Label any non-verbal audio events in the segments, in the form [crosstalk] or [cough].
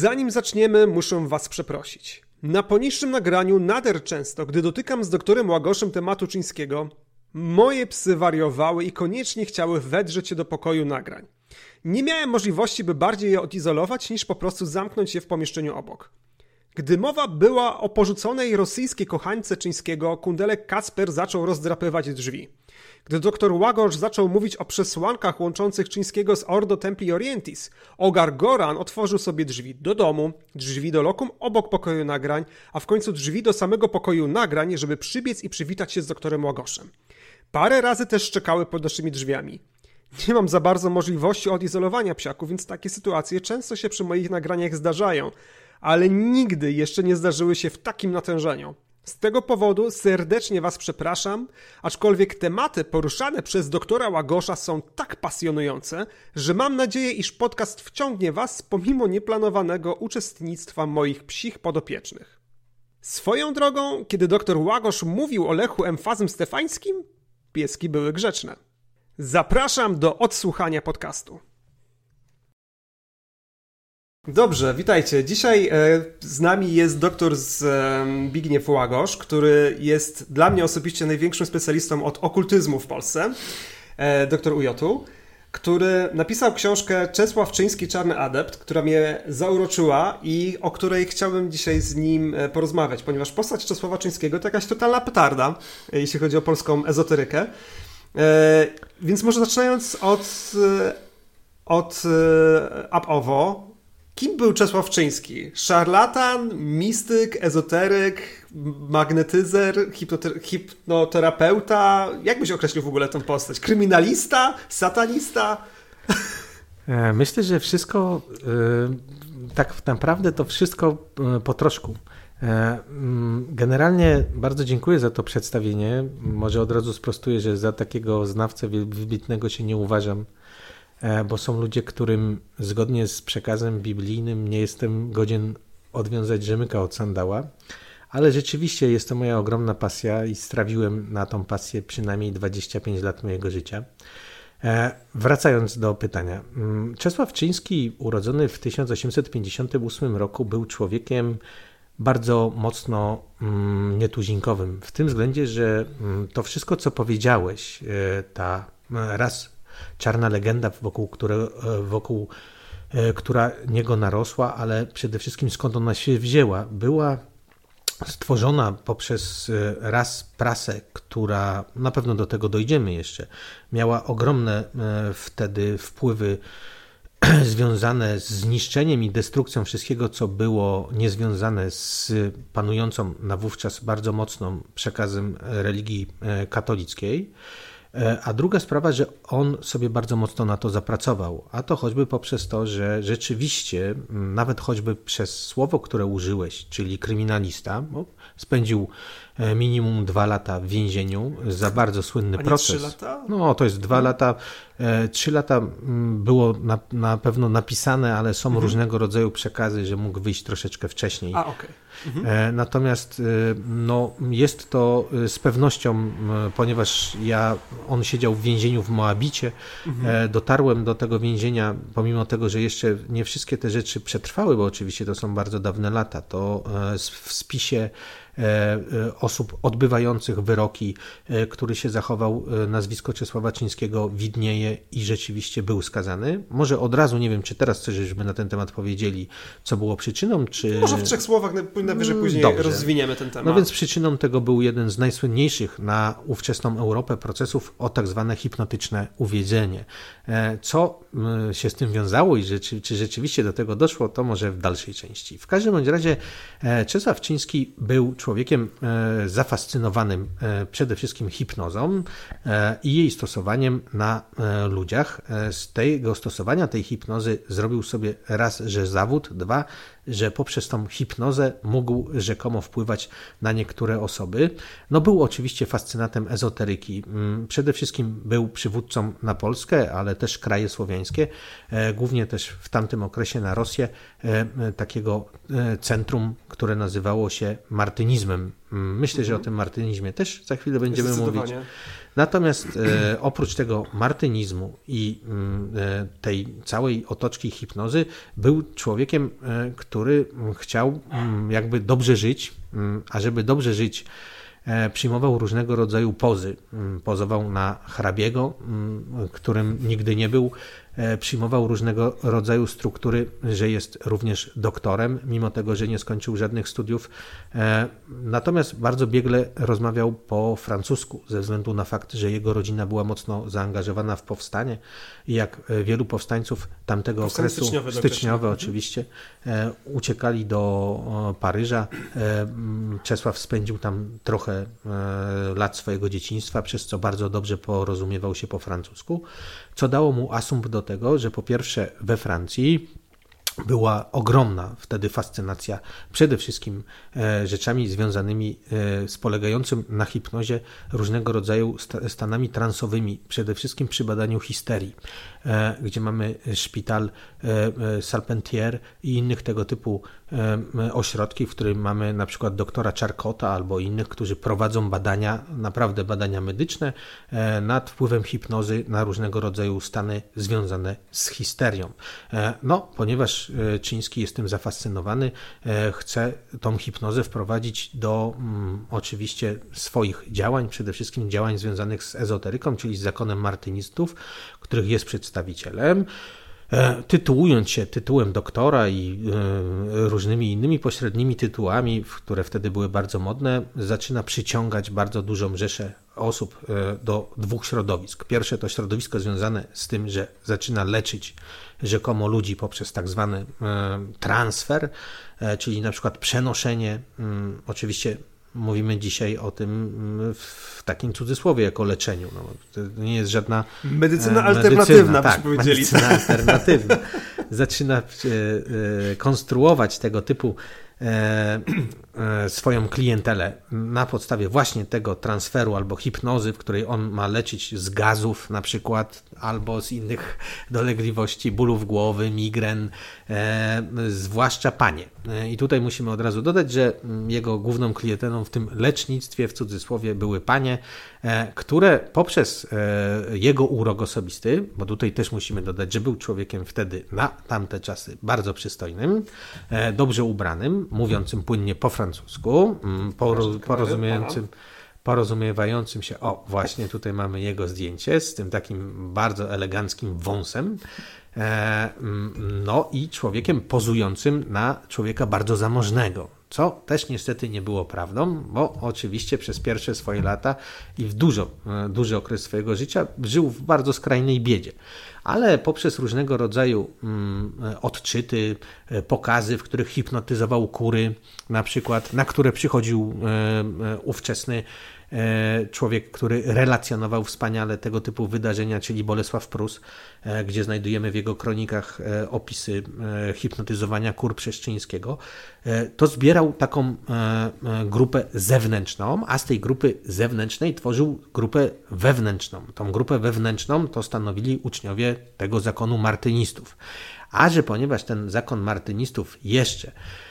Zanim zaczniemy, muszę Was przeprosić. Na poniższym nagraniu nader często, gdy dotykam z doktorem Łagoszem tematu czyńskiego, moje psy wariowały i koniecznie chciały wedrzeć się do pokoju nagrań. Nie miałem możliwości, by bardziej je odizolować, niż po prostu zamknąć je w pomieszczeniu obok. Gdy mowa była o porzuconej rosyjskiej kochańce czyńskiego, kundelek Kacper zaczął rozdrapywać drzwi. Gdy doktor Łagosz zaczął mówić o przesłankach łączących Czyńskiego z Ordo Templi Orientis, Ogar Goran otworzył sobie drzwi do domu, drzwi do lokum obok pokoju nagrań, a w końcu drzwi do samego pokoju nagrań, żeby przybiec i przywitać się z doktorem Łagoszem. Parę razy też szczekały pod naszymi drzwiami. Nie mam za bardzo możliwości odizolowania psiaków, więc takie sytuacje często się przy moich nagraniach zdarzają, ale nigdy jeszcze nie zdarzyły się w takim natężeniu. Z tego powodu serdecznie Was przepraszam, aczkolwiek tematy poruszane przez doktora Łagosza są tak pasjonujące, że mam nadzieję, iż podcast wciągnie Was pomimo nieplanowanego uczestnictwa moich psich podopiecznych. Swoją drogą, kiedy doktor Łagosz mówił o Lechu emfazem stefańskim, pieski były grzeczne. Zapraszam do odsłuchania podcastu. Dobrze, witajcie. Dzisiaj e, z nami jest doktor Zbigniew Łagosz, który jest dla mnie osobiście największym specjalistą od okultyzmu w Polsce, e, doktor Ujotu, który napisał książkę Czesław Czyński Czarny Adept, która mnie zauroczyła i o której chciałbym dzisiaj z nim e, porozmawiać, ponieważ postać Czesława Czyńskiego to jakaś totalna petarda, jeśli chodzi o polską ezoterykę. Więc może zaczynając od od up-owo, Kim był Czesław Czyński? Szarlatan, mistyk, ezoteryk, magnetyzer, hipnoterapeuta? Jak byś określił w ogóle tę postać? Kryminalista? Satanista? E, myślę, że wszystko, e, tak naprawdę to wszystko e, po troszku. Mm, generalnie bardzo dziękuję za to przedstawienie. Może od razu sprostuję, że za takiego znawcę wybitnego się nie uważam bo są ludzie, którym zgodnie z przekazem biblijnym nie jestem godzien odwiązać rzemyka od sandała. Ale rzeczywiście jest to moja ogromna pasja i strawiłem na tą pasję przynajmniej 25 lat mojego życia. E, wracając do pytania. Mm, Czesław Czyński, urodzony w 1858 roku, był człowiekiem bardzo mocno mm, nietuzinkowym. W tym względzie, że mm, to wszystko, co powiedziałeś, e, ta raz czarna legenda, wokół, które, e, wokół e, która niego narosła, ale przede wszystkim skąd ona się wzięła. Była stworzona poprzez e, raz prasę, która na pewno do tego dojdziemy jeszcze, miała ogromne wtedy wpływy [clears throat] związane z zniszczeniem i destrukcją wszystkiego, co było niezwiązane z panującą na wówczas bardzo mocną przekazem religii katolickiej. E, a druga sprawa, że on sobie bardzo mocno na to zapracował, a to choćby poprzez to, że rzeczywiście, nawet choćby przez słowo, które użyłeś, czyli kryminalista, spędził e, minimum dwa lata w więzieniu za bardzo słynny a proces. Trzy lata? No, to jest dwa no. lata. E, trzy lata było na, na pewno napisane, ale są mhm. różnego rodzaju przekazy, że mógł wyjść troszeczkę wcześniej. A, okay. Mhm. E, natomiast e, no, jest to e, z pewnością, ponieważ ja, on siedział w więzieniu w Moabicie, mhm. dotarłem do tego więzienia, pomimo tego, że jeszcze nie wszystkie te rzeczy przetrwały, bo oczywiście to są bardzo dawne lata, to w spisie osób odbywających wyroki, e, który się zachował, nazwisko Czesława Czyńskiego widnieje i rzeczywiście był skazany. Może od razu, nie wiem, czy teraz coś żeśmy na ten temat powiedzieli, co było przyczyną, czy... Może w trzech słowach, najwyżej mm, później Dobrze. rozwiniemy ten temat. No więc przyczyną tego był jeden z najsłynniejszych na ówczesną Europę procesów o tak zwane hipnotyczne uwiedzenie. Co się z tym wiązało i czy rzeczywiście do tego doszło, to może w dalszej części. W każdym bądź razie Czesław Czyński był człowiekiem e, zafascynowanym e, przede wszystkim hipnozą e, i jej stosowaniem na ludziach. Z tego stosowania tej hipnozy zrobił sobie raz, że zawód, dwa, że poprzez tą hipnozę mógł rzekomo wpływać na niektóre osoby. No był oczywiście fascynatem ezoteryki. Mm, przede wszystkim był przywódcą na Polskę, ale też kraje słowiańskie, e, głównie też w tamtym okresie na Rosję, e, takiego e, centrum, które nazywało się martynizmem. Mm, myślę, że o tym martynizmie też za chwilę będziemy mówić. Natomiast e, oprócz tego martynizmu i mm, e, tej całej otoczki hipnozy, był człowiekiem, e, który chciał mm, jakby dobrze żyć, mm, a żeby dobrze żyć, przyjmował różnego rodzaju pozy. Pozował na hrabiego, którym nigdy nie był, przyjmował różnego rodzaju struktury, że jest również doktorem, mimo tego, że nie skończył żadnych studiów. E, Natomiast bardzo biegle rozmawiał po francusku, ze względu na fakt, że jego rodzina była mocno zaangażowana w powstanie i jak e, wielu powstańców tamtego Powstanie okresu, styczniowe styczniowe dotychczas. oczywiście, e, uciekali do Paryża. E, Czesław spędził tam trochę e, lat swojego dzieciństwa, przez co bardzo dobrze porozumiewał się po francusku, co dało mu asumpt do tego, że po pierwsze we Francji była ogromna wtedy fascynacja przede wszystkim e, rzeczami związanymi e, z polegającym na hipnozie różnego rodzaju sta- stanami transowymi, przede wszystkim przy badaniu histerii, e, gdzie mamy szpital Salpentier i innych tego typu ośrodki, w którym mamy na przykład doktora Charcota albo innych, którzy prowadzą badania, naprawdę badania medyczne nad wpływem hipnozy na różnego rodzaju stany związane z histerią. No, ponieważ e, Czyński jest tym zafascynowany, e, chce tą hipnozę wprowadzić do mm, oczywiście swoich działań, przede wszystkim działań związanych z ezoteryką, czyli z zakonem martynistów, których jest przedstawicielem. E, Tytułując się tytułem doktora i e, różnymi innymi pośrednimi tytułami, które wtedy były bardzo modne, zaczyna przyciągać bardzo dużą rzeszę osób e, do dwóch środowisk. Pierwsze to środowisko związane z tym, że zaczyna leczyć rzekomo ludzi poprzez tak zwany transfer, czyli na przykład przenoszenie, oczywiście mówimy dzisiaj o tym mm, w takim cudzysłowie jako leczeniu. No, to nie jest żadna Medycyna E, alternatywna, tak, byśmy powiedzieli. Medycyna alternatywna. [laughs] Zaczyna e, e, konstruować tego typu swoją klientelę na podstawie właśnie tego transferu albo hipnozy, w której on ma leczyć z gazów na przykład, albo z innych [laughs] dolegliwości, bólów głowy, migren, e, zwłaszcza panie. E, I tutaj musimy od razu dodać, że jego główną klientelą w tym lecznictwie, w cudzysłowie, były panie, e, które poprzez e, jego urok osobisty, bo tutaj też musimy dodać, że był człowiekiem wtedy na tamte czasy bardzo przystojnym, e, dobrze ubranym, mówiącym płynnie po francusku, mm, poro- porozumiejącym porozumiewającym się, o właśnie tutaj mamy jego zdjęcie z tym takim bardzo eleganckim wąsem, e, mm, no i człowiekiem pozującym na człowieka bardzo zamożnego, co też niestety nie było prawdą, bo oczywiście przez pierwsze swoje lata i w dużo, e, duży okres swojego życia żył w bardzo skrajnej biedzie. Ale poprzez różnego rodzaju mm, e, odczyty, e, pokazy, w których hipnotyzował kury, na przykład, na które przychodził e, ówczesny człowiek, który relacjonował wspaniale tego typu wydarzenia, czyli Bolesław Prus, e, gdzie znajdujemy w jego kronikach e, opisy e, hipnotyzowania kur Przeszczyńskiego, e, to zbierał taką e, e, grupę zewnętrzną, a z tej grupy zewnętrznej tworzył grupę wewnętrzną. Tą grupę wewnętrzną to stanowili uczniowie tego zakonu martynistów. A że ponieważ ten zakon martynistów jeszcze e,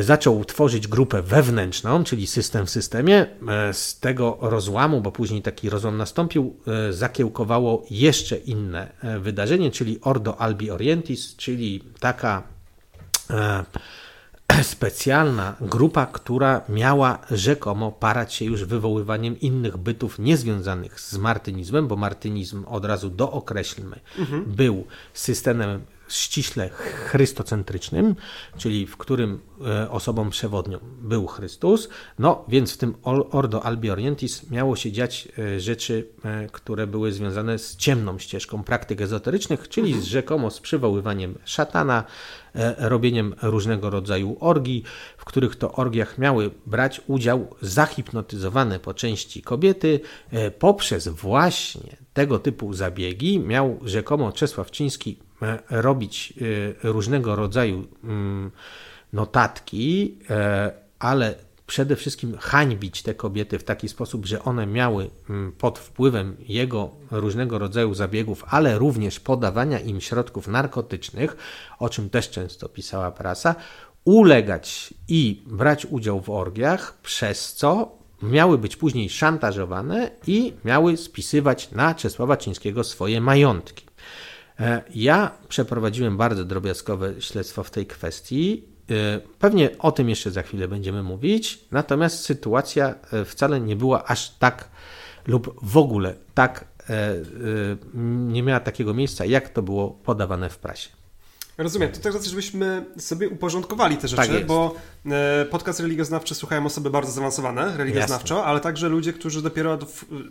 zaczął tworzyć grupę wewnętrzną, czyli system w systemie. E, Z tego rozłamu, bo później taki rozłam nastąpił, e, zakiełkowało jeszcze inne e, wydarzenie, czyli Ordo Albi Orientis, czyli taka e, [clears throat] specjalna grupa, która miała rzekomo parać się już wywoływaniem innych bytów niezwiązanych z martynizmem, bo martynizm od razu dookreślmy, był systemem ściśle chrystocentrycznym, czyli w którym e, osobą przewodnią był Chrystus, no więc w tym Or- Ordo Albi Orientis miało się dziać e, rzeczy, e, które były związane z ciemną ścieżką praktyk ezoterycznych, czyli z rzekomo z przywoływaniem szatana, robieniem różnego rodzaju orgii, w których to orgiach miały brać udział zahipnotyzowane po części kobiety. Poprzez właśnie tego typu zabiegi miał rzekomo Czesław Ciński robić e, różnego rodzaju mm, notatki, e, ale przede wszystkim hańbić te kobiety w taki sposób, że one miały mm, pod wpływem jego różnego rodzaju zabiegów, ale również podawania im środków narkotycznych, o czym też często pisała prasa, ulegać i brać udział w orgiach, przez co miały być później szantażowane i miały spisywać na Czesława Czyńskiego swoje majątki. E, ja przeprowadziłem bardzo drobiazgowe śledztwo w tej kwestii. E, pewnie o tym jeszcze za chwilę będziemy mówić, natomiast sytuacja e, wcale nie była aż tak lub w ogóle tak nie miała takiego miejsca, jak to było podawane w prasie. Rozumiem. To teraz, żebyśmy sobie uporządkowali te rzeczy, tak bo podcast religioznawczy słuchają osoby bardzo zaawansowane religioznawczo, Jasne. ale także ludzie, którzy dopiero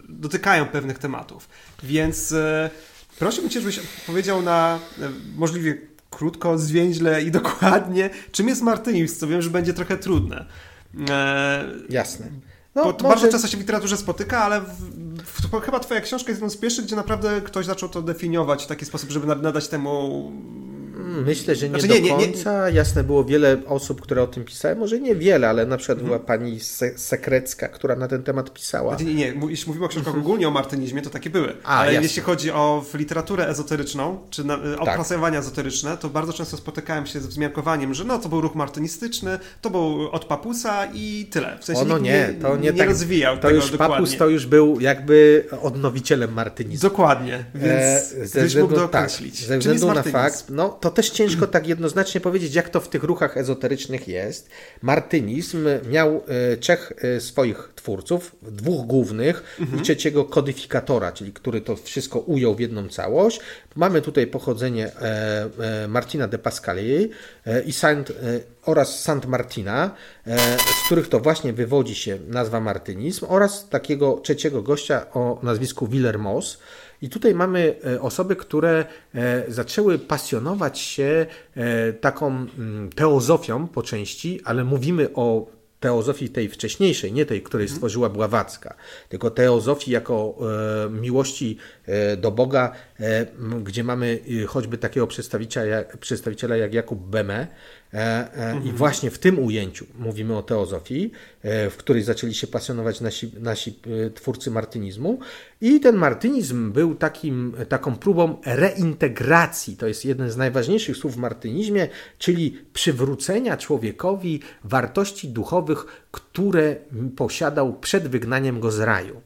dotykają pewnych tematów. Więc Prosiłbym Cię, żebyś powiedział na e, możliwie krótko, zwięźle i [laughs] dokładnie, czym jest martynizm, co wiem, że będzie trochę trudne. E... Jasne. No, Bo to może... bardzo często się w literaturze spotyka, ale w, w, chyba Twoja książka jest jedną z pierwszych, gdzie naprawdę ktoś zaczął to definiować w taki sposób, żeby nadać temu Myślę, że nie znaczy, do nie, końca. Nie, nie. Jasne, było wiele osób, które o tym pisały. Może nie wiele, ale na przykład była mhm. pani Se Sekrecka, która na ten temat pisała. Znaczy, nie, nie. Jeśli mówimy o książkach mhm. ogólnie o martynizmie, to takie były. A, ale jasne. jeśli chodzi o literaturę ezoteryczną, czy na, e, opracowania tak. ezoteryczne, to bardzo często spotykałem się z wzmiankowaniem, że no, to był ruch martynistyczny, to był od papusa i tyle. W sensie ono nie, to nie, nie tak, rozwijał to tego już dokładnie. Papus to już był jakby odnowicielem martynizmu. Dokładnie, więc e, ze względu, mógł dookreślić. Tak, ze względu na fakt, no to też ciężko tak jednoznacznie powiedzieć, jak to w tych ruchach ezoterycznych jest. Martynizm miał e, trzech e, swoich twórców, dwóch głównych mhm. i trzeciego kodyfikatora, czyli który to wszystko ujął w jedną całość. Mamy tutaj pochodzenie e, Martina de Pascali i Saint, oraz Sant Martina, z których to właśnie wywodzi się nazwa martynizm oraz takiego trzeciego gościa o nazwisku Willermoos, i tutaj mamy e, osoby, które e, zaczęły pasjonować się e, taką mm, teozofią po części, ale mówimy o teozofii tej wcześniejszej, nie tej, której mhm. stworzyła Bławacka, tylko teozofii jako e, miłości e, do Boga, e, gdzie mamy choćby takiego przedstawiciela jak, przedstawiciela jak Jakub Beme, I mhm. właśnie w tym ujęciu mówimy o teozofii, e, w której zaczęli się pasjonować nasi, nasi twórcy martynizmu. I ten martynizm był takim, taką próbą reintegracji. To jest jeden z najważniejszych słów w martynizmie, czyli przywrócenia człowiekowi wartości duchowych, które posiadał przed wygnaniem go z raju.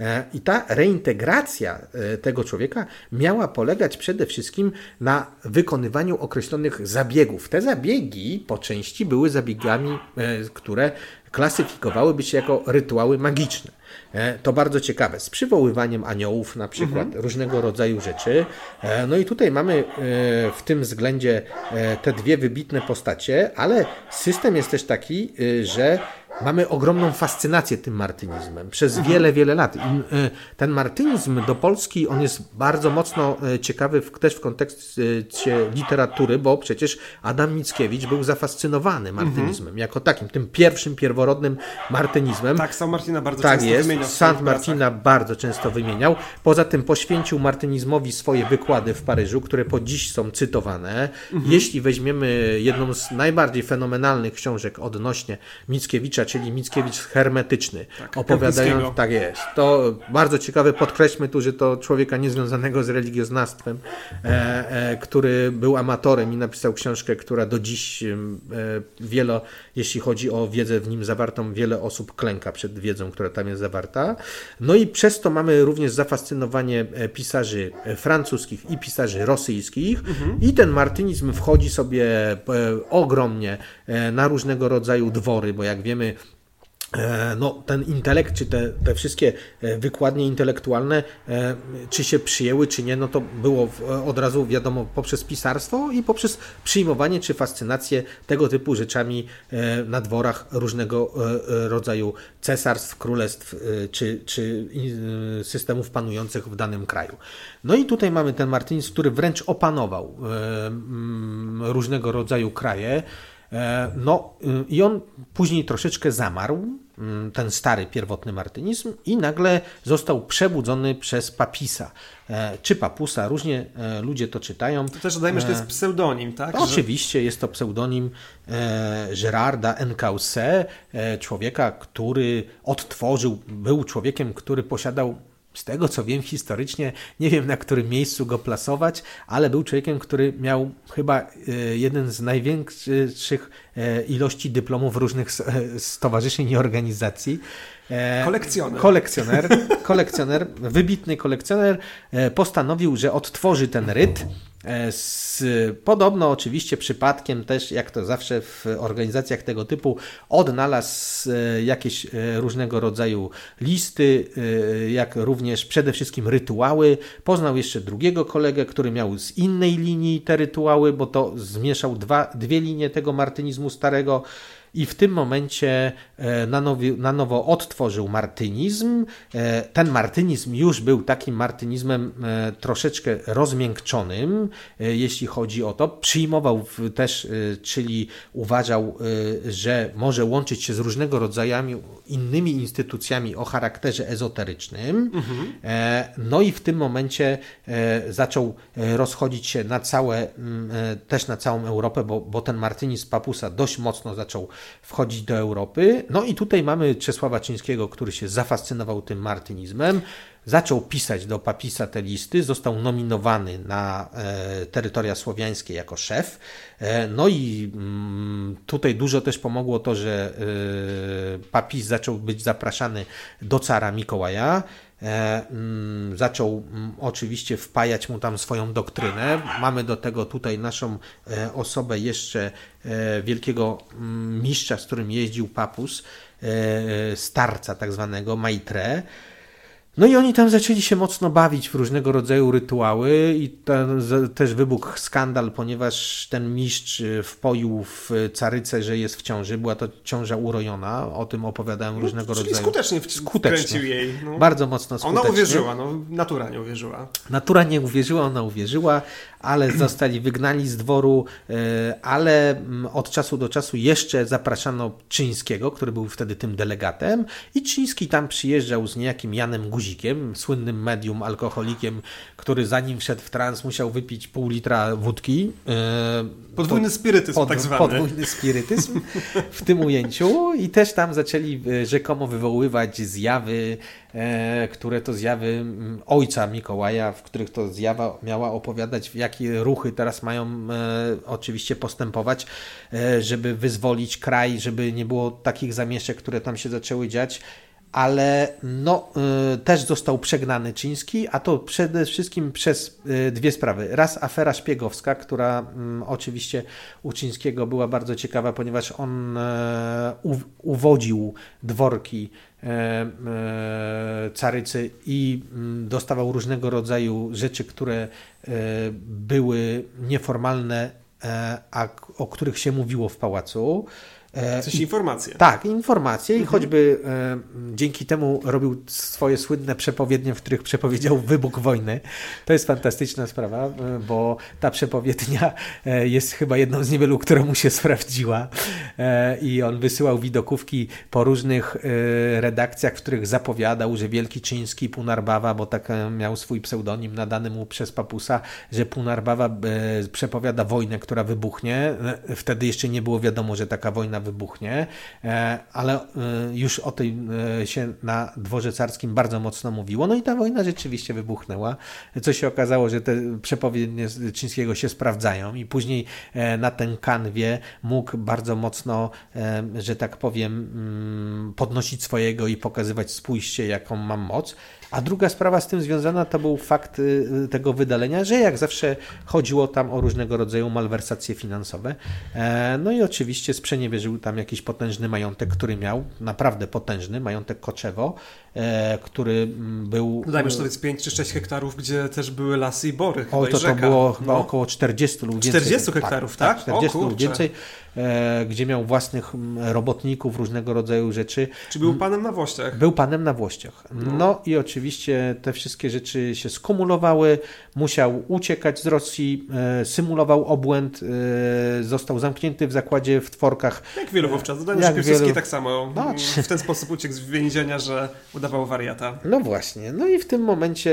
E, I ta reintegracja e, tego człowieka miała polegać przede wszystkim na wykonywaniu określonych zabiegów. Te zabiegi po części były zabiegami, e, które klasyfikowałyby się jako rytuały magiczne. To bardzo ciekawe, z przywoływaniem aniołów na przykład, mhm. różnego rodzaju rzeczy. No i tutaj mamy w tym względzie te dwie wybitne postacie, ale system jest też taki, że mamy ogromną fascynację tym martynizmem przez mhm. wiele, wiele lat. E, ten martynizm do Polski, on jest bardzo mocno e, ciekawy w, też w kontekście literatury, bo przecież Adam Mickiewicz był zafascynowany martynizmem mhm. jako takim, tym pierwszym, pierworodnym martynizmem. Tak, San Martina bardzo tak często jest, wymieniał. San Martina bardzo często wymieniał. Poza tym poświęcił martynizmowi swoje wykłady w Paryżu, które po dziś są cytowane. Mhm. Jeśli weźmiemy jedną z najbardziej fenomenalnych książek odnośnie Mickiewicza, czyli Mickiewicz hermetyczny, tak, opowiadając, tak jest. To bardzo ciekawe, podkreślmy tu, że to człowieka niezwiązanego z religioznawstwem, e, e, który był amatorem i napisał książkę, która do dziś e, wiele, jeśli chodzi o wiedzę w nim zawartą, wiele osób klęka przed wiedzą, która tam jest zawarta. No i przez to mamy również zafascynowanie e, pisarzy francuskich i pisarzy rosyjskich mhm. i ten martynizm wchodzi sobie e, ogromnie e, na różnego rodzaju dwory, bo jak wiemy, E, no, ten intelekt, czy te, te wszystkie e, wykładnie intelektualne, e, czy się przyjęły, czy nie, no to było od razu wiadomo poprzez pisarstwo i poprzez przyjmowanie czy fascynację tego typu rzeczami na dworach różnego rodzaju cesarstw, królestw czy, czy systemów panujących w danym kraju. No i tutaj mamy ten Martynizm, który wręcz opanował różnego rodzaju kraje. E, no y, i on później troszeczkę zamarł, ten stary pierwotny martynizm i nagle został przebudzony przez papisa, e, czy papusa, różnie e, ludzie to czytają. To też dodajmy, że to jest pseudonim, tak? Oczywiście jest to pseudonim Gerarda Encausse, człowieka, który odtworzył, był człowiekiem, który posiadał z tego co wiem historycznie, nie wiem na którym miejscu go plasować, ale był człowiekiem, który miał chyba e, jeden z największych e, ilości dyplomów różnych stowarzyszeń i organizacji. Kolekcjoner. Kolekcjoner, [laughs] kolekcjoner, wybitny kolekcjoner postanowił, że odtworzy ten ryt E, z, podobno oczywiście przypadkiem też, jak to zawsze w organizacjach tego typu, odnalazł e, jakieś e, różnego rodzaju listy, jak również przede wszystkim rytuały. Poznał jeszcze drugiego kolegę, który miał z innej linii te rytuały, bo to zmieszał dwa, dwie linie tego martynizmu starego i w tym momencie e, na, nowi, na nowo odtworzył martynizm. E, ten martynizm już był takim martynizmem e, troszeczkę rozmiękczonym, jeśli chodzi o to. Przyjmował też, czyli uważał, że może łączyć się z różnego rodzaju innymi instytucjami o charakterze ezoterycznym. Mhm. No i w tym momencie zaczął rozchodzić się na całe, też na całą Europę, bo, bo ten martynizm papusa dość mocno zaczął wchodzić do Europy. No i tutaj mamy Czesława Czyńskiego, który się zafascynował tym martynizmem. Zaczął pisać do papisa te listy, został nominowany na e, terytoria słowiańskie jako szef. E, no i mm, tutaj dużo też pomogło to, że e, papis zaczął być zapraszany do cara Mikołaja. E, mm, zaczął mm, oczywiście wpajać mu tam swoją doktrynę. Mamy do tego tutaj naszą e, osobę jeszcze e, wielkiego mm, mistrza, z którym jeździł papus, starca tak zwanego, Maitre. No i oni tam zaczęli się mocno bawić w różnego rodzaju rytuały i ten, też wybuchł skandal, ponieważ ten mistrz y, wpoił w caryce, że jest w ciąży. Była to ciąża urojona, o tym opowiadałem no, różnego czyli rodzaju. skutecznie, skutecznie. jej. No. Bardzo mocno skutecznie. Ona uwierzyła, no, natura nie uwierzyła. Natura nie uwierzyła, ona uwierzyła, ale [clears throat] zostali wygnani z dworu, y, ale mm, od czasu do czasu jeszcze zapraszano Czyńskiego, który był wtedy tym delegatem i Czyński tam przyjeżdżał z niejakim Janem Guzikiem guzikiem, słynnym medium alkoholikiem, który zanim wszedł w trans musiał wypić pół litra wódki. E, podwójny spirytyzm pod, tak zwany. Podwójny spirytyzm w tym ujęciu i też tam zaczęli e, rzekomo wywoływać zjawy, e, które to zjawy ojca Mikołaja, w których to zjawa miała opowiadać, jakie ruchy teraz mają oczywiście postępować, żeby wyzwolić kraj, żeby nie było takich zamieszek, które tam się zaczęły dziać ale no, y, też został przegnany Czyński, a to przede wszystkim przez y, dwie sprawy. Raz afera szpiegowska, która mm, oczywiście u Czyńskiego była bardzo ciekawa, ponieważ on e, uwodził dworki e, e, carycy i mm, dostawał różnego rodzaju rzeczy, które były nieformalne, a o których się mówiło w pałacu. E, Coś informacje. Tak, informacje i mhm. choćby e, dzięki temu robił swoje słynne przepowiednie, w których przepowiedział wybuch wojny. To jest fantastyczna sprawa, e, bo ta przepowiednia e, jest chyba jedną z niewielu, która mu się sprawdziła e, i on wysyłał widokówki po różnych e, redakcjach, w których zapowiadał, że Wielki Czyński Punarbawa, bo tak miał swój pseudonim nadany mu przez papusa, że Punarbawa przepowiada wojnę, która wybuchnie. Wtedy jeszcze nie było wiadomo, że taka wojna wybuchnie, e, ale e, już o tej e, się na dworze carskim bardzo mocno mówiło. No i ta wojna rzeczywiście wybuchnęła, co się okazało, że te przepowiednie Czyńskiego się sprawdzają i później na ten kanwie mógł bardzo mocno, że tak powiem, mm, podnosić swojego i pokazywać spójrzcie, jaką mam moc. A druga sprawa z tym związana to był fakt y, tego wydalenia, że jak zawsze chodziło tam o różnego rodzaju malwersacje finansowe. E, no i oczywiście sprzeniewierzył tam jakiś potężny majątek, który miał, naprawdę potężny, majątek Koczewo, e, który mm, był... Dajmy, że to jest 5 czy 6 hektarów, gdzie też były lasy i bory. O, to, to było chyba no. około 40 lub więcej. 40 hektarów, tak? tak 40 lub więcej. E, gdzie miał własnych robotników, różnego rodzaju rzeczy. Czy był panem na Włościach? Był panem na Włościach. No, no i oczywiście te wszystkie rzeczy się skumulowały, musiał uciekać z Rosji, e, symulował obłęd, e, został zamknięty w zakładzie w Tworkach, Jak wielu wówczas. Daniel Piłsudski wielu... tak samo no, czy... w ten sposób uciekł z więzienia, że udawał wariata. No właśnie. No i w tym momencie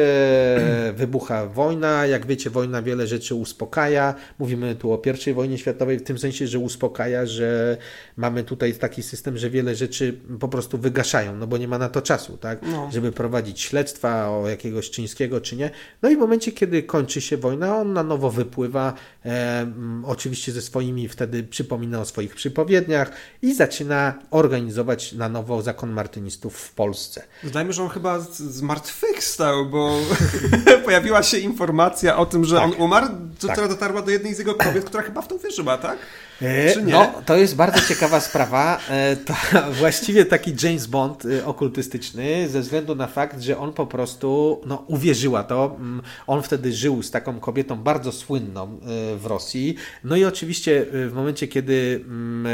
wybucha wojna. Jak wiecie, wojna wiele rzeczy uspokaja. Mówimy tu o I wojnie światowej w tym sensie, że uspokaja, że mamy tutaj taki system, że wiele rzeczy po prostu wygaszają, no bo nie ma na to czasu, tak? No. Żeby prowadzić śledztwa o jakiegoś czyńskiego czy nie. No i w momencie, kiedy kończy się wojna, on na nowo wypływa, e, oczywiście ze swoimi, wtedy przypomina o swoich przypowiedniach i zaczyna organizować na nowo zakon martynistów w Polsce. Zdajmy, że on chyba zmartwychwstał, bo [laughs] pojawiła się informacja o tym, że tak. on umarł, która tak. dotarła do jednej z jego kobiet, która chyba w to wierzyła, tak? E, no, to jest bardzo ciekawa sprawa. E, to [laughs] właściwie taki James Bond e, okultystyczny, ze względu na fakt, że on po prostu no, uwierzyła to. Mm, on wtedy żył z taką kobietą bardzo słynną w Rosji. No i oczywiście w momencie, kiedy mm,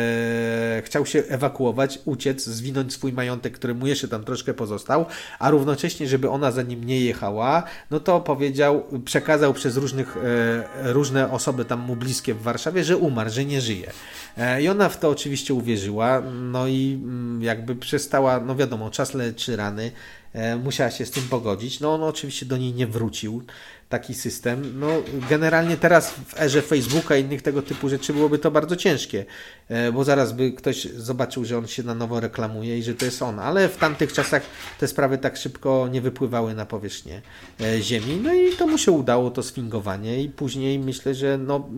chciał się ewakuować, uciec, zwinąć swój majątek, który mu jeszcze tam troszkę pozostał, a równocześnie, żeby ona za nim nie jechała, no to powiedział, przekazał przez różnych, różne osoby tam mu bliskie w Warszawie, że umarł, że nie żyje żyje. E, I ona w to oczywiście uwierzyła, no i mm, jakby przestała, no wiadomo, czas leczy rany, e, musiała się z tym pogodzić. No on oczywiście do niej nie wrócił taki system. No, generalnie teraz w erze Facebooka i innych tego typu rzeczy byłoby to bardzo ciężkie, e, bo zaraz by ktoś zobaczył, że on się na nowo reklamuje i że to jest on. Ale w tamtych czasach te sprawy tak szybko nie wypływały na powierzchnię e, Ziemi. No i to mu się udało, to sfingowanie i później myślę, że no,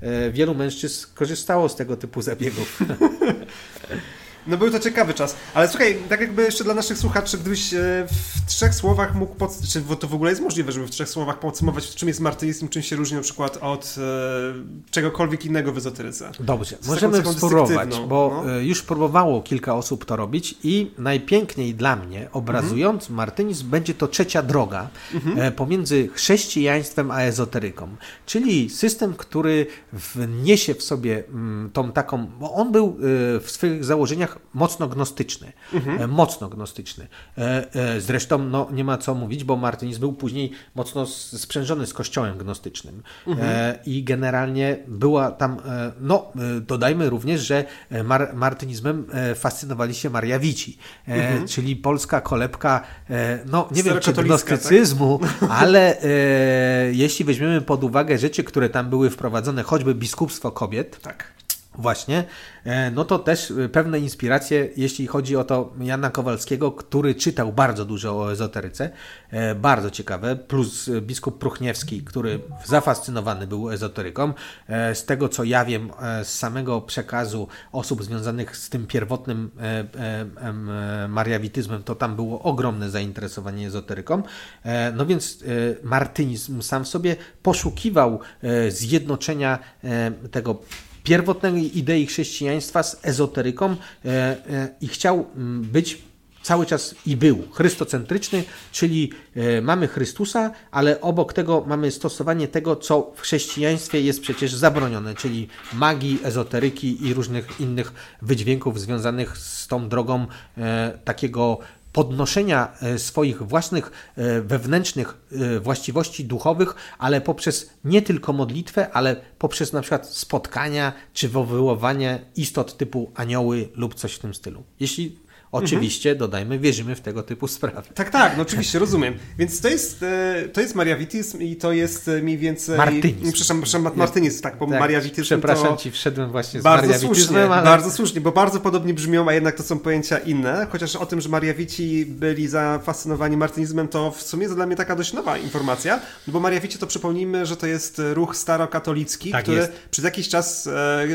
e, wielu mężczyzn korzystało z tego typu zabiegów. [laughs] No był to ciekawy czas. Ale słuchaj, tak jakby jeszcze dla naszych słuchaczy, gdybyś e, w trzech słowach mógł, pod... czy to w ogóle jest możliwe, żeby w trzech słowach podsumować, czym jest martynizm, czym się różni na przykład od e, czegokolwiek innego w ezoteryce. Dobrze, Z możemy spróbować, bo no. E, już próbowało kilka osób to robić i najpiękniej dla mnie, obrazując mhm. martynizm, będzie to trzecia droga mhm. E, pomiędzy chrześcijaństwem a ezoteryką. Czyli system, który wniesie w sobie mm, tą taką, bo on był w swych założeniach mocno gnostyczny. Mhm. E, mocno gnostyczny. E, e, zresztą no, nie ma co mówić, bo martynizm był później mocno sprzężony z kościołem gnostycznym. Mhm. I generalnie była tam, no dodajmy również, że mar martynizmem fascynowali się Mariawici, mhm. czyli polska kolebka, no nie wiem czy gnostycyzmu, tak? [laughs] ale jeśli weźmiemy pod uwagę rzeczy, które tam były wprowadzone, choćby biskupstwo kobiet, tak Właśnie, e, no to też e, pewne inspiracje, jeśli chodzi o to Jana Kowalskiego, który czytał bardzo dużo o ezoteryce, e, bardzo ciekawe, plus biskup Pruchniewski, który zafascynowany był ezoteryką. Z tego co ja wiem, z samego przekazu osób związanych z tym pierwotnym mariawityzmem, to tam było ogromne zainteresowanie ezoteryką. No więc martynizm sam w sobie poszukiwał zjednoczenia tego pierwotnej idei chrześcijaństwa z ezoteryką e, e, i chciał mm, być cały czas i był chrystocentryczny, czyli e, mamy Chrystusa, ale obok tego mamy stosowanie tego, co w chrześcijaństwie jest przecież zabronione, czyli magii, ezoteryki i różnych innych wydźwięków związanych z tą drogą takiego podnoszenia e, swoich własnych e, wewnętrznych e, właściwości duchowych, ale poprzez nie tylko modlitwę, ale poprzez na przykład spotkania czy wywoływanie istot typu anioły lub coś w tym stylu. Jeśli Oczywiście, mhm. dodajmy, wierzymy w tego typu sprawy. Tak, tak, no oczywiście, rozumiem. Więc to jest, e, to jest mariawityzm i to jest e, mniej więcej... Martynizm. Przepraszam, przepraszam martynizm, tak, bo tak, mariawityzm Przepraszam to... ci, wszedłem właśnie z bardzo słusznie, ale... Bardzo słusznie, bo bardzo podobnie brzmią, a jednak to są pojęcia inne. Chociaż o tym, że mariawici byli zafascynowani martynizmem, to w sumie jest dla mnie taka dość nowa informacja, bo mariawici to przypomnijmy, że to jest ruch starokatolicki, tak który jest. przez jakiś czas... E,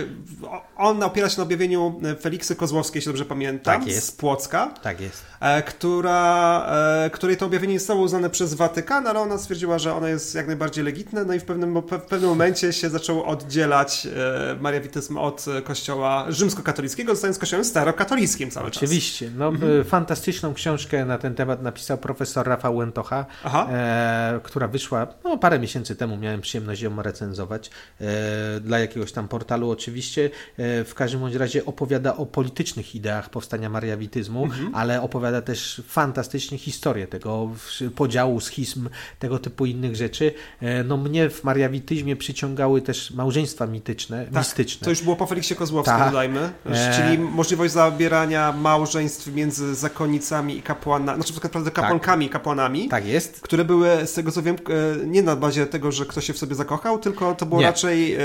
on opiera się na objawieniu Feliksy Kozłowskiej, jeśli dobrze pamiętam, tak jest. Płocka. Tak jest. E, która, e, której to objawienie nie zostało uznane przez Watykan, ale ona stwierdziła, że ono jest jak najbardziej legitne, no i w pewnym, w pewnym momencie się zaczęło oddzielać e, mariawityzm od kościoła rzymskokatolickiego, zostając kościołem starokatolickim cały Oczywiście. czas. Oczywiście. No, mhm. Fantastyczną książkę na ten temat napisał profesor Rafał Łętocha, e, która wyszła no, parę miesięcy temu, miałem przyjemność ją recenzować e, dla jakiegoś tam portalu oczywiście. E, w każdym bądź razie opowiada o politycznych ideach powstania mariawityzmu mhm. ale opowiada też fantastycznie historię tego podziału, schizm, tego typu innych rzeczy. E, no mnie w mariawityzmie przyciągały też małżeństwa mityczne, tak, mistyczne. To już było po Feliksie Kozłowskim, tak. dodajmy. E... Czyli możliwość zabierania małżeństw między zakonnicami i kapłanami, znaczy tak naprawdę kapłankami tak. i kapłanami. Tak jest. Które były, z tego co wiem, e, nie na bazie tego, że ktoś się w sobie zakochał, tylko to było nie. raczej e,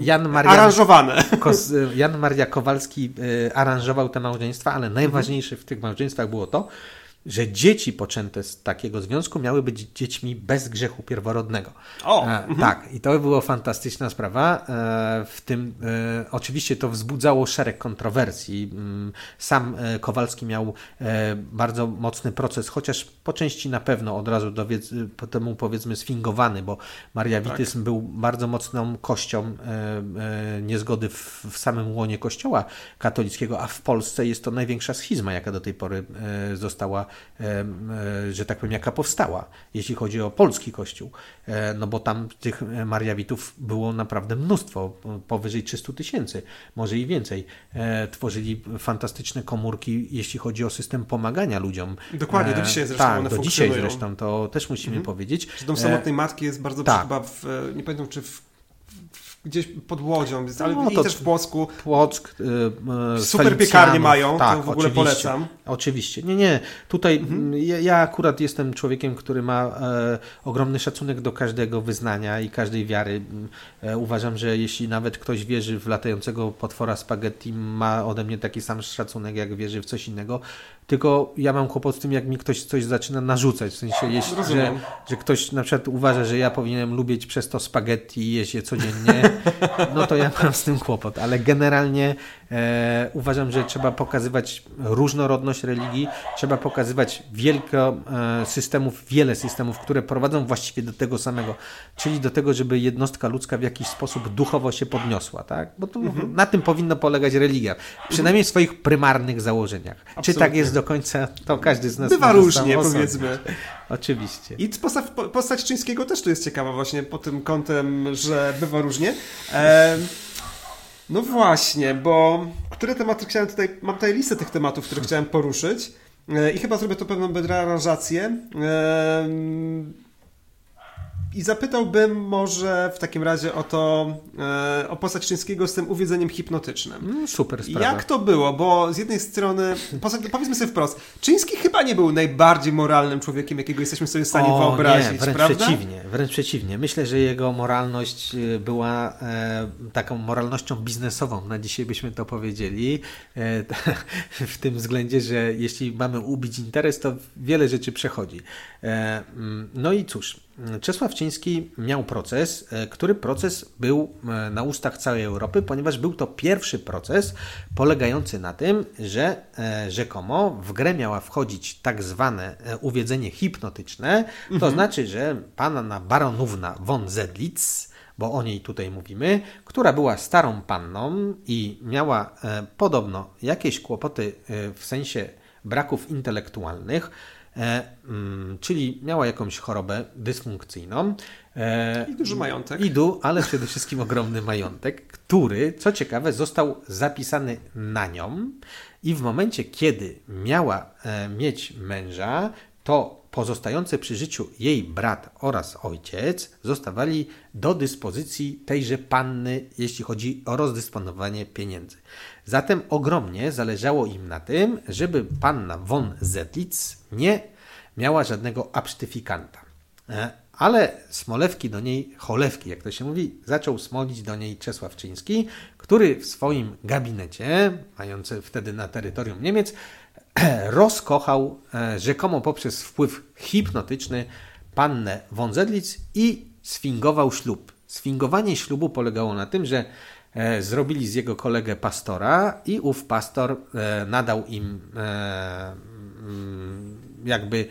Jan Maria, aranżowane. Jan Maria Kowalski aranżował te małżeństwa, ale najważniejsze w tych małżeństwach było to, że dzieci poczęte z takiego związku miały być dziećmi bez grzechu pierworodnego. O, e, mhm. Tak, i to była fantastyczna sprawa. E, w tym e, oczywiście to wzbudzało szereg kontrowersji. Mm, sam e, Kowalski miał e, bardzo mocny proces, chociaż po części na pewno od razu dowiedz, po temu powiedzmy sfingowany, bo mariawityzm tak. był bardzo mocną kością e, niezgody w, w samym łonie kościoła katolickiego, a w Polsce jest to największa schizma, jaka do tej pory została E, że tak powiem, jaka powstała, jeśli chodzi o polski kościół. E, no bo tam tych Mariawitów było naprawdę mnóstwo, powyżej 300 tysięcy, może i więcej. E, tworzyli fantastyczne komórki, jeśli chodzi o system pomagania ludziom. Dokładnie, do dzisiaj zresztą tak, one do dzisiaj zresztą, to też musimy mhm. powiedzieć. Że dom samotnej matki jest bardzo tak. chyba w, nie pamiętam czy w gdzieś pod Łodzią, ale no, i też w Płocku. Płock, yy, Super piekarnie mają, tak, to w ogóle oczywiście, polecam. Oczywiście. Nie, nie. Tutaj mhm. ja, ja, akurat jestem człowiekiem, który ma e, ogromny szacunek do każdego wyznania i każdej wiary. E, uważam, że jeśli nawet ktoś wierzy w latającego potwora spaghetti, ma ode mnie taki sam szacunek, jak wierzy w coś innego. Tylko ja mam kłopot z tym, jak mi ktoś coś zaczyna narzucać. W sensie, jeśli, że, że ktoś na przykład uważa, że ja powinienem lubić przez to spaghetti i jeść je codziennie, [laughs] no to ja mam z tym kłopot. Ale generalnie e, uważam, że trzeba pokazywać różnorodność religii, trzeba pokazywać wielko e, systemów, wiele systemów, które prowadzą właściwie do tego samego, czyli do tego, żeby jednostka ludzka w jakiś sposób duchowo się podniosła. Tak? Bo mhm. na tym powinna polegać religia. Przynajmniej w swoich prymarnych założeniach. Absolutnie. Czy tak jest do końca, to każdy z nas Bywa różnie, powiedzmy. Oczywiście. I postać, postać Czyńskiego też tu jest ciekawa właśnie pod tym kątem, że bywa różnie. E, no właśnie, bo które tematy chciałem tutaj, mam tutaj listę tych tematów, które chciałem poruszyć e, i chyba zrobię to pewną aranżację. E, i zapytałbym może w takim razie o to, e, o postać Czyńskiego z tym uwiedzeniem hipnotycznym. Mm, super sprawa. Jak to było? Bo z jednej strony, powiedzmy sobie wprost, Czyński chyba nie był najbardziej moralnym człowiekiem, jakiego jesteśmy sobie w stanie o, wyobrazić, nie, wręcz prawda? przeciwnie, wręcz przeciwnie. Myślę, że jego moralność y, była e, taką moralnością biznesową, na dzisiaj byśmy to powiedzieli, e, [laughs] w tym względzie, że jeśli mamy ubić interes, to wiele rzeczy przechodzi. E, mm, no i cóż, Czesław Ciński miał proces, e, który proces był e, na ustach całej Europy, ponieważ był to pierwszy proces polegający na tym, że rzekomo w grę miała wchodzić tak zwane uwiedzenie hipnotyczne, to mhm. znaczy, że panna baronówna von Zedlitz, bo o niej tutaj mówimy, która była starą panną i miała podobno jakieś kłopoty w sensie braków intelektualnych, E, czyli miała jakąś chorobę dysfunkcyjną. E, I duży majątek. I du, ale przede wszystkim ogromny majątek, który, co ciekawe, został zapisany na nią i w momencie, kiedy miała e, mieć męża, to pozostający przy życiu jej brat oraz ojciec zostawali do dyspozycji tejże panny, jeśli chodzi o rozdysponowanie pieniędzy. Zatem ogromnie zależało im na tym, żeby panna von Zetlitz nie miała żadnego absztyfikanta. E, ale smolewki do niej, cholewki, jak to się mówi, zaczął smolić do niej Czesław Czyński, który w swoim gabinecie, mający wtedy na terytorium Niemiec, [clears throat] rozkochał e, rzekomo poprzez wpływ hipnotyczny pannę von Zedlitz i sfingował ślub. Sfingowanie ślubu polegało na tym, że e, zrobili z jego kolegę pastora i ów pastor e, nadał im jakby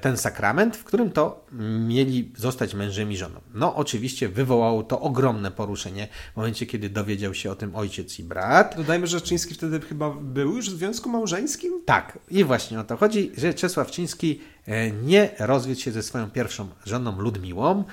ten sakrament, w którym to mieli zostać mężem i żoną. No, oczywiście wywołało to ogromne poruszenie w momencie, kiedy dowiedział się o tym ojciec i brat. Dodajmy, że Czyński wtedy chyba był już w związku małżeńskim? Tak, i właśnie o to chodzi, że Czesław Czyński e, nie rozwiódł się ze swoją pierwszą żoną Ludmiłą,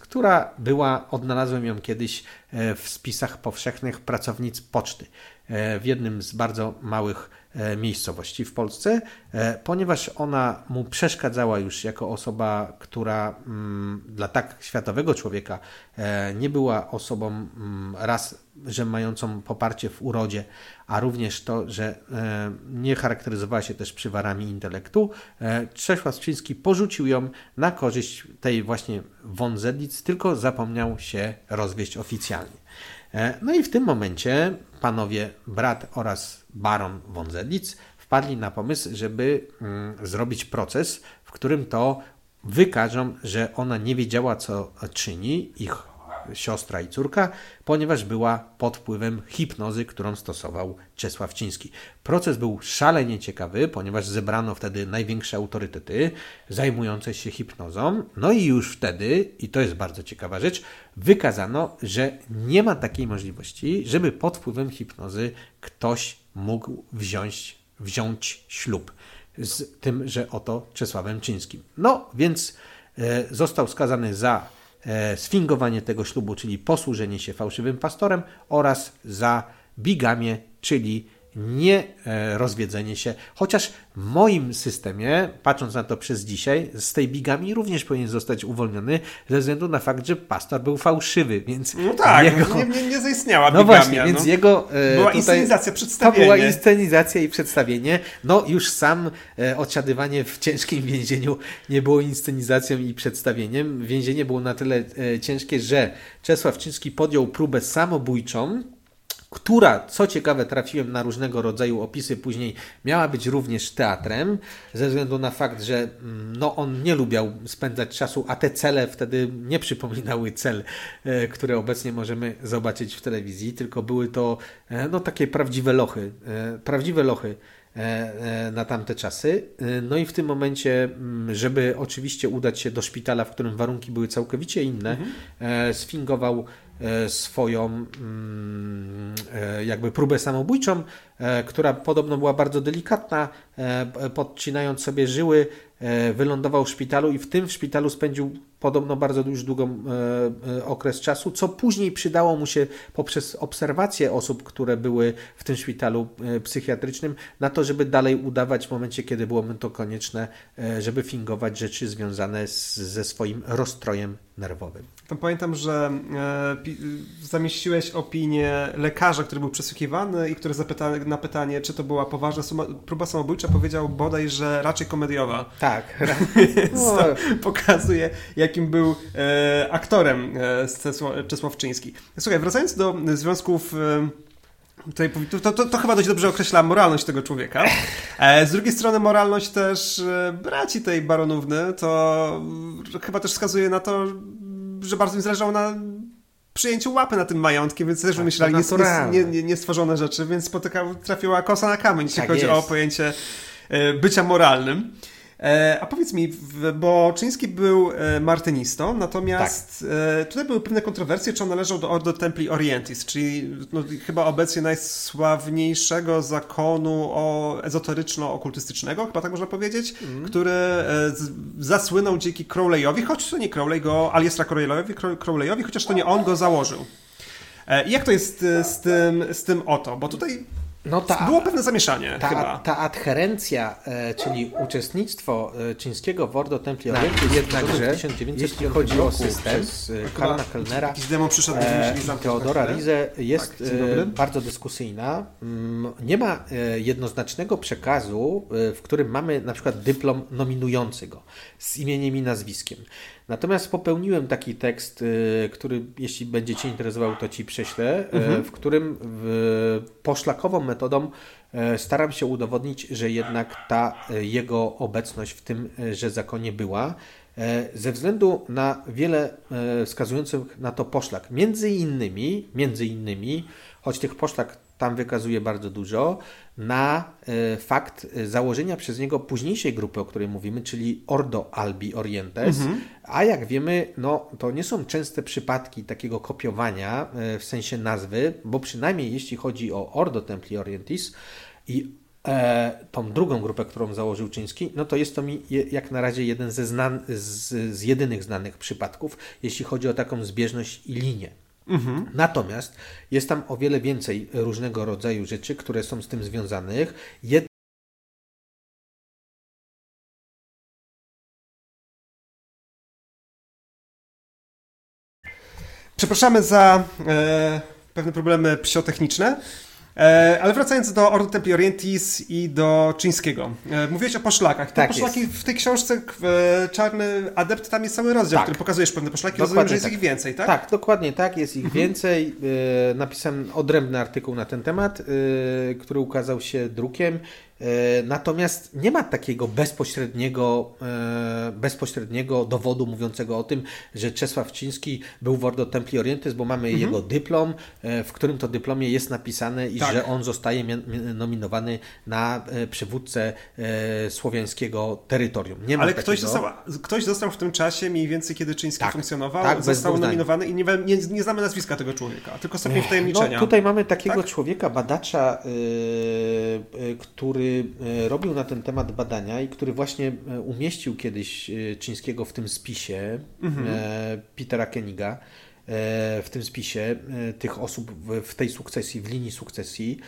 która była, odnalazłem ją kiedyś w spisach powszechnych pracownic poczty w jednym z bardzo małych E, miejscowości w Polsce, e, ponieważ ona mu przeszkadzała już jako osoba, która mm, dla tak światowego człowieka e, nie była osobą mm, raz, że mającą poparcie w urodzie, a również to, że nie charakteryzowała się też przywarami intelektu, Czesław Sczyński porzucił ją na korzyść tej właśnie von Zedlitz, tylko zapomniał się rozwieść oficjalnie. No i w tym momencie panowie brat oraz baron von Zedlitz wpadli na pomysł, żeby mm, zrobić proces, w którym to wykażą, że ona nie wiedziała, co czyni, ich siostra i córka, ponieważ była pod wpływem hipnozy, którą stosował Czesław Ciński. Proces był szalenie ciekawy, ponieważ zebrano wtedy największe autorytety zajmujące się hipnozą. No i już wtedy, i to jest bardzo ciekawa rzecz, wykazano, że nie ma takiej możliwości, żeby pod wpływem hipnozy ktoś mógł wziąć, wziąć ślub z tym, że oto Czesławem Czyńskim. No więc e, został skazany za sfingowanie tego ślubu, czyli posłużenie się fałszywym pastorem oraz za bigamię, czyli nie e, rozwiedzenie się, chociaż w moim systemie, patrząc na to przez dzisiaj, z tej bigami również powinien zostać uwolniony ze względu na fakt, że pastor był fałszywy, więc No tak, jego... nie, nie, nie zaistniała No bigamia, właśnie, więc no. jego... E, była tutaj, inscenizacja, przedstawienie. To była inscenizacja i przedstawienie. No już sam e, odsiadywanie w ciężkim [laughs] więzieniu nie było inscenizacją i przedstawieniem. Więzienie było na tyle ciężkie, że Czesław Czyński podjął próbę samobójczą, która, co ciekawe, trafiłem na różnego rodzaju opisy później, miała być również teatrem, ze względu na fakt, że mm, no, on nie lubiał spędzać czasu, a te cele wtedy nie przypominały cel, e, które obecnie możemy zobaczyć w telewizji, tylko były to e, no, takie prawdziwe lochy. E, prawdziwe lochy na tamte czasy. No i w tym momencie, mm, żeby oczywiście udać się do szpitala, w którym warunki były całkowicie inne, mhm. sfingował swoją mm, e, jakby próbę samobójczą, e, która podobno była bardzo delikatna, podcinając sobie żyły, wylądował w szpitalu i w tym szpitalu spędził podobno bardzo już długą okres czasu, co później przydało mu się poprzez obserwację osób, które były w tym szpitalu psychiatrycznym, na to, żeby dalej udawać w momencie, kiedy byłoby to konieczne, żeby fingować rzeczy związane z, ze swoim rozstrojem nerwowym. Tam pamiętam, że e, zamieściłeś opinię lekarza, który był przesłuchiwany i który zapyta, na pytanie, czy to była poważna suma, próba samobójcza, powiedział bodaj, że raczej komediowa. Tak. [laughs] Więc to pokazuje, jakim był e, aktorem e, Czesław Czyński. Słuchaj, wracając do związków e, Tutaj, to, to, to, chyba dość dobrze określa moralność tego człowieka. E, z drugiej strony moralność też e, braci tej baronówny to chyba też wskazuje na to, że bardzo im zależało na przyjęciu łapy na tym majątkiem, więc też tak, wymyślali niestworzone nie, nie, rzeczy, więc spotykał, trafiła kosa na kamień, jeśli tak chodzi jest. o pojęcie e, bycia moralnym. E, a powiedz mi, bo Czyński był e, martynistą, natomiast tak. E, tutaj były pewne kontrowersje, czy on należał do Ordo Templi Orientis, czyli no, chyba obecnie najsławniejszego zakonu o, ezoteryczno-okultystycznego, chyba tak można powiedzieć, mm. który zasłynął dzięki Crowleyowi, choć to nie Crowley go, Aliestra Crowleyowi, Crowleyowi, chociaż to nie on go założył. I jak to jest z tym, z tym oto? Bo tutaj no ta, Było pewne zamieszanie ta, chyba. Ta adherencja, e, czyli uczestnictwo e, chińskiego w Ordo Templi Orientis tak, jednakże, jeśli chodzi o system, przez e, Karla Kellnera i Teodora Rize jest tak, bardzo dyskusyjna. Mm, nie ma jednoznacznego przekazu, w którym mamy na przykład dyplom nominujący go z imieniem i nazwiskiem. Natomiast popełniłem taki tekst, y, który jeśli będzie Cię interesował, to Ci prześlę, y, mhm. w którym poszlakową metodą y, staram się udowodnić, że jednak ta jego obecność w tym, że zakonie była, ze względu na wiele wskazujących na to poszlak. Między innymi, między innymi, choć tych poszlak tam wykazuje bardzo dużo, na e, fakt e, założenia przez niego późniejszej grupy, o której mówimy, czyli Ordo Albi Orientes. Mhm. A jak wiemy, no, to nie są częste przypadki takiego kopiowania e, w sensie nazwy, bo przynajmniej jeśli chodzi o Ordo Templi Orientis i e, tą drugą grupę, którą założył Czyński, no to jest to mi jak na razie jeden ze znan, z, z jedynych znanych przypadków, jeśli chodzi o taką zbieżność i linię. Mhm. Natomiast jest tam o wiele więcej różnego rodzaju rzeczy, które są z tym związanych. Jed Przepraszamy za e, pewne problemy psiotechniczne. E, ale wracając do Ordo Templi Orientis i do Czyńskiego. E, mówiłeś o poszlakach. Te tak poszlaki jest. w tej książce e, Czarny Adept, tam jest cały rozdział, tak. który pokazujesz pewne poszlaki. Dokładnie Rozumiem, że jest tak. ich więcej, tak? Tak, dokładnie tak, jest ich mhm. więcej. Napisałem odrębny artykuł na ten temat, który ukazał się drukiem. E, natomiast nie ma takiego bezpośredniego, e, bezpośredniego dowodu mówiącego o tym, że Czesław Ciński był w Ordo Templi Orientis, bo mamy mhm. jego dyplom, e, w którym to dyplomie jest napisane, iż tak. że on zostaje nominowany na przywódcę słowiańskiego terytorium. Nie Ale ktoś, został, ktoś został w tym czasie, mniej więcej kiedy Czyński tak, funkcjonował, tak, został nominowany i nie, nie, nie, znamy nazwiska tego człowieka, tylko stopień wtajemniczenia. No, tutaj mamy takiego tak? człowieka, badacza, yy, yy, który E, robił na ten temat badania i który właśnie e, umieścił kiedyś e, Czyńskiego w tym spisie mhm. Petera Keniga, w tym spisie tych osób w tej sukcesji, w linii sukcesji.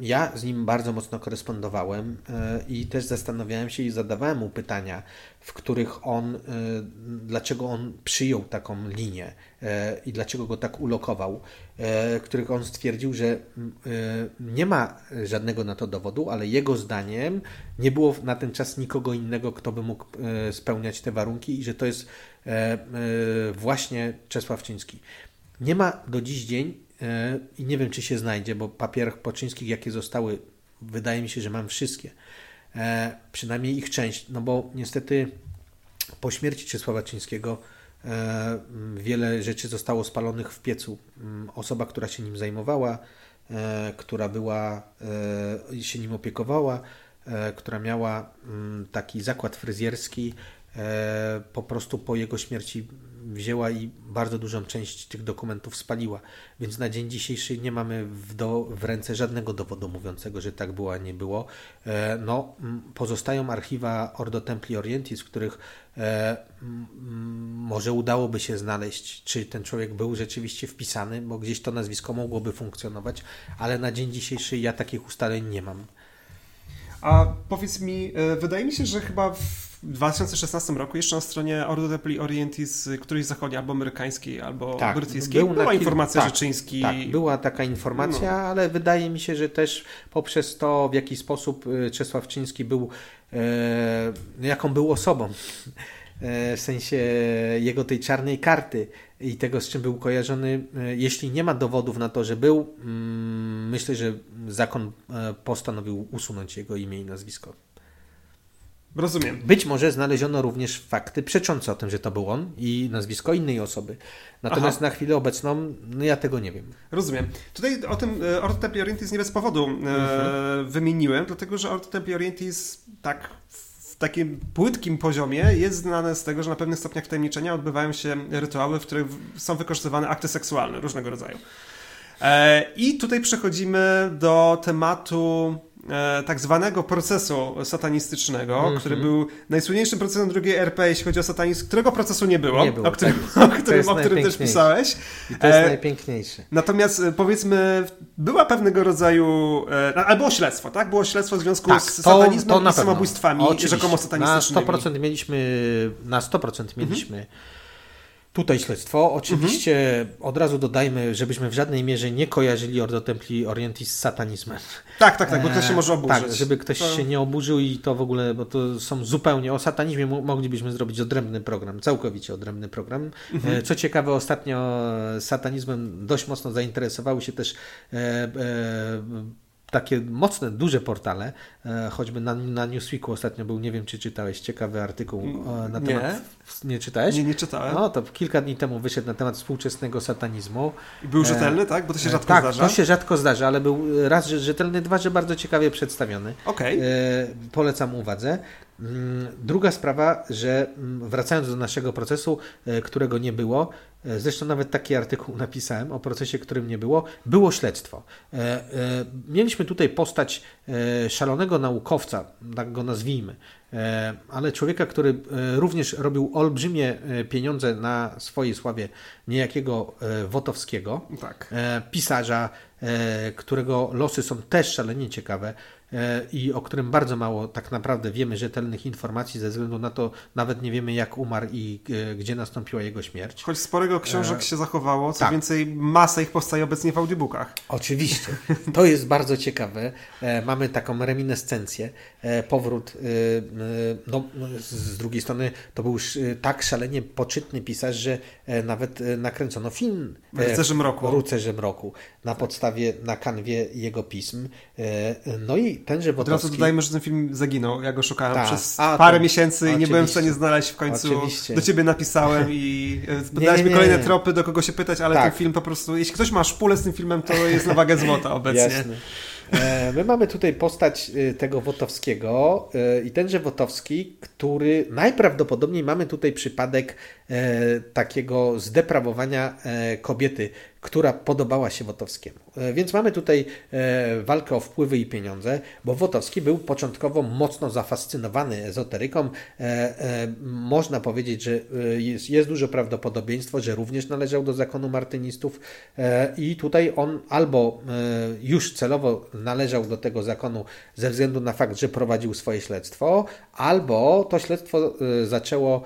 Ja z nim bardzo mocno korespondowałem i też zastanawiałem się i zadawałem mu pytania, w których on, dlaczego on przyjął taką linię i dlaczego go tak ulokował. E, których on stwierdził, że e, nie ma żadnego na to dowodu, ale jego zdaniem nie było na ten czas nikogo innego, kto by mógł e, spełniać te warunki i że to jest właśnie Czesław Czyński. Nie ma do dziś dzień i nie wiem, czy się znajdzie, bo papierach poczyńskich, jakie zostały, wydaje mi się, że mam wszystkie. Przynajmniej ich część, no bo niestety po śmierci Czesława Czyńskiego E, wiele rzeczy zostało spalonych w piecu. Osoba, która się nim zajmowała, e, która była, e, się nim opiekowała, która miała taki zakład fryzjerski, po prostu po jego śmierci wzięła i bardzo dużą część tych dokumentów spaliła. Więc na dzień dzisiejszy nie mamy w, do, w ręce żadnego dowodu mówiącego, że tak było, a nie było. No, pozostają archiwa Ordo Templi Orientis, w których E, może udałoby się znaleźć, czy ten człowiek był rzeczywiście wpisany, bo gdzieś to nazwisko mogłoby funkcjonować, ale na dzień dzisiejszy ja takich ustaleń nie mam. A powiedz mi, e, wydaje mi się, że chyba w 2016 roku jeszcze na stronie Ordo Templi Orientis którejś zachodniej, albo amerykańskiej, albo tak, brytyjskiej, był była informacja, tak, że Czyński... Tak, była taka informacja, no. ale wydaje mi się, że też poprzez to, w jaki sposób e, Czesław Czyński był, e, jaką był osobą, e, [laughs] w sensie jego tej czarnej karty i tego, z czym był kojarzony, e, jeśli nie ma dowodów na to, że był, mm, myślę, że zakon postanowił usunąć jego imię i nazwisko. Rozumiem. Być może znaleziono również fakty przeczące o tym, że to był on i nazwisko innej osoby. Natomiast Aha. na chwilę obecną no ja tego nie wiem. Rozumiem. Tutaj o tym e, Ordo Templi Orientis nie bez powodu e, mhm. wymieniłem, dlatego że Ordo Templi Orientis tak w takim płytkim poziomie jest znane z tego, że na pewnych stopniach wtajemniczenia odbywają się rytuały, w których są wykorzystywane akty seksualne różnego rodzaju. E, I tutaj przechodzimy do tematu E, tak zwanego procesu satanistycznego, mm -hmm. który był najsłynniejszym procesem drugiej RP, jeśli chodzi o satanizm, którego procesu nie było, nie było o którym, tak. [laughs] o którym, o którym też pisałeś. I to jest e, najpiękniejsze. Natomiast e, powiedzmy, była pewnego rodzaju, e, albo śledztwo, tak? Było śledztwo w związku tak, z to, satanizmem to i samobójstwami rzekomo satanistycznymi. Na 100% mieliśmy, na 100% mieliśmy -hmm Tutaj śledztwo. Oczywiście mhm. od razu dodajmy, żebyśmy w żadnej mierze nie kojarzyli Ordo Templi Orientis z satanizmem. Tak, tak, tak, bo ktoś się może oburzyć. Tak, żeby ktoś to... się nie oburzył i to w ogóle, bo to są zupełnie o satanizmie moglibyśmy zrobić odrębny program, całkowicie odrębny program. Mhm. E, co ciekawe, ostatnio satanizmem dość mocno zainteresowały się też e, e, takie mocne, duże portale, e, choćby na, na Newsweeku ostatnio był, nie wiem czy czytałeś, ciekawy artykuł e, na temat... Nie, nie czytałeś? Nie, nie czytałem. No to kilka dni temu wyszedł na temat współczesnego satanizmu. I był e, rzetelny, tak? Bo to się rzadko tak, zdarza. Tak, to się rzadko zdarza, ale był raz rzetelny, dwa, że bardzo ciekawie przedstawiony. Okej. Okay. Polecam uwadze. Mm, druga sprawa, że mm, wracając do naszego procesu, e, którego nie było, e, zresztą nawet taki artykuł [laughs] napisałem o procesie, którym nie było, było śledztwo. E, mieliśmy tutaj postać szalonego naukowca, tak go nazwijmy, ale człowieka, który również robił olbrzymie pieniądze na swojej sławie niejakiego Wotowskiego, tak. pisarza, którego losy są też szalenie ciekawe. E, i o którym bardzo mało tak naprawdę wiemy rzetelnych informacji, ze względu na to nawet nie wiemy jak umarł i e, gdzie nastąpiła jego śmierć. Choć sporego książek e... się zachowało, co tak. więcej masa ich powstaje obecnie w audiobookach. Oczywiście, [laughs] to jest bardzo ciekawe. Mamy taką reminiscencję, powrót, no, z drugiej strony to był już tak szalenie poczytny pisarz, że nawet nakręcono film Rycerzem Roku. Rycerzem Roku na podstawie, na kanwie jego pism. No i tenże Wotowski... Od razu dodajmy, że ten film zaginął. Ja go szukałem Ta. przez A, parę to... miesięcy i nie byłem w stanie znaleźć w końcu. Oczywiście. Do ciebie napisałem i e, [laughs] dałeś mi kolejne tropy, do kogo się pytać, ale tak. ten film po prostu... Jeśli ktoś ma szpulę z tym filmem, to jest na wagę złota obecnie. Jasne. E, my mamy tutaj postać e, tego Wotowskiego i tenże Wotowski, który najprawdopodobniej mamy tutaj przypadek takiego zdeprawowania kobiety, która podobała się Wotowskiemu. E, więc mamy tutaj e, walkę o wpływy i pieniądze, bo Wotowski był początkowo mocno zafascynowany ezoteryką. E, można powiedzieć, że jest, jest duże prawdopodobieństwo, że również należał do zakonu martynistów i tutaj on albo już celowo należał do tego zakonu ze względu na fakt, że prowadził swoje śledztwo, albo to śledztwo zaczęło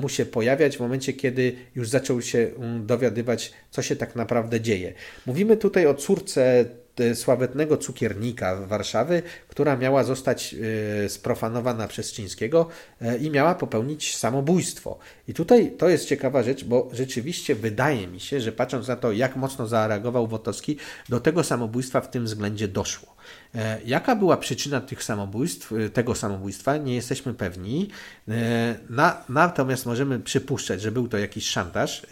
mu się pojawiać w momencie, kiedy już zaczął się mm, dowiadywać, co się tak naprawdę naprawdę dzieje. Mówimy tutaj o córce e, sławetnego cukiernika Warszawy, która miała zostać e, sprofanowana przez Czyńskiego e, i miała popełnić samobójstwo. I tutaj to jest ciekawa rzecz, bo rzeczywiście wydaje mi się, że patrząc na to, jak mocno zareagował Wotowski, do tego samobójstwa w tym względzie doszło. E, jaka była przyczyna tych samobójstw, e, tego samobójstwa, nie jesteśmy pewni. E, na, natomiast możemy przypuszczać, że był to jakiś szantaż,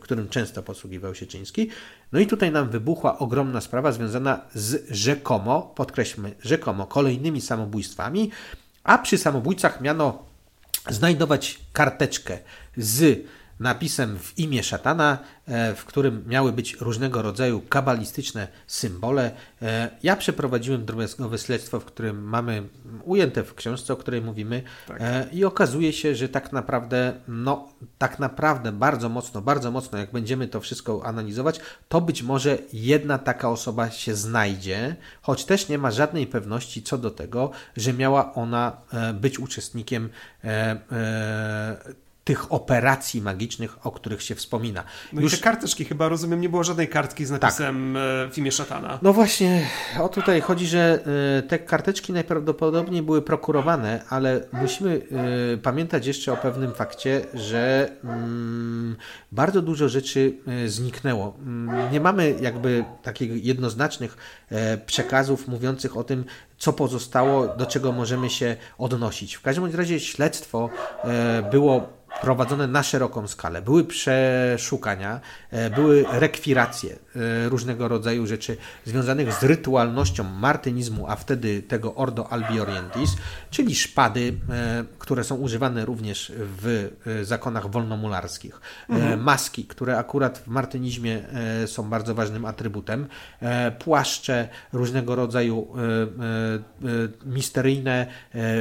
którym często posługiwał się Czyński. No i tutaj nam wybuchła ogromna sprawa związana z rzekomo, podkreślmy, rzekomo kolejnymi samobójstwami, a przy samobójcach miano znajdować karteczkę z napisem w imię szatana, e, w którym miały być różnego rodzaju kabalistyczne symbole. E, ja przeprowadziłem drobiazgowe śledztwo, w którym mamy ujęte w książce, o której mówimy tak. E, i okazuje się, że tak naprawdę, no tak naprawdę bardzo mocno, bardzo mocno, jak będziemy to wszystko analizować, to być może jedna taka osoba się znajdzie, choć też nie ma żadnej pewności co do tego, że miała ona być uczestnikiem tych operacji magicznych, o których się wspomina. No Już... i te karteczki chyba, rozumiem, nie było żadnej kartki z napisem tak. w imię szatana. No właśnie, o tutaj chodzi, że e, te karteczki najprawdopodobniej były prokurowane, ale musimy e, pamiętać jeszcze o pewnym fakcie, że mm, bardzo dużo rzeczy e, zniknęło. Mm, nie mamy jakby takich jednoznacznych przekazów mówiących o tym, co pozostało, do czego możemy się odnosić. W każdym razie śledztwo było prowadzone na szeroką skalę. Były przeszukania, e, były rekwiracje e, różnego rodzaju rzeczy związanych z rytualnością martynizmu, a wtedy tego Ordo Albi Orientis, czyli szpady, e, które są używane również w zakonach wolnomularskich, mhm. maski, które akurat w martynizmie są bardzo ważnym atrybutem, płaszcze, różnego rodzaju misteryjne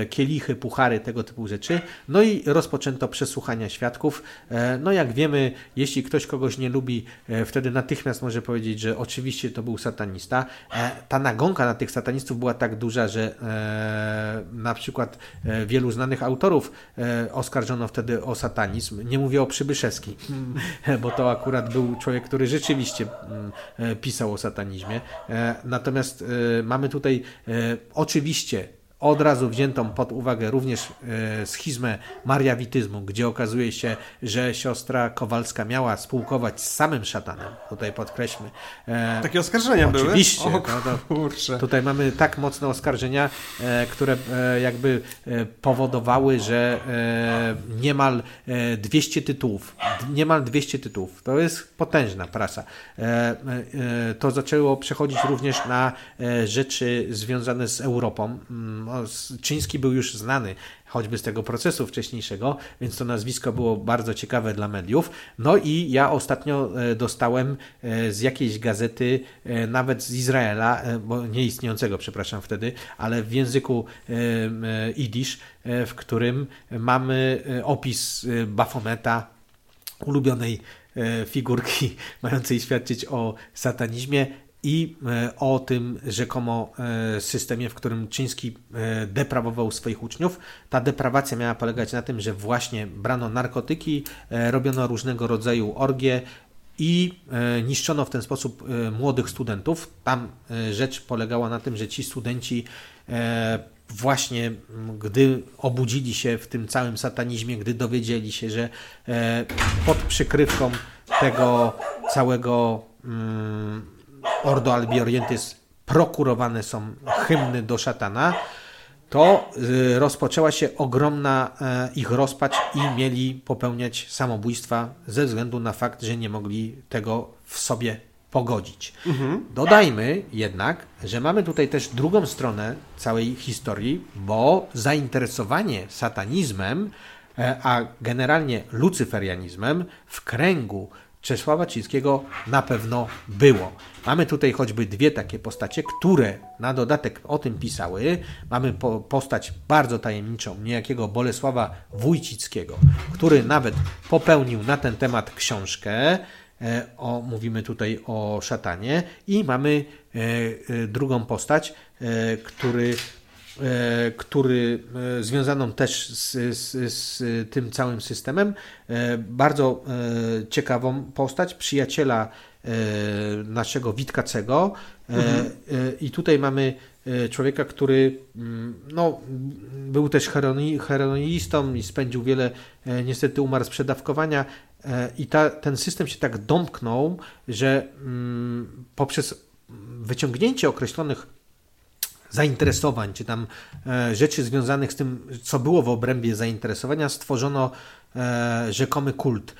kielichy, puchary, tego typu rzeczy. No i rozpoczęto przesłuchanie słuchania świadków. E, no jak wiemy, jeśli ktoś kogoś nie lubi, e, wtedy natychmiast może powiedzieć, że oczywiście to był satanista. E, ta nagonka na tych satanistów była tak duża, że na przykład wielu znanych autorów oskarżono wtedy o satanizm. Nie mówię o Przybyszewski, [laughs] bo to akurat był człowiek, który rzeczywiście mm, pisał o satanizmie. Natomiast mamy tutaj oczywiście od razu wziętą pod uwagę również e, schizmę mariawityzmu, gdzie okazuje się, że siostra Kowalska miała spółkować z samym szatanem. Tutaj podkreślmy. E, Takie oskarżenia oczywiście, były? Oczywiście. No tutaj mamy tak mocne oskarżenia, e, które jakby powodowały, że niemal 200 tytułów, niemal 200 tytułów. To jest potężna prasa. To zaczęło przechodzić również na rzeczy związane z Europą Czyński był już znany choćby z tego procesu wcześniejszego, więc to nazwisko było bardzo ciekawe dla mediów. No i ja ostatnio e, dostałem e, z jakiejś gazety, e, nawet z Izraela, bo nieistniejącego, przepraszam wtedy, ale w języku idisz, w którym mamy opis Bafometa, ulubionej figurki [laughs] mającej świadczyć o satanizmie i e, o tym rzekomo e, systemie, w którym Czyński e, deprawował swoich uczniów. Ta deprawacja miała polegać na tym, że właśnie brano narkotyki, robiono różnego rodzaju orgie i niszczono w ten sposób młodych studentów. Tam rzecz polegała na tym, że ci studenci właśnie gdy obudzili się w tym całym satanizmie, gdy dowiedzieli się, że pod przykrywką tego całego mm, Ordo Albi Orientis prokurowane są hymny do szatana, to y, rozpoczęła się ogromna e, ich rozpacz i mieli popełniać samobójstwa ze względu na fakt, że nie mogli tego w sobie pogodzić. Mhm. Dodajmy jednak, że mamy tutaj też drugą stronę całej historii, bo zainteresowanie satanizmem, e, a generalnie lucyferianizmem w kręgu Czesława Cińskiego na pewno było. Mamy tutaj choćby dwie takie postacie, które na dodatek o tym pisały. Mamy po, postać bardzo tajemniczą, niejakiego Bolesława Wójcickiego, który nawet popełnił na ten temat książkę. E, o, mówimy tutaj o szatanie i mamy e, e, drugą postać, który który e, związaną też z, z, z, tym całym systemem. E, bardzo ciekawą postać, przyjaciela naszego Witkacego. Mhm. I tutaj mamy człowieka, który mm, no, był też heroinistą i spędził wiele, niestety umarł z przedawkowania. I ta, ten system się tak domknął, że mm, poprzez wyciągnięcie określonych zainteresowań, czy tam e, rzeczy związanych z tym, co było w obrębie zainteresowania, stworzono e, rzekomy kult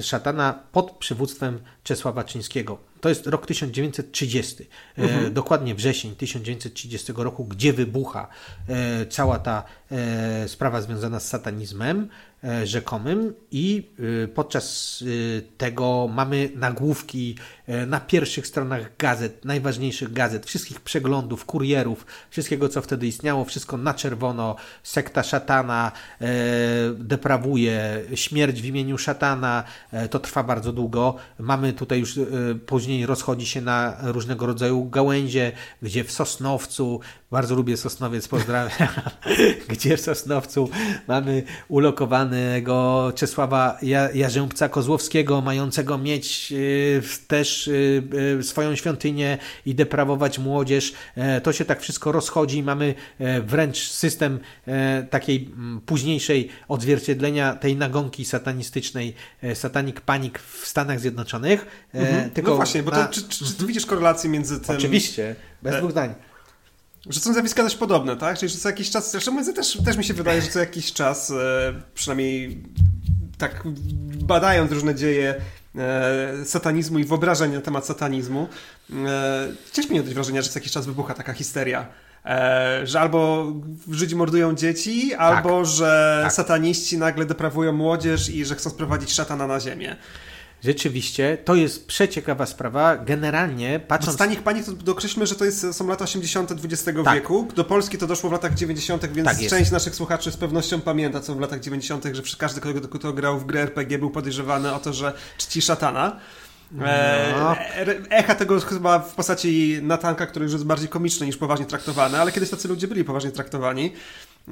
szatana pod przywództwem Czesława Czyńskiego. To jest rok 1930, mhm. dokładnie wrzesień 1930 roku, gdzie wybucha cała ta sprawa związana z satanizmem. Rzekomym i podczas tego mamy nagłówki na pierwszych stronach gazet, najważniejszych gazet, wszystkich przeglądów, kurierów, wszystkiego co wtedy istniało, wszystko na czerwono, sekta szatana deprawuje, śmierć w imieniu szatana, to trwa bardzo długo. Mamy tutaj już później rozchodzi się na różnego rodzaju gałęzie, gdzie w Sosnowcu, bardzo lubię Sosnowiec, pozdrawiam, [laughs] gdzie w Sosnowcu mamy ulokowany panego Czesława Jarzębca Kozłowskiego, mającego mieć y, też swoją świątynię i deprawować młodzież. E, to się tak wszystko rozchodzi. Mamy e, wręcz system e, takiej późniejszej odzwierciedlenia tej nagonki satanistycznej, satanik panik w Stanach Zjednoczonych. Mhm. Tylko no właśnie, bo to, na... czy, czy, czy, ty widzisz korelację między tym... Oczywiście, bez dwóch zdań. Że są zjawiska dość podobne, tak? Czyli że co jakiś czas, zresztą też, też mi się wydaje, że co jakiś czas, e, przynajmniej tak badając różne dzieje e, satanizmu i wyobrażeń na temat satanizmu, e, ciężko mi odnieść wrażenia, że co jakiś czas wybucha taka histeria. Że albo Żydzi mordują dzieci, tak. albo że tak. sataniści nagle deprawują młodzież i że chcą sprowadzić szatana na ziemię. Rzeczywiście, to jest przeciekawa sprawa. Generalnie patrząc... Stanik Panik, to dokreślmy, że to jest, są lata 80. XX tak. wieku. Do Polski to doszło w latach 90., więc tak część naszych słuchaczy z pewnością pamięta, co w latach 90., że każdy, kto grał w grę RPG, był podejrzewany o to, że czci szatana. No. E, echa tego chyba w postaci Natanka, który już jest bardziej komiczny niż poważnie traktowany, ale kiedyś tacy ludzie byli poważnie traktowani.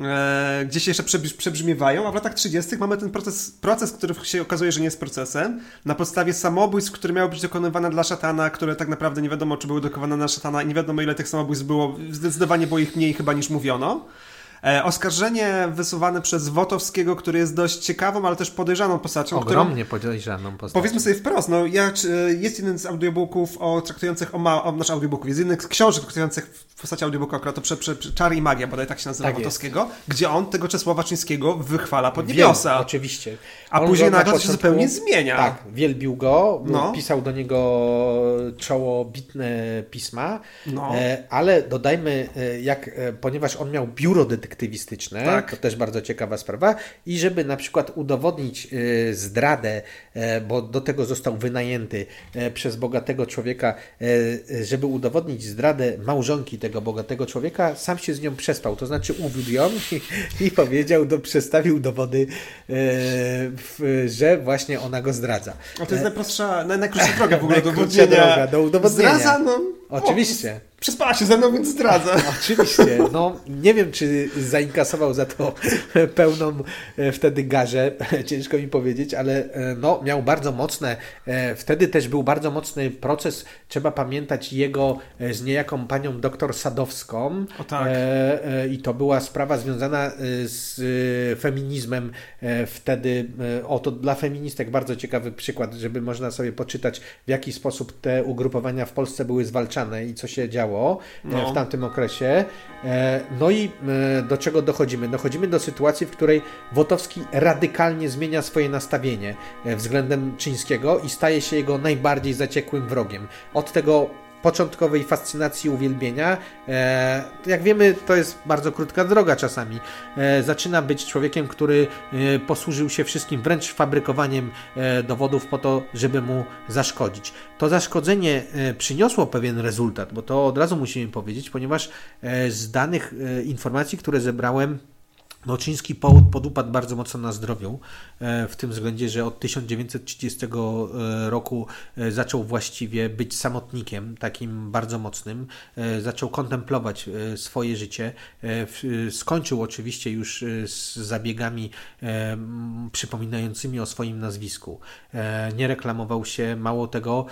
E, gdzieś jeszcze przebrzmiewają, a w latach 30. mamy ten proces, proces, który się okazuje, że nie jest procesem, na podstawie samobójstw, które miały być dokonywane dla szatana, które tak naprawdę nie wiadomo, czy były dokonywane na szatana i nie wiadomo, ile tych samobójstw było, zdecydowanie było ich mniej chyba niż mówiono. E, oskarżenie wysuwane przez Wotowskiego, który jest dość ciekawą, ale też podejrzaną postacią. Ogromnie którą, podejrzaną postacią. Powiedzmy sobie wprost, no, ja, jest jeden z audiobooków o, traktujących o, ma, o nasz audiobooków, jest jeden z książek traktujących w postaci audiobooka akurat to prze, prze, prze, Czar i Magia, bodaj tak się nazywa tak Wotowskiego, gdzie on tego Czesława Czyńskiego wychwala pod niebiosa. Wiem, oczywiście. A on później nagle się zupełnie zmienia. Tak, wielbił go, no. pisał do niego czołobitne pisma, no. E, ale dodajmy, e, jak, e, ponieważ on miał biuro detektywistyczne, tak. to też bardzo ciekawa sprawa, i żeby na przykład udowodnić zdradę, bo do tego został wynajęty przez bogatego człowieka, żeby udowodnić zdradę małżonki tego bogatego człowieka, sam się z nią przespał, to znaczy uwiódł ją i, i powiedział, do, przedstawił dowody, że właśnie ona go zdradza. A to jest najprostsza, najkrótsza droga w ogóle [laughs] do udowodnienia. do udowodnienia. Zdradza, no, Oczywiście. O, przespała się ze mną, więc zdradza. [laughs] Oczywiście. No, nie wiem, czy zainkasował za to [laughs] pełną e, wtedy garzę, [laughs] ciężko mi powiedzieć, ale e, no, miał bardzo mocne, e, wtedy też był bardzo mocny proces, trzeba pamiętać jego z niejaką panią doktor Sadowską. O tak. I to była sprawa związana z feminizmem wtedy. O, to dla feministek bardzo ciekawy przykład, żeby można sobie poczytać, w jaki sposób te ugrupowania w Polsce były zwalczane i co się działo e, no. w tamtym okresie. E, no i e, do czego dochodzimy? Dochodzimy do sytuacji, w której Wotowski radykalnie zmienia swoje nastawienie względem Czyńskiego i staje się jego najbardziej zaciekłym wrogiem. Od tego początkowej fascynacji uwielbienia. E, jak wiemy, to jest bardzo krótka droga czasami. E, zaczyna być człowiekiem, który e, posłużył się wszystkim, wręcz fabrykowaniem dowodów po to, żeby mu zaszkodzić. To zaszkodzenie przyniosło pewien rezultat, bo to od razu musimy powiedzieć, ponieważ z danych informacji, które zebrałem, Noczyński podupadł bardzo mocno na zdrowiu, e, w tym względzie, że od 1930 e, roku e, zaczął właściwie być samotnikiem, takim bardzo mocnym. Zaczął kontemplować swoje życie. Skończył oczywiście już z zabiegami przypominającymi o swoim nazwisku. Nie reklamował się, mało tego.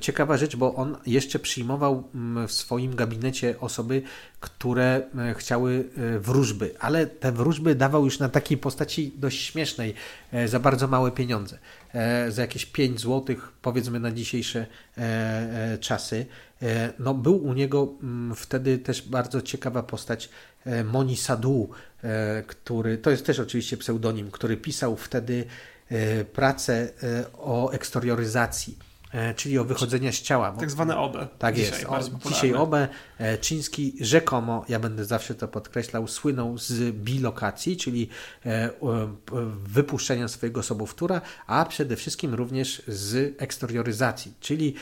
Ciekawa rzecz, bo on jeszcze przyjmował w swoim gabinecie osoby, które chciały wróżby, ale te wróżby dawał już na takiej postaci dość śmiesznej e, za bardzo małe pieniądze. E, za jakieś 5 zł, powiedzmy na dzisiejsze e, czasy. No, był u niego mm, wtedy też bardzo ciekawa postać Moni Sadu, który, to jest też oczywiście pseudonim, który pisał wtedy pracę o eksterioryzacji E, czyli o wychodzenie z ciała. Tak zwane OBE. Tak dzisiaj jest. O, dzisiaj OBE. E, Czyński rzekomo, ja będę zawsze to podkreślał, słynął z bilokacji, czyli e, wypuszczenia swojego sobowtóra, a przede wszystkim również z eksterioryzacji, czyli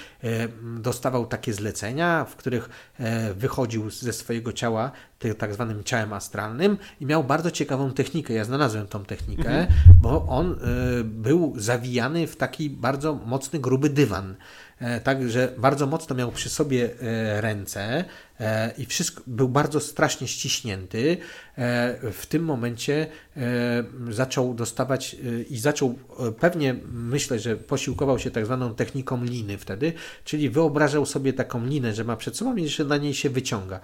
dostawał takie zlecenia, w których wychodził ze swojego ciała tak zwanym ciałem astralnym i miał bardzo ciekawą technikę. Ja znalazłem tą technikę, mhm. bo on był zawijany w taki bardzo mocny, gruby dywan. E, Także bardzo mocno miał przy sobie e, ręce i wszystko był bardzo strasznie ściśnięty. W tym momencie zaczął dostawać i zaczął pewnie myślę, że posiłkował się tak zwaną techniką liny wtedy, czyli wyobrażał sobie taką linę, że ma przed sobą i że na niej się wyciąga.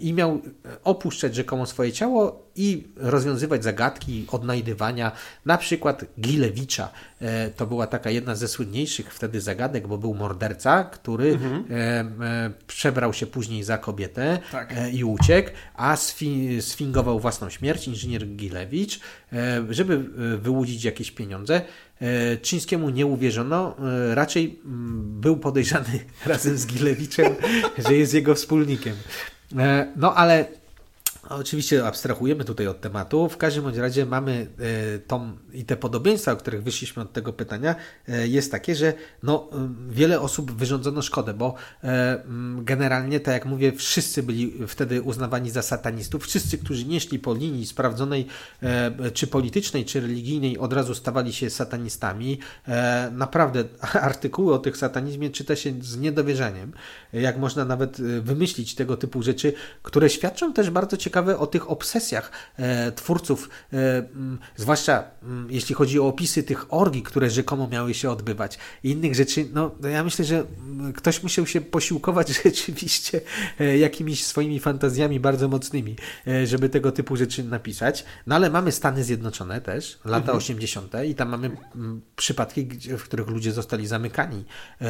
I miał opuszczać rzekomo swoje ciało i rozwiązywać zagadki odnajdywania, na przykład Gilewicza. To była taka jedna ze słynniejszych wtedy zagadek, bo był morderca, który mhm. e, e, przebrał się później za kobietę tak. e, i uciekł, a sfi sfingował własną śmierć, inżynier Gilewicz, e, żeby e, wyłudzić jakieś pieniądze. Czyńskiemu nie uwierzono, raczej mm, był podejrzany [laughs] razem z Gilewiczem, że jest jego wspólnikiem. No ale Oczywiście abstrahujemy tutaj od tematu. W każdym bądź razie mamy e, tą i te podobieństwa, o których wyszliśmy od tego pytania, e, jest takie, że no, e, wiele osób wyrządzono szkodę, bo generalnie, tak jak mówię, wszyscy byli wtedy uznawani za satanistów. Wszyscy, którzy nie szli po linii sprawdzonej, czy politycznej, czy religijnej, od razu stawali się satanistami. Naprawdę artykuły o tych satanizmie czyta się z niedowierzaniem. Jak można nawet wymyślić tego typu rzeczy, które świadczą też bardzo ciekawe ciekawe o tych obsesjach e, twórców, e, zwłaszcza jeśli chodzi o opisy tych orgii, które rzekomo miały się odbywać i innych rzeczy. No, ja myślę, że ktoś musiał się posiłkować [laughs] rzeczywiście e, jakimiś swoimi fantazjami bardzo mocnymi, żeby tego typu rzeczy napisać. No ale mamy Stany Zjednoczone też, lata mhm. 80. i tam mamy przypadki, w których ludzie zostali zamykani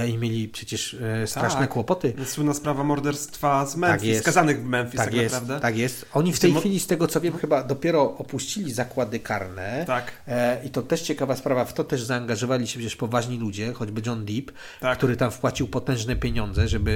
i mieli przecież straszne tak. kłopoty. Słynna sprawa morderstwa z Memphis, tak skazanych w Memphis tak, tak jest, naprawdę. Tak jest. Oni w tej chwili, z tego co wiem, chyba dopiero opuścili zakłady karne. Tak. E, I to też ciekawa sprawa, w to też zaangażowali się przecież poważni ludzie, choćby John Deep, tak. który tam wpłacił potężne pieniądze, żeby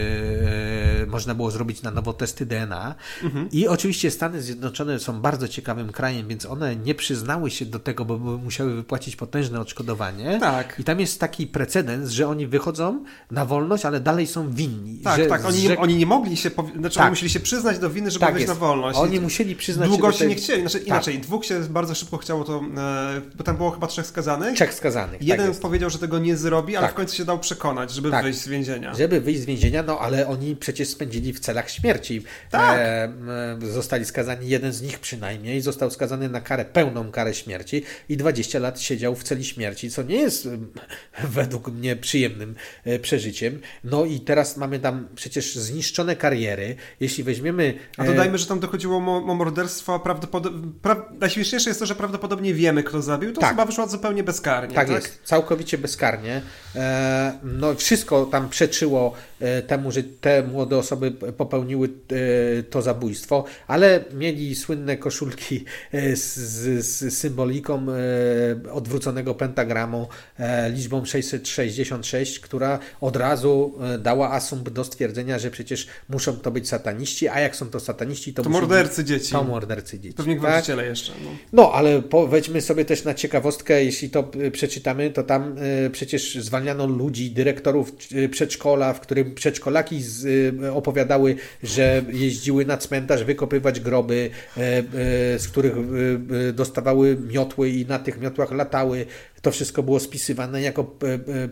e, można było zrobić na nowo testy DNA. Mhm. I oczywiście Stany Zjednoczone są bardzo ciekawym krajem, więc one nie przyznały się do tego, bo musiały wypłacić potężne odszkodowanie. Tak. I tam jest taki precedens, że oni wychodzą na wolność, ale dalej są winni. Tak, że, tak. Oni, nie, oni nie mogli się, znaczy tak. oni musieli się przyznać do winy, żeby tak wyjść jest. na wolność. Oni musieli przyznać Długo się, tej... nie chcieli. Znaczy, tak. Inaczej, dwóch się bardzo szybko chciało to, e, bo tam było chyba trzech skazanych. Trzech skazanych, tak Jeden powiedział, że tego nie zrobi, ale w końcu się dał przekonać, żeby wyjść z więzienia. Żeby wyjść z więzienia, no ale oni przecież spędzili w celach śmierci. Tak. E, zostali skazani, jeden z nich przynajmniej, został skazany na karę, pełną karę śmierci i 20 lat siedział w celi śmierci, co nie jest [laughs] według mnie przyjemnym e, przeżyciem. No i teraz mamy tam przecież zniszczone kariery. Jeśli weźmiemy... A dodajmy, że tam dochodziło o, morderstwo prawdopodobnie... Pra... Najśmieszniejsze jest to, że prawdopodobnie wiemy, kto zabił. To tak. osoba wyszła zupełnie bezkarnie. Tak, tak? jest, całkowicie bezkarnie. E, no wszystko tam przeczyło e, temu, że te młode osoby popełniły to zabójstwo, ale mieli słynne koszulki z, z symboliką odwróconego pentagramu liczbą 666, która od razu dała asumpt do stwierdzenia, że przecież muszą to być sataniści, a jak są to sataniści, to, to mordercy dzieci. To mordercy dzieci. Pewnie gwałciciele tak? jeszcze. No. no, ale weźmy sobie też na ciekawostkę, jeśli to y, przeczytamy, to tam y, przecież zwalniano ludzi, dyrektorów y, przedszkola, w którym przedszkolaki z, y, opowiadały, że jeździły na cmentarz wykopywać groby, z których dostawały miotły i na tych miotłach latały. To wszystko było spisywane jako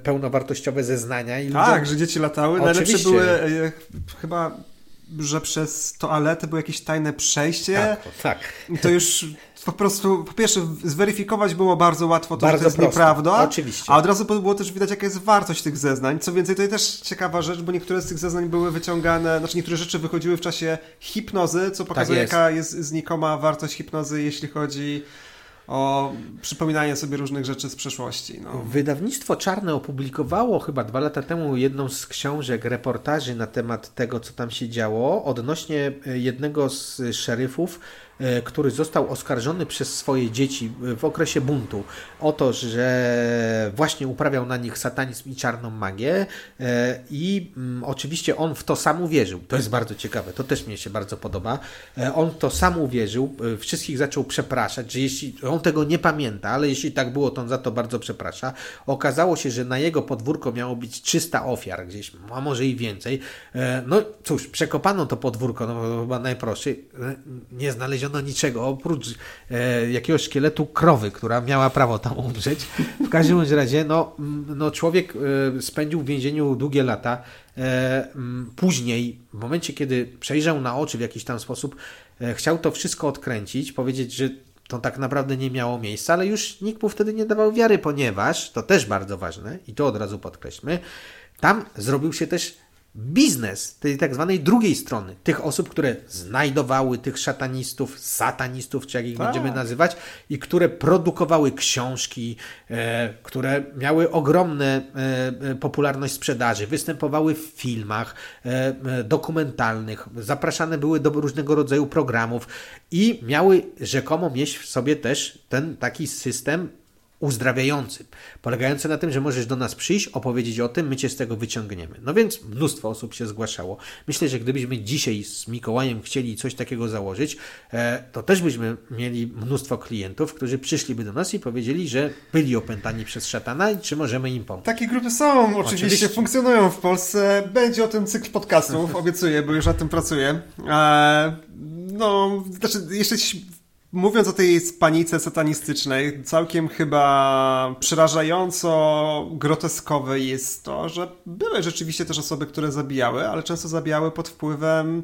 pełnowartościowe zeznania. I tak, ludzie... że dzieci latały. Oczywiście. Najlepsze były e, chyba że przez toaletę było jakieś tajne przejście. Tak, tak. To już po prostu, po pierwsze, zweryfikować było bardzo łatwo to, bardzo że to jest prosto. nieprawda. Oczywiście. A od razu było też widać, jaka jest wartość tych zeznań. Co więcej, to jest też ciekawa rzecz, bo niektóre z tych zeznań były wyciągane, znaczy niektóre rzeczy wychodziły w czasie hipnozy, co pokazuje, tak jest. jaka jest znikoma wartość hipnozy, jeśli chodzi o przypominanie sobie różnych rzeczy z przeszłości. No. Wydawnictwo Czarne opublikowało chyba dwa lata temu jedną z książek, reportaży na temat tego, co tam się działo, odnośnie jednego z szeryfów, E, który został oskarżony przez swoje dzieci w okresie buntu o to, że właśnie uprawiał na nich satanizm i czarną magię e, i mm, oczywiście on w to sam uwierzył. To jest bardzo ciekawe, to też mnie się bardzo podoba. E, on to sam uwierzył, wszystkich zaczął przepraszać, że jeśli on tego nie pamięta, ale jeśli tak było, to on za to bardzo przeprasza. Okazało się, że na jego podwórko miało być 300 ofiar gdzieś, a może i więcej. No cóż, przekopano to podwórko, no chyba najprostszy. Nie znaleziono znaleziono niczego oprócz e, jakiegoś szkieletu krowy, która miała prawo tam umrzeć. W każdym razie no, no człowiek e, spędził w więzieniu długie lata. E, później, w momencie, kiedy przejrzał na oczy w jakiś tam sposób, e, chciał to wszystko odkręcić, powiedzieć, że to tak naprawdę nie miało miejsca, ale już nikt mu wtedy nie dawał wiary, ponieważ, to też bardzo ważne i to od razu podkreślmy, tam zrobił się też biznes tej tak zwanej drugiej strony, tych osób, które znajdowały tych szatanistów, satanistów, czy jak ich tak. będziemy nazywać, i które produkowały książki, e, które miały ogromne e, popularność sprzedaży, występowały w filmach e, e, dokumentalnych, zapraszane były do różnego rodzaju programów i miały rzekomo mieć w sobie też ten taki system uzdrawiający, polegający na tym, że możesz do nas przyjść, opowiedzieć o tym, my cię z tego wyciągniemy. No więc mnóstwo osób się zgłaszało. Myślę, że gdybyśmy dzisiaj z Mikołajem chcieli coś takiego założyć, e, to też byśmy mieli mnóstwo klientów, którzy przyszliby do nas i powiedzieli, że byli opętani przez szatana i czy możemy im pomóc. Takie grupy są, oczywiście, oczywiście. funkcjonują w Polsce. Będzie o tym cykl podcastów, [laughs] obiecuję, bo już nad tym pracuję. E, no, znaczy jeszcze Mówiąc o tej panice satanistycznej, całkiem chyba przerażająco groteskowe jest to, że były rzeczywiście też osoby, które zabijały, ale często zabijały pod wpływem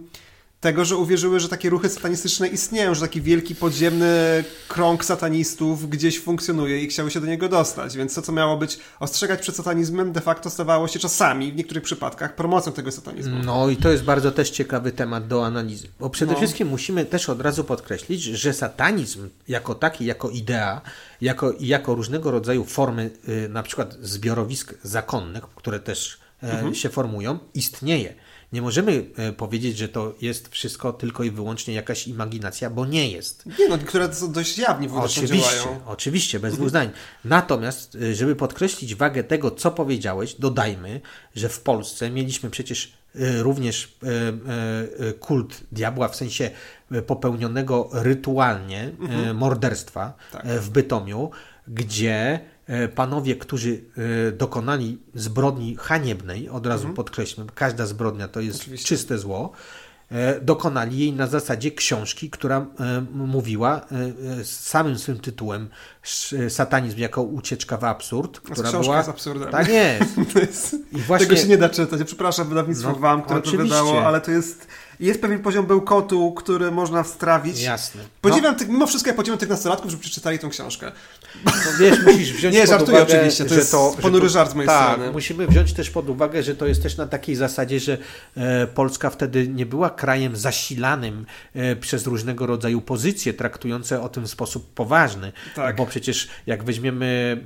tego, że uwierzyły, że takie ruchy satanistyczne istnieją, że taki wielki podziemny krąg satanistów gdzieś funkcjonuje i chciały się do niego dostać. Więc to, co miało być ostrzegać przed satanizmem, de facto stawało się czasami, w niektórych przypadkach, promocją tego satanizmu. No i to jest bardzo też ciekawy temat do analizy. Bo przede no. wszystkim musimy też od razu podkreślić, że satanizm jako taki, jako idea, jako, jako różnego rodzaju formy, y, na przykład zbiorowisk zakonnych, które też e, mhm. się formują, istnieje. Nie możemy e, powiedzieć, że to jest wszystko tylko i wyłącznie jakaś imaginacja, bo nie jest. Nie, no niektóre są dość jawnie w Oczywiście, działają. oczywiście, bez dwóch zdań. Natomiast, e, żeby podkreślić wagę tego, co powiedziałeś, dodajmy, że w Polsce mieliśmy przecież e, również kult diabła, w sensie popełnionego rytualnie mhm. morderstwa tak. w Bytomiu, gdzie panowie, którzy e, dokonali zbrodni haniebnej, od razu mhm. podkreślmy, każda zbrodnia to jest Oczywiście. czyste zło, e, dokonali jej na zasadzie książki, która mówiła z samym swym tytułem Satanizm jako ucieczka w absurd, która była... jest absurdem. Tak [laughs] jest. I właśnie... Tego się nie da czytać. Przepraszam wydawnictwo no, wam, które to wydało, ale to jest jest pewien poziom bełkotu, który można wstrawić. Jasne. Podziwiam no. tych, mimo wszystko ja podziwiam tych nastolatków, żeby przeczytali tą książkę. No wiesz, musisz wziąć [laughs] Nie, żartuję uwagę, oczywiście, to jest to, ponury żart z mojej tak, strony. musimy wziąć też pod uwagę, że to jest też na takiej zasadzie, że e, Polska wtedy nie była krajem zasilanym e, przez różnego rodzaju pozycje traktujące o tym w sposób poważny. Tak. Bo przecież jak weźmiemy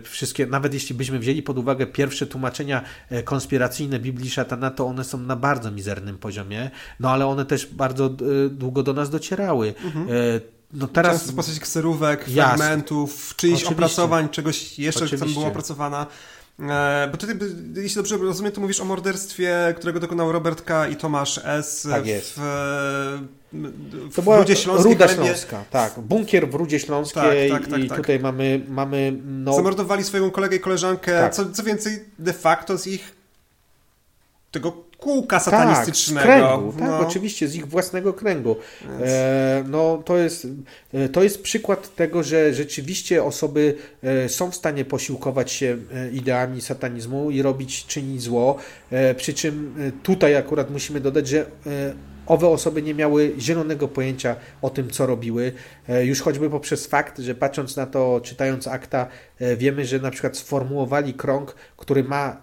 e, wszystkie, nawet jeśli byśmy wzięli pod uwagę pierwsze tłumaczenia e, konspiracyjne Biblii Szatana, to one są na bardzo mizernym poziomie, no ale one też bardzo e, długo do nas docierały. Mhm. No teraz... Często w postaci kserówek, fragmentów, czyichś Oczywiście. opracowań, czegoś jeszcze, co tam było opracowana. E, bo tutaj, jeśli dobrze rozumiem, to mówisz o morderstwie, którego dokonał Robert K. i Tomasz S. Tak jest. w, w to była Rudzie Śląskiej. Ruda Śląska, tak. Bunkier w Rudzie Śląskiej tak, tak, tak, i tak. tutaj mamy... mamy no... Zamordowali swojego kolegę i koleżankę, tak. co, co więcej, de facto z ich tego kółka satanistycznego. Tak, kręgu, tak, no. oczywiście, z ich własnego kręgu. E, no, to jest, e, to jest przykład tego, że rzeczywiście osoby e, są w stanie posiłkować się e, ideami satanizmu i robić, czynić zło, e, przy czym tutaj akurat musimy dodać, że owe osoby nie miały zielonego pojęcia o tym, co robiły. Już choćby poprzez fakt, że patrząc na to, czytając akta, wiemy, że na przykład sformułowali krąg, który ma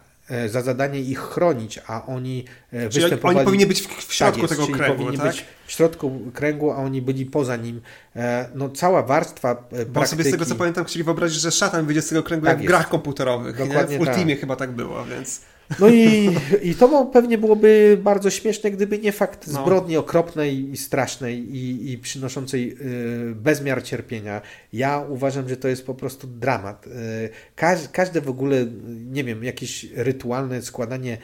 za zadanie ich chronić, a oni e, czyli występowali... Oni powinni być w środku tak tego czyli kręgu, powinni tak? być w środku kręgu, a oni byli poza nim. E, no cała warstwa praktyki... Bo sobie z tego co pamiętam chcieli wyobrazić, że szatan wyjdzie z tego kręgu tak jak w grach komputerowych. Dokładnie nie? W Ultimie tak. chyba tak było, więc... No i, i to pewnie byłoby bardzo śmieszne, gdyby nie fakt no. zbrodni okropnej i strasznej i, i przynoszącej y, bezmiar cierpienia. Ja uważam, że to jest po prostu dramat. Y, każ, każde w ogóle, nie wiem, jakieś rytualne składanie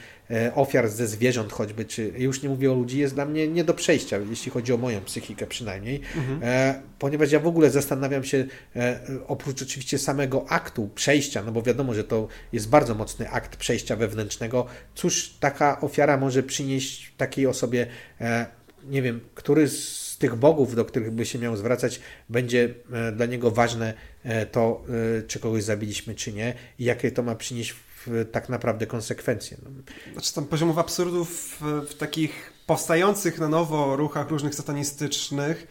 ofiar ze zwierząt choćby, czy już nie mówię o ludzi, jest dla mnie nie do przejścia, jeśli chodzi o moją psychikę przynajmniej, mhm. E, ponieważ ja w ogóle zastanawiam się, e, oprócz oczywiście samego aktu przejścia, no bo wiadomo, że to jest bardzo mocny akt przejścia wewnętrznego, cóż taka ofiara może przynieść takiej osobie, nie wiem, który z tych bogów, do których by się miał zwracać, będzie dla niego ważne to, czy kogoś zabiliśmy, czy nie, i jakie to ma przynieść tak naprawdę konsekwencje. No. Znaczy tam poziomów absurdów w, w takich powstających na nowo ruchach różnych satanistycznych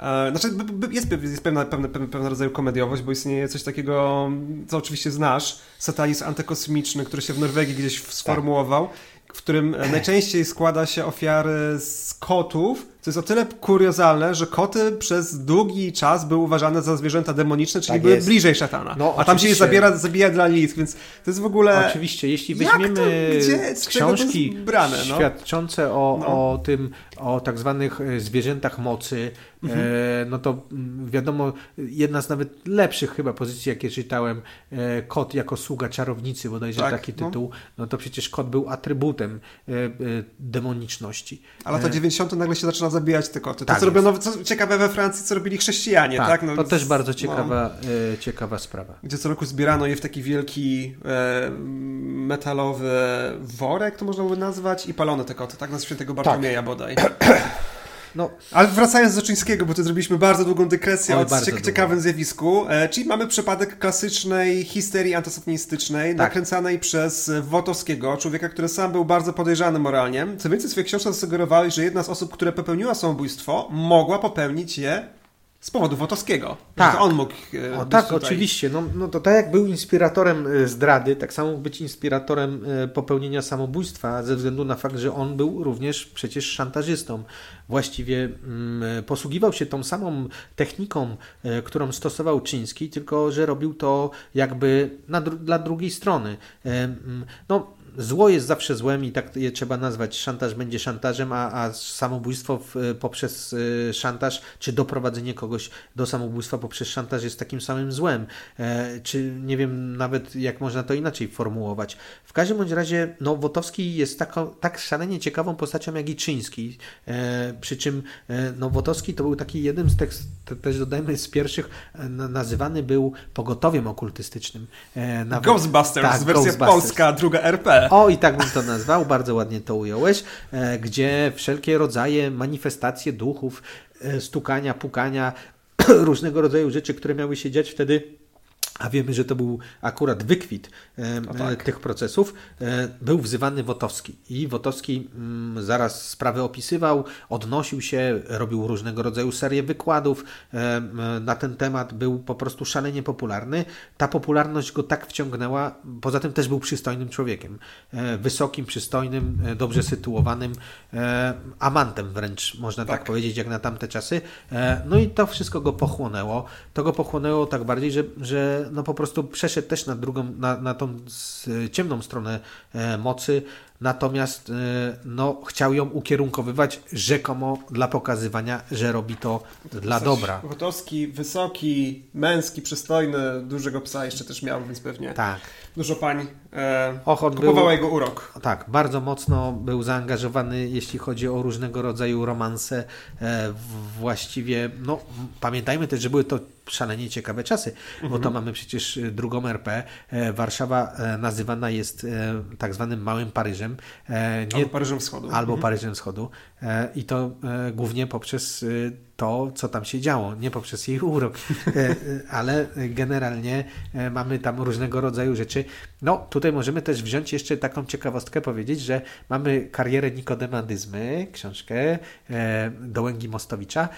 e, znaczy, jest, jest pewna, pewna, pewna rodzaju komediowość, bo istnieje coś takiego, co oczywiście znasz, satanizm antykosmiczny, który się w Norwegii gdzieś sformułował, w którym [clears throat] najczęściej składa się ofiary z kotów, co jest o tyle kuriozalne, że koty przez długi czas były uważane za zwierzęta demoniczne, czyli tak były bliżej szatana. No, a tam się je zabiera, zabija dla Lisk, więc to jest w ogóle... Oczywiście, jeśli weźmiemy to, książki brane, no? świadczące o, no. o tym, o tak zwanych e, zwierzętach mocy, mhm. e, no to mm, wiadomo, jedna z nawet lepszych chyba pozycji, jakie czytałem, e, kot jako sługa czarownicy, bodajże tak, taki no. tytuł, no. to przecież kot był atrybutem e, e demoniczności. Ale lata 90. nagle się zaczyna zabijać te koty. To, tak co robiono, co ciekawe we Francji, co robili chrześcijanie, tak? tak? No, to też bardzo ciekawa, no, e, ciekawa sprawa. Gdzie co roku zbierano je w taki wielki e, metalowy worek, to można by nazwać, i palono te koty, tak? Na świętego Bartłomieja tak. bodaj. [clears throat] No. Ale wracając do Czyńskiego, bo tu zrobiliśmy bardzo długą dygresję o ciek ciekawym zjawisku, e, czyli mamy przypadek klasycznej histerii antysatanistycznej, tak. nakręcanej przez Wotowskiego, człowieka, który sam był bardzo podejrzany moralnie. Co więcej, w swojej książce zasugerowałeś, że jedna z osób, które popełniła samobójstwo, mogła popełnić je z powodu Wotowskiego. Tak. on mógł. E, o, tak, tutaj... oczywiście. No, no to tak jak był inspiratorem e, zdrady, tak samo mógł być inspiratorem e, popełnienia samobójstwa, ze względu na fakt, że on był również przecież szantażystą. Właściwie mm, posługiwał się tą samą techniką, którą stosował Czyński, tylko że robił to jakby na, dla drugiej strony. Mm, no, zło jest zawsze złem i tak je trzeba nazwać. Szantaż będzie szantażem, a, a samobójstwo w, poprzez y, szantaż, czy doprowadzenie kogoś do samobójstwa poprzez szantaż jest takim samym złem. E, czy nie wiem nawet, jak można to inaczej formułować. W każdym bądź razie, no, Wotowski jest tak szalenie ciekawą postacią jak i Czyński. E, przy czym e, no, Wotowski to był taki jeden z tych, też dodajmy, z pierwszych, e, nazywany był pogotowiem okultystycznym. E, nawet, Ghostbusters, tak, wersja Ghostbusters. polska, druga RP. [laughs] O, i tak bym to nazwał, bardzo ładnie to ująłeś, e, gdzie wszelkie rodzaje manifestacje duchów, e, stukania, pukania, [clears throat] różnego rodzaju rzeczy, które miały się dziać wtedy a wiemy, że to był akurat wykwit e, tak. tych procesów, e, był wzywany Wotowski. I Wotowski mm, zaraz sprawę opisywał, odnosił się, robił różnego rodzaju serię wykładów na ten temat, był po prostu szalenie popularny. Ta popularność go tak wciągnęła, poza tym też był przystojnym człowiekiem. E, wysokim, przystojnym, e, dobrze sytuowanym, amantem wręcz, można tak. tak. powiedzieć, jak na tamte czasy. no i to wszystko go pochłonęło. To go pochłonęło tak bardziej, że, że no po prostu przeszedł też na drugą, na, na tą ciemną stronę e, mocy, natomiast e, no, chciał ją ukierunkowywać rzekomo dla pokazywania, że robi to dla dobra. Gotowski, wysoki, męski, przystojny, dużego psa jeszcze też miał, więc pewnie tak. dużo pań e, Och, kupowała był, jego urok. Tak, bardzo mocno był zaangażowany, jeśli chodzi o różnego rodzaju romanse. E, właściwie, no pamiętajmy też, że były to szalenie ciekawe czasy, mhm. bo to mamy przecież e, drugą RP. E, Warszawa nazywana jest tak zwanym Małym Paryżem. Nie, albo Paryżem Wschodu. Albo mhm. Paryżem Wschodu. I to głównie poprzez to, co tam się działo, nie poprzez jej urok, ale generalnie mamy tam różnego rodzaju rzeczy. No, tutaj możemy też wziąć jeszcze taką ciekawostkę, powiedzieć, że mamy karierę Nikodema Dyzmy, książkę Dołęgi Mostowicza,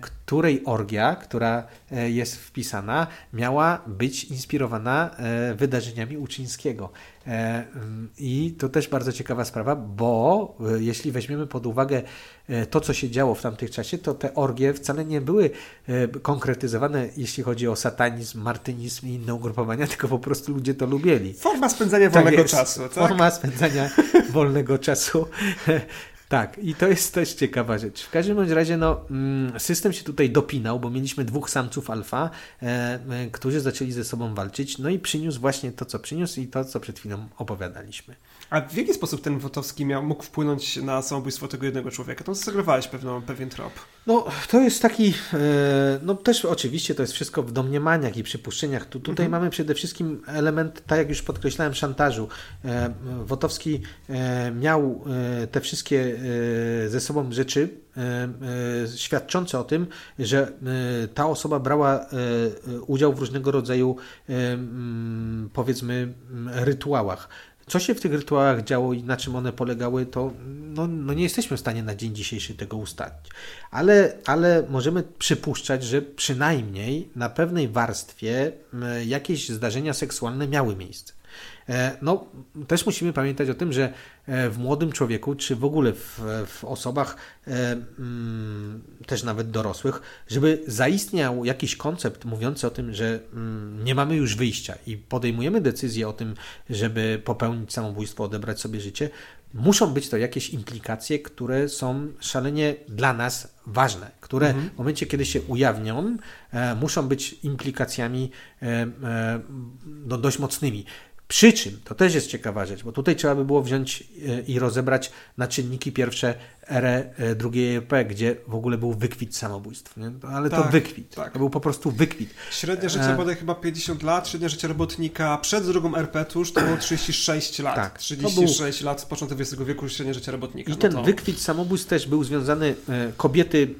której orgia, która jest wpisana, miała być inspirowana e, wydarzeniami Uczyńskiego. E, I to też bardzo ciekawa sprawa, bo e, jeśli weźmiemy pod uwagę to, co się działo w tamtych czasie, to te orgie wcale nie były konkretyzowane, jeśli chodzi o satanizm, martynizm i inne ugrupowania, [laughs] tylko po prostu ludzie to lubieli. Forma spędzania tak wolnego czasu. Tak? Forma spędzania [laughs] wolnego czasu. Tak, i to jest też ciekawa rzecz. W każdym bądź razie no, mm, system się tutaj dopinał, bo mieliśmy dwóch samców alfa, e, e, którzy zaczęli ze sobą walczyć, no i przyniósł właśnie to, co przyniósł i to, co przed chwilą opowiadaliśmy. A w jaki sposób ten Wotowski miał, mógł wpłynąć na samobójstwo tego jednego człowieka? To zasugerowałeś pewną, pewien trop. No, to jest taki, e, no też oczywiście to jest wszystko w domniemaniach i przypuszczeniach. Tu, tutaj mhm. mamy przede wszystkim element, tak jak już podkreślałem, szantażu. E, Wotowski e, miał te wszystkie ze sobą rzeczy świadczące o tym, że ta osoba brała udział w różnego rodzaju powiedzmy rytuałach. Co się w tych rytuałach działo i na czym one polegały, to no, no nie jesteśmy w stanie na dzień dzisiejszy tego ustalić. Ale, ale możemy przypuszczać, że przynajmniej na pewnej warstwie jakieś zdarzenia seksualne miały miejsce. E, no, też musimy pamiętać o tym, że e, w młodym człowieku, czy w ogóle w, w osobach e, mm, też nawet dorosłych, żeby zaistniał jakiś koncept mówiący o tym, że mm, nie mamy już wyjścia i podejmujemy decyzję o tym, żeby popełnić samobójstwo, odebrać sobie życie, muszą być to jakieś implikacje, które są szalenie dla nas ważne, które mhm. w momencie, kiedy się ujawnią, e, muszą być implikacjami e, e, no, dość mocnymi. Przy czym, to też jest ciekawa rzecz, bo tutaj trzeba by było wziąć e, i rozebrać na czynniki pierwsze erę e, drugiej RP, gdzie w ogóle był wykwit samobójstw. Nie? Ale Tak, to wykwit. tak. To był po prostu wykwit. Średnie życie E. bodaj chyba 50 lat, średnie życie robotnika przed drugą RP tuż to było 36 lat. Tak, to 36 lat z początku XX wieku średnie życie robotnika. I no ten to... wykwit samobójstw też był związany, e, kobiety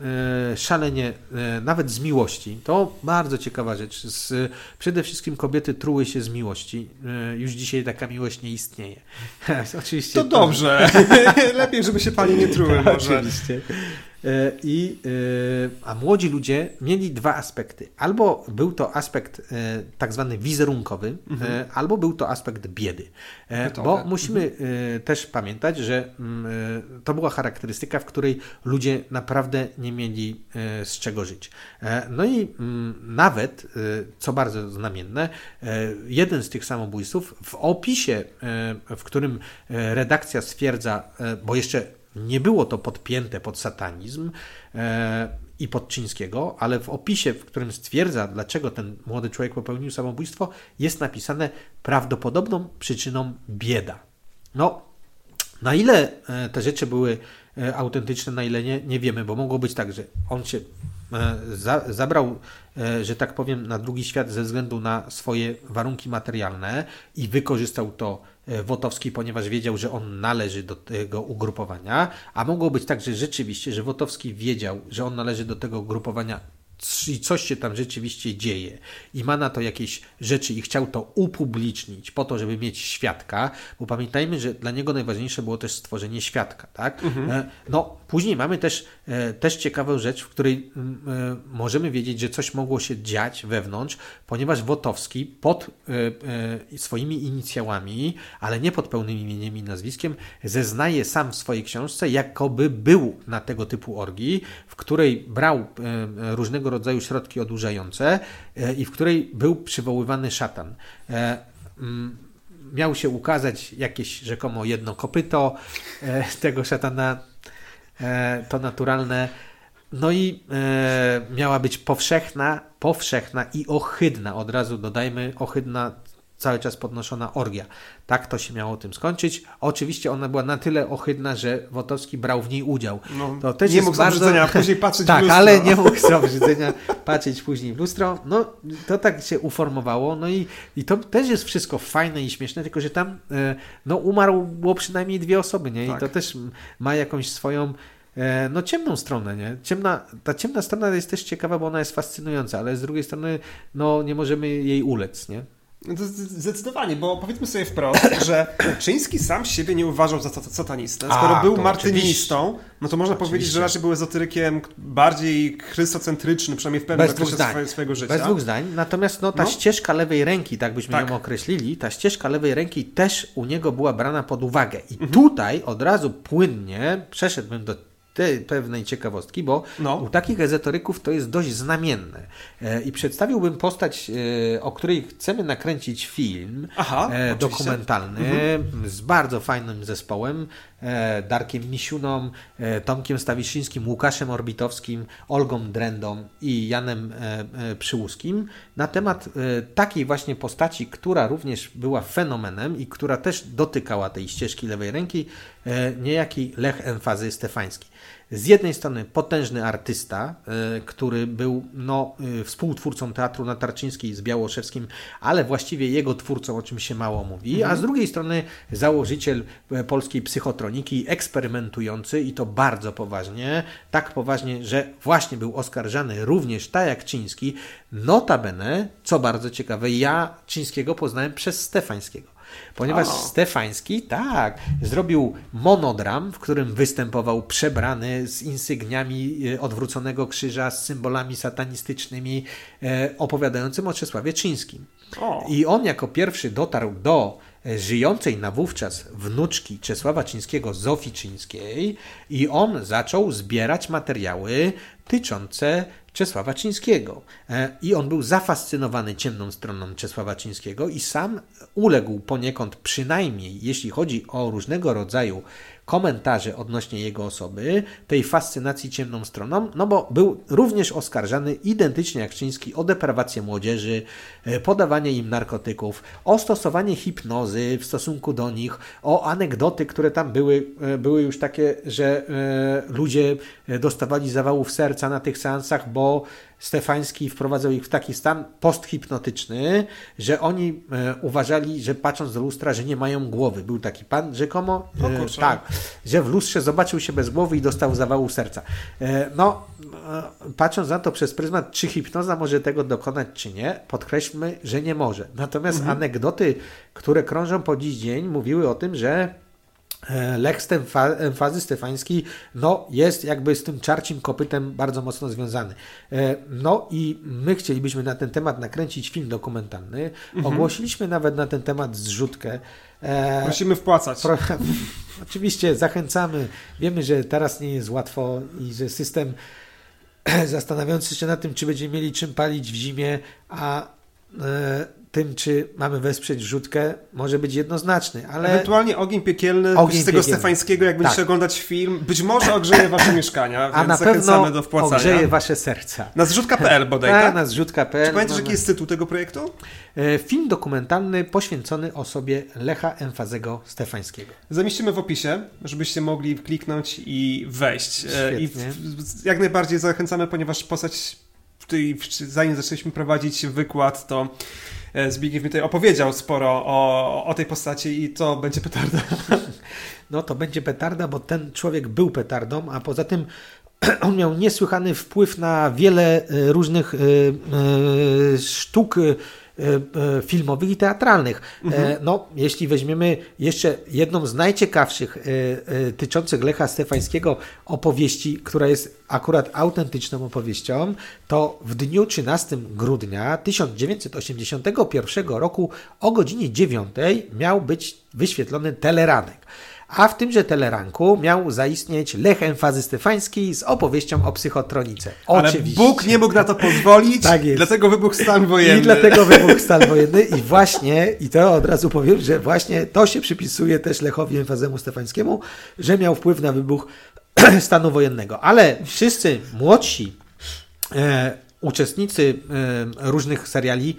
e, szalenie, e, nawet z miłości. To bardzo ciekawa rzecz. Z, przede wszystkim kobiety truły się z miłości. E, już dzisiaj taka miłość nie istnieje. [laughs] Oczywiście. To dobrze. [laughs] Lepiej, żeby się panie nie truły [laughs] może. Oczywiście. E, I, e, a młodzi ludzie mieli dwa aspekty. Albo był to aspekt e, tak zwany wizerunkowy, e, albo był to aspekt biedy. Bo musimy e, też pamiętać, że mm, to była charakterystyka, w której ludzie naprawdę nie mieli z czego żyć. No i mm, nawet, co bardzo znamienne, jeden z tych samobójców w opisie, w którym redakcja stwierdza, bo jeszcze nie było to podpięte pod satanizm e, i pod Czyńskiego, ale w opisie, w którym stwierdza, dlaczego ten młody człowiek popełnił samobójstwo, jest napisane prawdopodobną przyczyną bieda. No, na ile e, te rzeczy były e, autentyczne, na ile nie, nie wiemy, bo mogło być tak, że on się za, zabrał, że tak powiem, na drugi świat ze względu na swoje warunki materialne i wykorzystał to Wotowski, ponieważ wiedział, że on należy do tego ugrupowania, a mogło być tak, że rzeczywiście, że Wotowski wiedział, że on należy do tego ugrupowania i coś się tam rzeczywiście dzieje i ma na to jakieś rzeczy i chciał to upublicznić po to, żeby mieć świadka, bo pamiętajmy, że dla niego najważniejsze było też stworzenie świadka, tak? E, No, później mamy też, e, też ciekawą rzecz, w której e, możemy wiedzieć, że coś mogło się dziać wewnątrz, ponieważ Wotowski pod e, e, swoimi inicjałami, ale nie pod pełnym imieniem i nazwiskiem, zeznaje sam w swojej książce, jakoby był na tego typu orgii, w której brał e, różnego rodzaju środki odurzające e, i w której był przywoływany szatan. E, Miał się ukazać jakieś rzekomo jedno kopyto e, tego szatana, e, to naturalne. No i e, miała być powszechna, powszechna i ohydna, od razu dodajmy, ohydna, cały czas podnoszona orgia. Tak to się miało tym skończyć. Oczywiście ona była na tyle ohydna, że Wotowski brał w niej udział. No, to też nie mógł bardzo... obrzydzenia później patrzeć w [laughs] Tak, lustro. ale nie mógł z obrzydzenia patrzeć później w lustro. No, to tak się uformowało. No i, i to też jest wszystko fajne i śmieszne, tylko że tam e, no, umarło przynajmniej dwie osoby, nie? I Tak. to też ma jakąś swoją e, no ciemną stronę, nie? Ciemna, ta ciemna strona jest też ciekawa, bo ona jest fascynująca, ale z drugiej strony no nie możemy jej ulec, nie? No Zdecydowanie, bo powiedzmy sobie wprost, [coughs] że Czyński sam siebie nie uważał za sat- satanistę. Skoro A, był martynistą, no to można powiedzieć, Oczywiście. że raczej był ezoterykiem bardziej chrystocentryczny, przynajmniej w pewnym Bez okresie zdań. swoje, swojego życia. Bez dwóch zdań. Natomiast no, ta No. ścieżka lewej ręki, tak byśmy Tak. ją określili, ta ścieżka lewej ręki też u niego była brana pod uwagę. I Mhm. tutaj od razu płynnie przeszedłbym do tej pewnej ciekawostki, bo No. u takich ezoteryków to jest dość znamienne. E, I przedstawiłbym postać, e, o której chcemy nakręcić film Aha, e, oczywiście. Mhm. dokumentalny z bardzo fajnym zespołem. E, Darkiem Misiuną, e, Tomkiem Stawiszyńskim, Łukaszem Orbitowskim, Olgą Drendą i Janem e, Przyłuskim na temat takiej właśnie postaci, która również była fenomenem i która też dotykała tej ścieżki lewej ręki, niejaki Lech Emfazy Stefański. Z jednej strony potężny artysta, e, który był no, e, współtwórcą Teatru na Tarczyńskiej z Białoszewskim, ale właściwie jego twórcą, o czym się mało mówi, a z drugiej strony założyciel e, polskiej psychotroniki, eksperymentujący i to bardzo poważnie, tak poważnie, że właśnie był oskarżany również tak jak Czyński. Notabene, co bardzo ciekawe, ja Czyńskiego poznałem przez Stefańskiego. Ponieważ O. Stefański, tak, zrobił monodram, w którym występował przebrany z insygniami e, odwróconego krzyża, z symbolami satanistycznymi, e, opowiadającym o Czesławie Czyńskim. O. I on jako pierwszy dotarł do e, żyjącej na wówczas wnuczki Czesława Czyńskiego, Zofii Czyńskiej i on zaczął zbierać materiały tyczące Czesława Czyńskiego. E, I on był zafascynowany ciemną stroną Czesława Czyńskiego i sam uległ poniekąd, przynajmniej jeśli chodzi o różnego rodzaju komentarze odnośnie jego osoby, tej fascynacji ciemną stroną, no bo był również oskarżany identycznie jak Czyński o deprawację młodzieży, e, podawanie im narkotyków, o stosowanie hipnozy w stosunku do nich, o anegdoty, które tam były, e, były już takie, że ludzie dostawali zawałów serca na tych seansach, bo Stefański wprowadzał ich w taki stan posthipnotyczny, że oni e, uważali, że patrząc do lustra, że nie mają głowy. Był taki pan rzekomo, e, tak, że w lustrze zobaczył się bez głowy i dostał zawału serca. E, no, e, patrząc na to przez pryzmat, czy hipnoza może tego dokonać, czy nie, podkreślmy, że nie może. Natomiast mhm. anegdoty, które krążą po dziś dzień, mówiły o tym, że E, Lech z emfazy stefański no, jest jakby z tym czarcim kopytem bardzo mocno związany. E, no i my chcielibyśmy na ten temat nakręcić film dokumentalny. Mhm. Ogłosiliśmy nawet na ten temat zrzutkę. E, Musimy wpłacać. Pro... [laughs] Oczywiście zachęcamy. Wiemy, że teraz nie jest łatwo i że system [clears throat] zastanawiający się nad tym, czy będziemy mieli czym palić w zimie, a tym, czy mamy wesprzeć wrzutkę, może być jednoznaczny, ale... Ewentualnie ogień piekielny ogień z tego piekielny. Stefańskiego, jak będziecie tak. oglądać film, być może ogrzeje wasze mieszkania, A więc na pewno do wpłacania. ogrzeje wasze serca. Na zrzutka.pl bodaj, tak? na zrzutka.pl. Czy pamiętasz, jaki jest tytuł tego projektu? E, film dokumentalny poświęcony osobie Lecha Emfazego Stefańskiego. Zamieścimy w opisie, żebyście mogli kliknąć i wejść. Świetnie. I jak najbardziej zachęcamy, ponieważ postać zanim zaczęliśmy prowadzić wykład, to E, Zbigniew mi tutaj opowiedział sporo o, o tej postaci i to będzie petarda. [laughs] No to będzie petarda, bo ten człowiek był petardą, a poza tym [clears throat] on miał niesłychany wpływ na wiele e, różnych e, sztuk E, e, filmowych i teatralnych. E, mhm. No, jeśli weźmiemy jeszcze jedną z najciekawszych tyczących Lecha Stefańskiego opowieści, która jest akurat autentyczną opowieścią, to w dniu 13 grudnia 1981 roku o godzinie 9 miał być wyświetlony teleranek a w tymże teleranku miał zaistnieć Lech Emfazy Stefański z opowieścią o psychotronice. Oczywiście. Ale Bóg nie mógł na to pozwolić, [laughs] tak jest. dlatego wybuchł stan wojenny. I dlatego wybuchł stan wojenny i właśnie, i to od razu powiem, że właśnie to się przypisuje też Lechowi Emfazemu Stefańskiemu, że miał wpływ na wybuch [clears throat] stanu wojennego. Ale wszyscy młodsi e, uczestnicy e, różnych seriali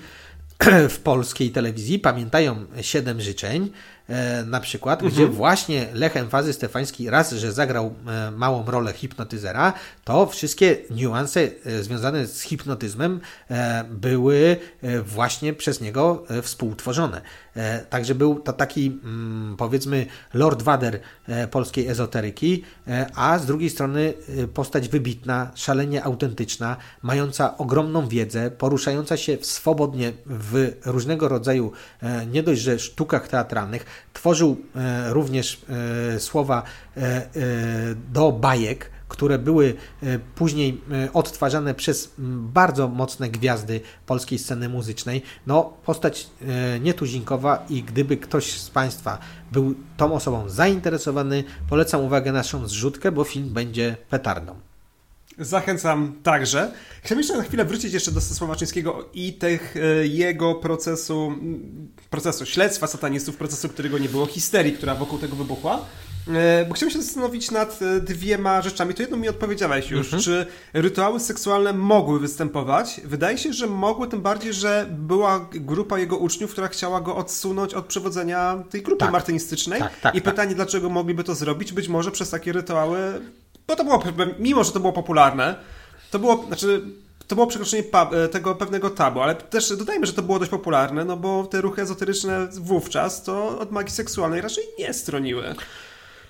[clears throat] w polskiej telewizji pamiętają Siedem Życzeń, na przykład, mhm. gdzie właśnie Lech Emfazy Stefański raz, że zagrał e, małą rolę hipnotyzera, to wszystkie niuanse e, związane z hipnotyzmem były właśnie przez niego współtworzone. Także był to taki, mm, powiedzmy, Lord Wader polskiej ezoteryki, a z drugiej strony postać wybitna, szalenie autentyczna, mająca ogromną wiedzę, poruszająca się swobodnie w różnego rodzaju nie dość, że sztukach teatralnych, Tworzył e, również e, słowa e, do bajek, które były później odtwarzane przez bardzo mocne gwiazdy polskiej sceny muzycznej. No, postać nietuzinkowa i gdyby ktoś z Państwa był tą osobą zainteresowany, polecam uwagę naszą zrzutkę, bo film będzie petardą. Zachęcam także. Chciałbym jeszcze na chwilę wrócić jeszcze do Sławomira Czyńskiego i tych e, jego procesu, procesu śledztwa satanistów, procesu, którego nie było, histerii, która wokół tego wybuchła. E, bo chciałbym się zastanowić nad e, dwiema rzeczami. To jedno mi odpowiedziałeś już. Mhm. Czy rytuały seksualne mogły występować? Wydaje się, że mogły, tym bardziej, że była grupa jego uczniów, która chciała go odsunąć od przewodzenia tej grupy tak. martynistycznej. Tak, tak, I tak. pytanie, dlaczego mogliby to zrobić? Być może przez takie rytuały bo to było, mimo że to było popularne, to było, znaczy, to było przekroczenie e, tego pewnego tabu, ale też dodajmy, że to było dość popularne, no bo te ruchy ezoteryczne wówczas to od magii seksualnej raczej nie stroniły.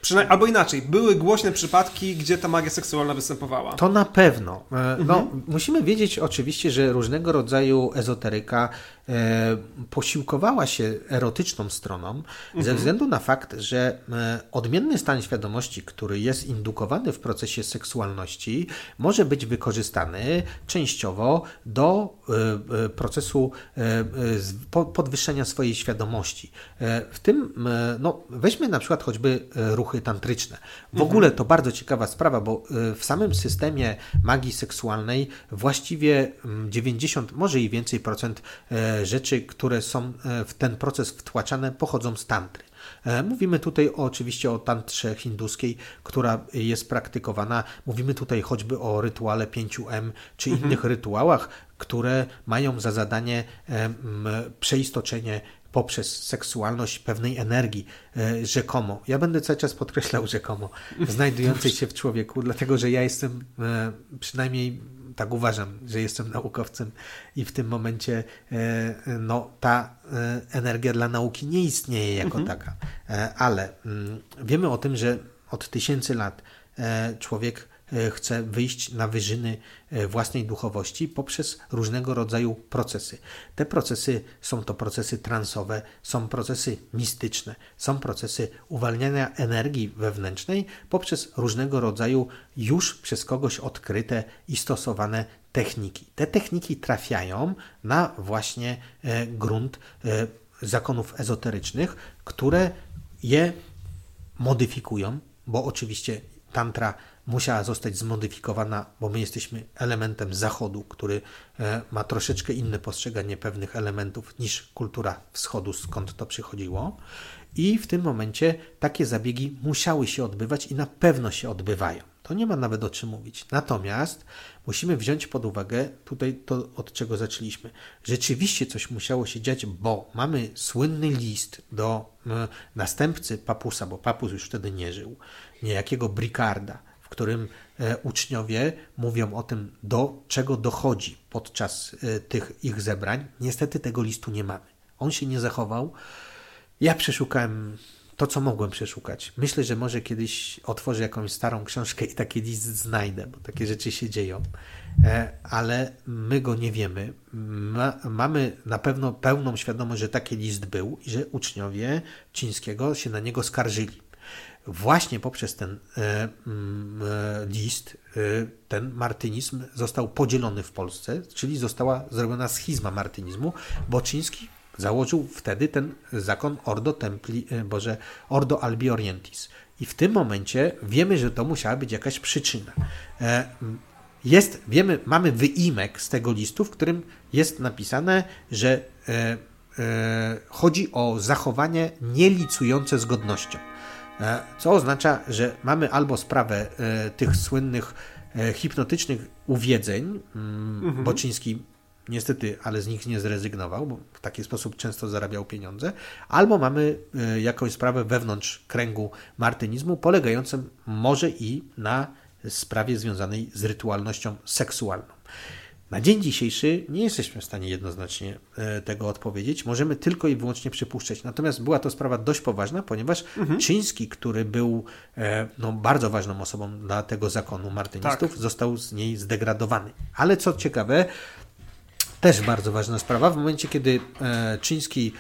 Przynajmniej, albo inaczej, były głośne przypadki, gdzie ta magia seksualna występowała. To na pewno. E, no, mhm. Musimy wiedzieć oczywiście, że różnego rodzaju ezoteryka posiłkowała się erotyczną stroną mhm. ze względu na fakt, że e, odmienny stan świadomości, który jest indukowany w procesie seksualności, może być wykorzystany częściowo do e, e procesu e, podwyższenia swojej świadomości. W tym, no, weźmy na przykład choćby ruch ruchy tantryczne. W ogóle to bardzo ciekawa sprawa, bo w samym systemie magii seksualnej właściwie 90, mm, może i więcej procent e, rzeczy, które są e, w ten proces wtłaczane, pochodzą z tantry. E, mówimy tutaj oczywiście o tantrze hinduskiej, która jest praktykowana. Mówimy tutaj choćby o rytuale 5M czy mhm. innych rytuałach, które mają za zadanie przeistoczenie poprzez seksualność pewnej energii, e, rzekomo. Ja będę cały czas podkreślał rzekomo, [laughs] znajdującej się w człowieku, dlatego że ja jestem, e, przynajmniej tak uważam, że jestem naukowcem i w tym momencie e, no, ta energia dla nauki nie istnieje jako mhm. taka. Ale mm, wiemy o tym, że od tysięcy lat człowiek E, chce wyjść na wyżyny e, własnej duchowości poprzez różnego rodzaju procesy. Te procesy są to procesy transowe, są procesy mistyczne, są procesy uwalniania energii wewnętrznej poprzez różnego rodzaju już przez kogoś odkryte i stosowane techniki. Te techniki trafiają na właśnie e, grunt zakonów ezoterycznych, które je modyfikują, bo oczywiście tantra musiała zostać zmodyfikowana, bo my jesteśmy elementem Zachodu, który e, ma troszeczkę inne postrzeganie pewnych elementów niż kultura Wschodu, skąd to przychodziło. I w tym momencie takie zabiegi musiały się odbywać i na pewno się odbywają. To nie ma nawet o czym mówić. Natomiast musimy wziąć pod uwagę tutaj to, od czego zaczęliśmy. Rzeczywiście coś musiało się dziać, bo mamy słynny list do następcy papusa, bo papus już wtedy nie żył, niejakiego Bricarda, w którym e, uczniowie mówią o tym, do czego dochodzi podczas e, tych ich zebrań. Niestety tego listu nie mamy. On się nie zachował. Ja przeszukałem to, co mogłem przeszukać. Myślę, że może kiedyś otworzę jakąś starą książkę i taki list znajdę, bo takie rzeczy się dzieją, e, ale my go nie wiemy. Ma, mamy na pewno pełną świadomość, że taki list był i że uczniowie Cińskiego się na niego skarżyli właśnie poprzez ten e, mm, e, list e, ten martynizm został podzielony w Polsce, czyli została zrobiona schizma martynizmu. Boczyński założył wtedy ten zakon Ordo Templi, Boże, Ordo Albi Orientis. I w tym momencie wiemy, że to musiała być jakaś przyczyna. Jest, wiemy, mamy wyimek z tego listu, w którym jest napisane, że chodzi o zachowanie nielicujące z godnością. E, co oznacza, że mamy albo sprawę e, tych słynnych e, hipnotycznych uwiedzeń, mm, mhm. Boczyński niestety, ale z nich nie zrezygnował, bo w taki sposób często zarabiał pieniądze, albo mamy jakąś sprawę wewnątrz kręgu martynizmu, polegającą może i na sprawie związanej z rytualnością seksualną. Na dzień dzisiejszy nie jesteśmy w stanie jednoznacznie e, tego odpowiedzieć. Możemy tylko i wyłącznie przypuszczać. Natomiast była to sprawa dość poważna, ponieważ mhm. Czyński, który był e, no, bardzo ważną osobą dla tego zakonu martynistów, tak. został z niej zdegradowany. Ale co ciekawe, też bardzo ważna sprawa, w momencie kiedy e, Czyński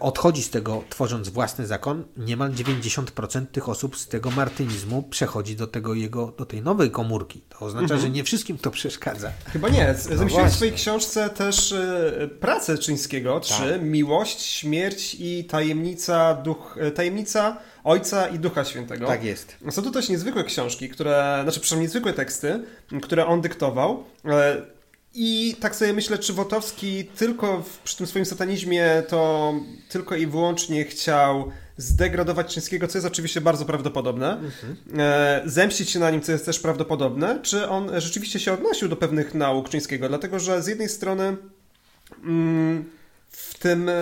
odchodzi z tego, tworząc własny zakon, niemal 90% tych osób z tego martynizmu przechodzi do, tego jego, do tej nowej komórki. To oznacza, mhm. że nie wszystkim to przeszkadza. Chyba nie. Zamyśliłem no w swojej książce też y, pracę Czyńskiego, tak. czy Miłość, Śmierć i Tajemnica, duch, e, tajemnica Ojca i Ducha Świętego. Tak jest. Są to też niezwykłe książki, które, znaczy przynajmniej niezwykłe teksty, które on dyktował. I tak sobie myślę, czy Wotowski tylko w, przy tym swoim satanizmie to tylko i wyłącznie chciał zdegradować Czyńskiego, co jest oczywiście bardzo prawdopodobne, mhm. e, zemścić się na nim, co jest też prawdopodobne, czy on rzeczywiście się odnosił do pewnych nauk Czyńskiego, dlatego że z jednej strony mm, w, tym, e,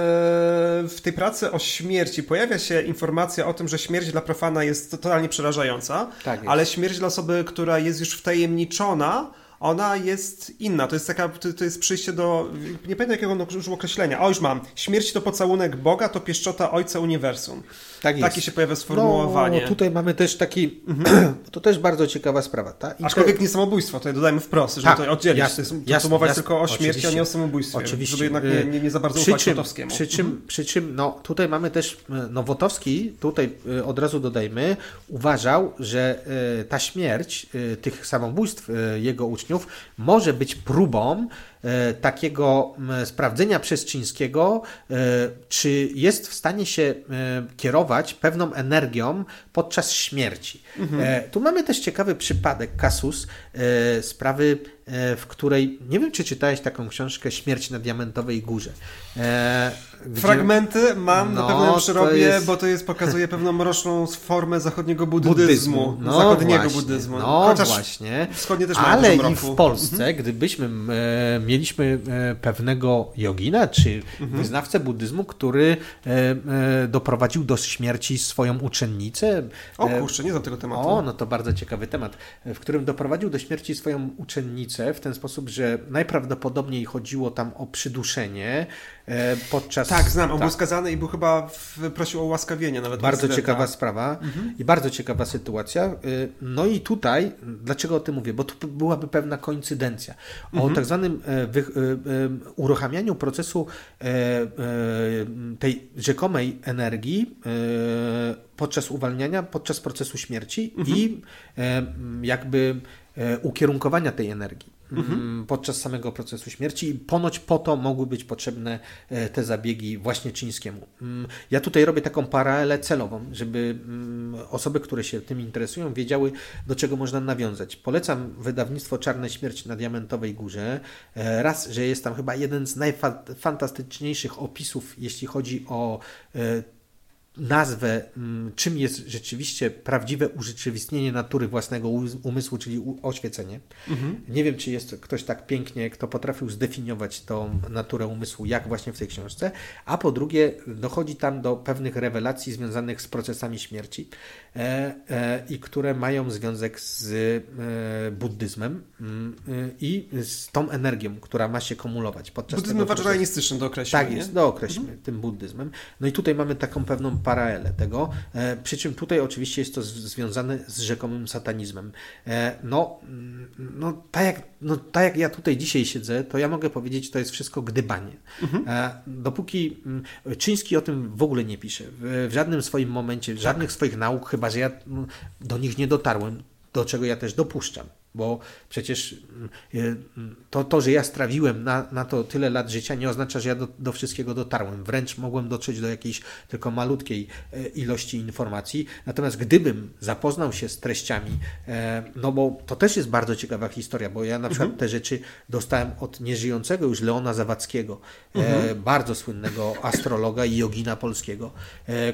w tej pracy o śmierci pojawia się informacja o tym, że śmierć dla profana jest totalnie przerażająca, tak jest. ale śmierć dla osoby, która jest już wtajemniczona, ona jest inna. To jest taka, to, to jest przyjście do, nie pamiętam jakiego użył określenia. O, już mam. Śmierć to pocałunek Boga, to pieszczota Ojca Uniwersum. Tak jest. Takie się pojawia sformułowanie. No, tutaj mamy też taki, mhm. [clears throat] to też bardzo ciekawa sprawa. Ta? Aczkolwiek nie samobójstwo, tutaj dodajmy wprost, żeby tak, to oddzielić. Jasne, to jest jasne, mowa jasne, tylko o śmierci, a nie o samobójstwie. Oczywiście. Żeby jednak nie, nie, nie za bardzo przy ufać czym, Wotowskiemu. Przy czym, mhm. przy czym no, tutaj mamy też, no Wotowski, tutaj y, od razu dodajmy, uważał, że y, ta śmierć tych samobójstw jego uczniów może być próbą e, takiego sprawdzenia przez Czyńskiego, e, czy jest w stanie się e, kierować pewną energią podczas śmierci. Mhm. Tu mamy też ciekawy przypadek, kasus sprawy E, w której, nie wiem czy czytałeś taką książkę Śmierć na Diamentowej Górze. E, gdzie... Fragmenty mam no, na pewno przerobie, jest... bo to jest, pokazuje pewną mroczną formę zachodniego buddyzmu. buddyzmu. No zachodniego właśnie, buddyzmu. No Chociaż właśnie. Wschodnie też Ale i w Polsce, mhm. gdybyśmy e, mieliśmy e, pewnego jogina, czy mhm. wyznawcę buddyzmu, który e, e, doprowadził do śmierci swoją uczennicę. O kurczę, nie znam tego tematu. O, no to bardzo ciekawy temat. W którym doprowadził do śmierci swoją uczennicę w ten sposób, że najprawdopodobniej chodziło tam o przyduszenie e, podczas... Tak, znam, on tak. był skazany i był chyba w, prosił o ułaskawienie nawet. Bardzo ciekawa sprawa mhm. i bardzo ciekawa sytuacja. E, no i tutaj, dlaczego o tym mówię? Bo tu byłaby pewna koincydencja. O mhm. tak zwanym e, wy, uruchamianiu procesu tej rzekomej energii podczas uwalniania, podczas procesu śmierci mhm. i jakby ukierunkowania tej energii mhm. Mm, podczas samego procesu śmierci i ponoć po to mogły być potrzebne e, te zabiegi właśnie czyńskiemu. Mm, ja tutaj robię taką paralelę celową, żeby mm, osoby, które się tym interesują, wiedziały, do czego można nawiązać. Polecam wydawnictwo Czarne Śmierć na Diamentowej Górze. E, raz, że jest tam chyba jeden z najfantastyczniejszych opisów, jeśli chodzi o nazwę, mm, czym jest rzeczywiście prawdziwe urzeczywistnienie natury własnego umysłu, czyli oświecenie. Mhm. Nie wiem, czy jest ktoś tak pięknie, kto potrafił zdefiniować tą naturę umysłu, jak właśnie w tej książce. A po drugie, dochodzi tam do pewnych rewelacji związanych z procesami śmierci i które mają związek z e, buddyzmem mm, e, i z tą energią, która ma się kumulować podczas Buddyzm procesu. do określenia. Tak jest, dookreślmy mhm. tym buddyzmem. No i tutaj mamy taką pewną paralelę tego, e, przy czym tutaj oczywiście jest to związane z rzekomym satanizmem. E, no, mm, no, tak jak, no tak jak ja tutaj dzisiaj siedzę, to ja mogę powiedzieć, to jest wszystko gdybanie. Mhm. E, dopóki mm, Czyński o tym w ogóle nie pisze, w żadnym swoim momencie, w żadnych tak. swoich nauk, chyba że ja do nich nie dotarłem, do czego ja też dopuszczam. Bo przecież mm, to, to że ja strawiłem na, na to tyle lat życia, nie oznacza, że ja do, do wszystkiego dotarłem. Wręcz mogłem dotrzeć do jakiejś tylko malutkiej e, ilości informacji. Natomiast gdybym zapoznał się z treściami, e, no bo to też jest bardzo ciekawa historia, bo ja na przykład mhm. te rzeczy dostałem od nieżyjącego już Leona Zawadzkiego, e, mhm. bardzo słynnego astrologa i jogina polskiego,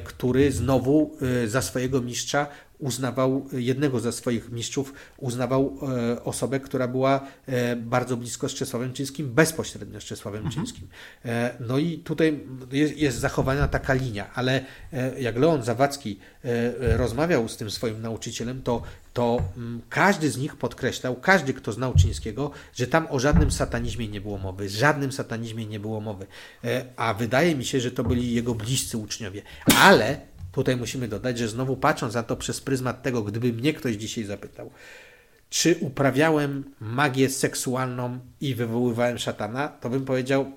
który znowu za swojego mistrza uznawał, jednego ze swoich mistrzów uznawał e, osobę, która była e, bardzo blisko z Czesławem Czyńskim, bezpośrednio z Czesławem mhm. Czyńskim. E, no i tutaj jest, jest zachowana taka linia, ale e, jak Leon Zawadzki e, rozmawiał z tym swoim nauczycielem, to, to m, mm, każdy z nich podkreślał, każdy, kto znał Czyńskiego, że tam o żadnym satanizmie nie było mowy, żadnym satanizmie nie było mowy. E, a wydaje mi się, że to byli jego bliscy uczniowie. Ale Tutaj musimy dodać, że znowu patrząc na to przez pryzmat tego, gdyby mnie ktoś dzisiaj zapytał, czy uprawiałem magię seksualną i wywoływałem szatana, to bym powiedział,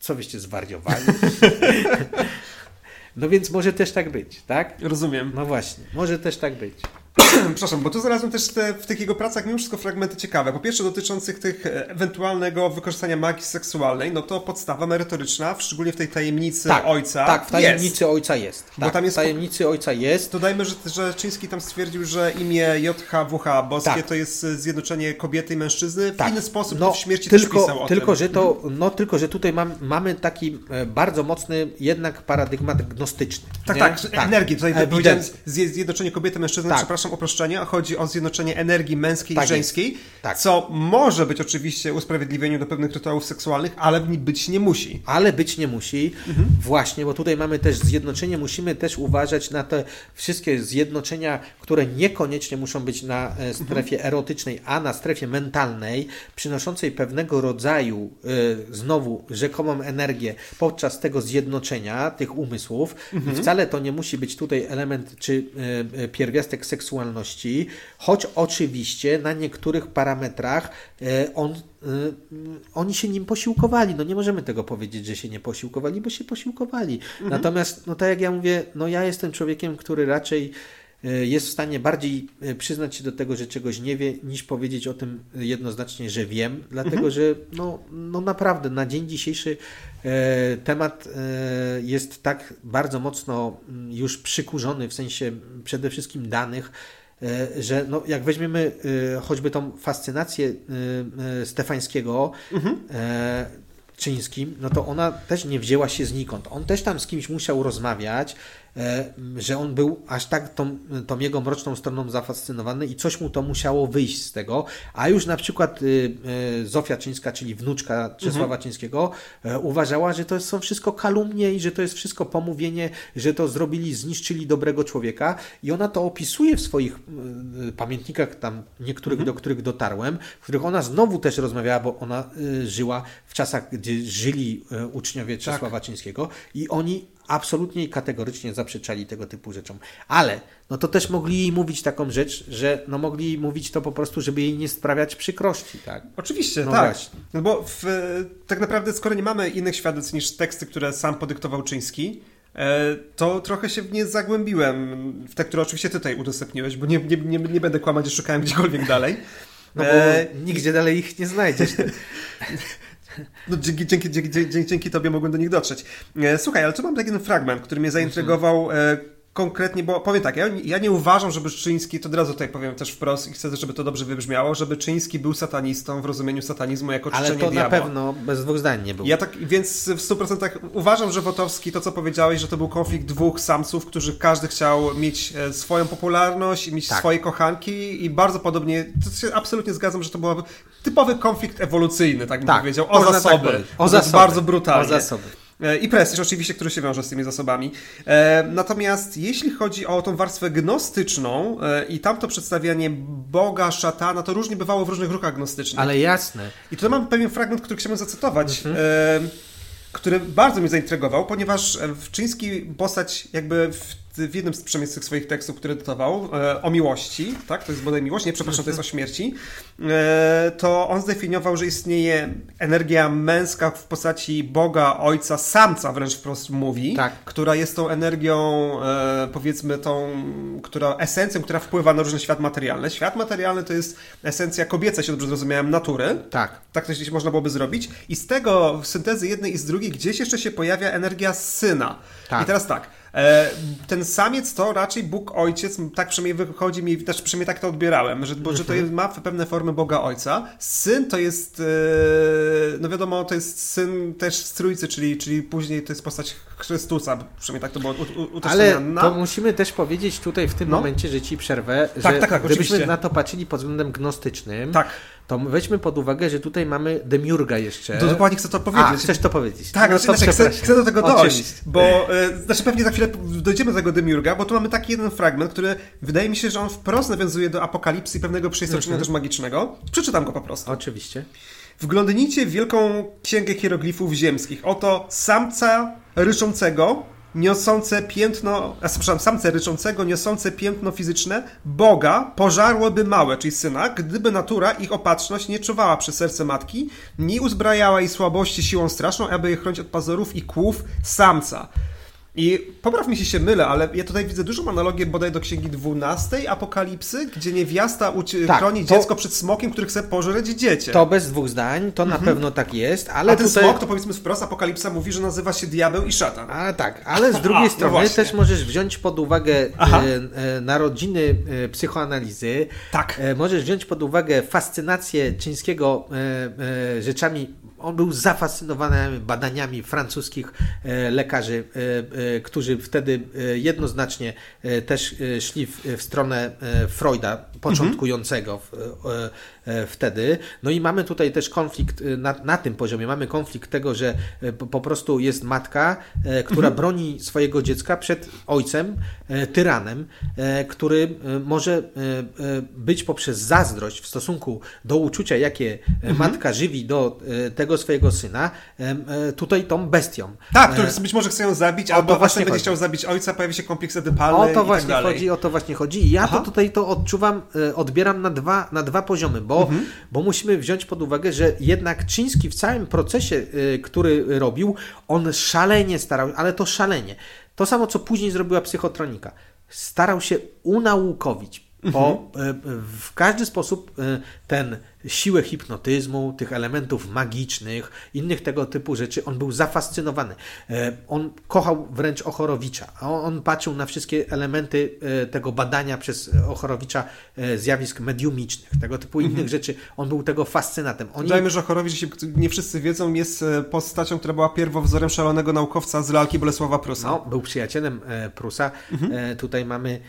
co wyście zwariowali. [laughs] no więc może też tak być, tak? Rozumiem. No właśnie, może też tak być. [clears throat] Przepraszam, bo tu znalazłem też te, w tych jego pracach mimo wszystko fragmenty ciekawe. Po pierwsze dotyczących tych e, ewentualnego wykorzystania magii seksualnej, no to podstawa merytoryczna, szczególnie w tej tajemnicy tak, ojca. Tak, w tajemnicy jest. ojca jest. Tak, bo tam jest. W tajemnicy ojca jest. Dodajmy, że, że Czyński tam stwierdził, że imię JHWH boskie tak. to jest e, zjednoczenie kobiety i mężczyzny. W tak. inny sposób no, w śmierci tylko, też pisał o tylko, tym. Że to, no tylko, że tutaj mam, mamy taki e, bardzo mocny jednak paradygmat gnostyczny. Tak, nie? tak, tak. energię. Tutaj powiedziałem zjednoczenie kobiety i mężczyzny, tak. przepraszam o proszczenie, chodzi o zjednoczenie energii męskiej tak i żeńskiej, tak. co może być oczywiście usprawiedliwieniem do pewnych rytuałów seksualnych, ale być nie musi. Ale być nie musi, mhm. właśnie, bo tutaj mamy też zjednoczenie, musimy też uważać na te wszystkie zjednoczenia, które niekoniecznie muszą być na e, strefie mhm. erotycznej, a na strefie mentalnej, przynoszącej pewnego rodzaju y, znowu rzekomą energię podczas tego zjednoczenia tych umysłów. Mhm. Wcale to nie musi być tutaj element czy y, pierwiastek seksualności, choć oczywiście na niektórych parametrach e, on, e, oni się nim posiłkowali. No nie możemy tego powiedzieć, że się nie posiłkowali, bo się posiłkowali. Mhm. Natomiast, no tak jak ja mówię, no ja jestem człowiekiem, który raczej e, jest w stanie bardziej przyznać się do tego, że czegoś nie wie, niż powiedzieć o tym jednoznacznie, że wiem, dlatego mhm. że no, no naprawdę na dzień dzisiejszy temat e, jest tak bardzo mocno mm, już przykurzony w sensie przede wszystkim danych, e, że no, jak weźmiemy e, choćby tą fascynację Stefańskiego, mhm czyńskim, no to ona też nie wzięła się znikąd. On też tam z kimś musiał rozmawiać, E, że on był aż tak tą, tą jego mroczną stroną zafascynowany i coś mu to musiało wyjść z tego, a już na przykład y, y, Zofia Czyńska, czyli wnuczka Czesława mhm. Czyńskiego, e, uważała, że to są wszystko kalumnie i że to jest wszystko pomówienie, że to zrobili, zniszczyli dobrego człowieka i ona to opisuje w swoich y, pamiętnikach tam niektórych, mhm. do których dotarłem, w których ona znowu też rozmawiała, bo ona żyła w czasach, gdzie żyli uczniowie tak. Czesława tak. Czyńskiego i oni absolutnie i kategorycznie zaprzeczali tego typu rzeczom. Ale no to też mogli jej mówić taką rzecz, że no mogli mówić to po prostu, żeby jej nie sprawiać przykrości, tak? Oczywiście, no tak. Właśnie. No bo w, tak naprawdę skoro nie mamy innych świadectw niż teksty, które sam podyktował Czyński, e, to trochę się w nie zagłębiłem, w te, które oczywiście tutaj udostępniłeś, bo nie, nie, nie, nie będę kłamać, że szukałem gdziekolwiek dalej. No bo e... nigdzie dalej ich nie znajdziesz. [laughs] No, dzięki, dzięki, dzięki, dzięki, dzięki tobie mogłem do nich dotrzeć. E, słuchaj, ale tu mam taki fragment, który mnie zaintrygował. Konkretnie, bo powiem tak, ja, ja, nie uważam, żeby Czyński, to od razu tutaj powiem też wprost i chcę, żeby to dobrze wybrzmiało, żeby Czyński był satanistą w rozumieniu satanizmu jako Ale to diabła. na pewno bez dwóch zdań nie był. Ja tak, więc w 100% uważam, że Wotowski, to co powiedziałeś, że to był konflikt dwóch samców, którzy każdy chciał mieć e, swoją popularność i mieć tak. swoje kochanki i bardzo podobnie, to się absolutnie zgadzam, że to był typowy konflikt ewolucyjny, tak bym tak, powiedział, o zasoby. Tak o zasoby. Bardzo brutalnie. O zasoby. E, I prestiż oczywiście, który się wiąże z tymi zasobami. E, natomiast jeśli chodzi o tą warstwę gnostyczną e, i tamto przedstawianie Boga, szatana, to różnie bywało w różnych ruchach gnostycznych. Ale jasne. I tutaj mam pewien fragment, który chciałbym zacytować. Mhm. który bardzo mnie zaintrygował, ponieważ w czyński postać jakby w w jednym z przynajmniej tych swoich tekstów, które dotował, e, o miłości, tak, to jest bodaj miłość, nie, przepraszam, to jest o śmierci, e, to on zdefiniował, że istnieje energia męska w postaci Boga, Ojca, Samca wręcz wprost mówi, tak. która jest tą energią, e, powiedzmy tą, która, esencją, która wpływa na różny świat materialny. Świat materialny to jest esencja kobieca, się dobrze zrozumiałem, natury. Tak. Tak to gdzieś można byłoby zrobić. I z tego, syntezy jednej i z drugiej, gdzieś jeszcze się pojawia energia syna. Tak. I teraz tak, ten samiec to raczej Bóg Ojciec, tak przynajmniej wychodzi mi, też przynajmniej tak to odbierałem, że, bo, że to jest, ma pewne formy Boga Ojca. Syn to jest, e, no wiadomo, to jest syn też z Trójcy, czyli, czyli później to jest postać Chrystusa, przynajmniej tak to było Ale to musimy też powiedzieć tutaj w tym no? momencie, że ci przerwę, tak, że tak, tak, gdybyśmy oczywiście. na to patrzyli pod względem gnostycznym, tak to weźmy pod uwagę, że tutaj mamy Demiurga jeszcze. To dokładnie chcę to powiedzieć. A, chcesz to powiedzieć. Tak, no znaczy, chcę, chcę, do tego dojść, Oczywiście. bo y, znaczy pewnie za chwilę dojdziemy do tego Demiurga, bo tu mamy taki jeden fragment, który wydaje mi się, że on wprost nawiązuje do apokalipsy i pewnego przeistoczenia mhm. też magicznego. Przeczytam go po prostu. Oczywiście. Wglądnijcie w wielką księgę hieroglifów ziemskich. Oto samca ryczącego, niosące piętno, a przepraszam, samce ryczącego, niosące piętno fizyczne Boga pożarłoby małe, czyli syna, gdyby natura ich opatrzność nie czuwała przy serce matki, nie uzbrajała jej słabości siłą straszną, aby je chronić od pazurów i kłów samca. I popraw mi się się mylę, ale ja tutaj widzę dużą analogię bodaj do księgi 12 Apokalipsy, gdzie niewiasta tak, chroni to, dziecko przed smokiem, który chce pożreć dziecię. To bez dwóch zdań, to mhm. na pewno tak jest, ale A ten tutaj... smok, to powiedzmy wprost, Apokalipsa mówi, że nazywa się diabeł i szatan. A tak, ale z drugiej A, no strony no też możesz wziąć pod uwagę e, e, narodziny e, psychoanalizy. Tak. Możesz wziąć pod uwagę fascynację Czyńskiego rzeczami on był zafascynowany badaniami francuskich e, lekarzy, e, e, którzy wtedy jednoznacznie też szli w, stronę Freuda, początkującego wtedy. No i mamy tutaj też konflikt na, na tym poziomie. Mamy konflikt tego, że po prostu jest matka, która mhm. broni swojego dziecka przed ojcem, tyranem, który może być poprzez zazdrość w stosunku do uczucia, jakie mhm. matka żywi do tego swojego syna, e, tutaj tą bestią. Tak, który e, być może chce ją zabić, albo właśnie będzie chciał zabić ojca, pojawi się kompleks edypalny O to tak właśnie tak chodzi, o to właśnie chodzi. I ja Aha. to tutaj to odczuwam, e, odbieram na dwa, na dwa poziomy, bo, mhm. bo musimy wziąć pod uwagę, że jednak Czyński w całym procesie, który robił, on szalenie starał, ale to szalenie. To samo, co później zrobiła psychotronika starał się unaukowić bo mhm. w każdy sposób ten siłę hipnotyzmu, tych elementów magicznych, innych tego typu rzeczy. On był zafascynowany. E, on kochał wręcz Ochorowicza. On patrzył na wszystkie elementy e, tego badania przez Ochorowicza e, zjawisk mediumicznych, tego typu innych mhm. rzeczy. On był tego fascynatem. Oni... Dajmy, że Ochorowicz, nie wszyscy wiedzą, jest postacią, która była pierwowzorem szalonego naukowca z lalki Bolesława Prusa. No, był przyjacielem Prusa. Mhm. Tutaj mamy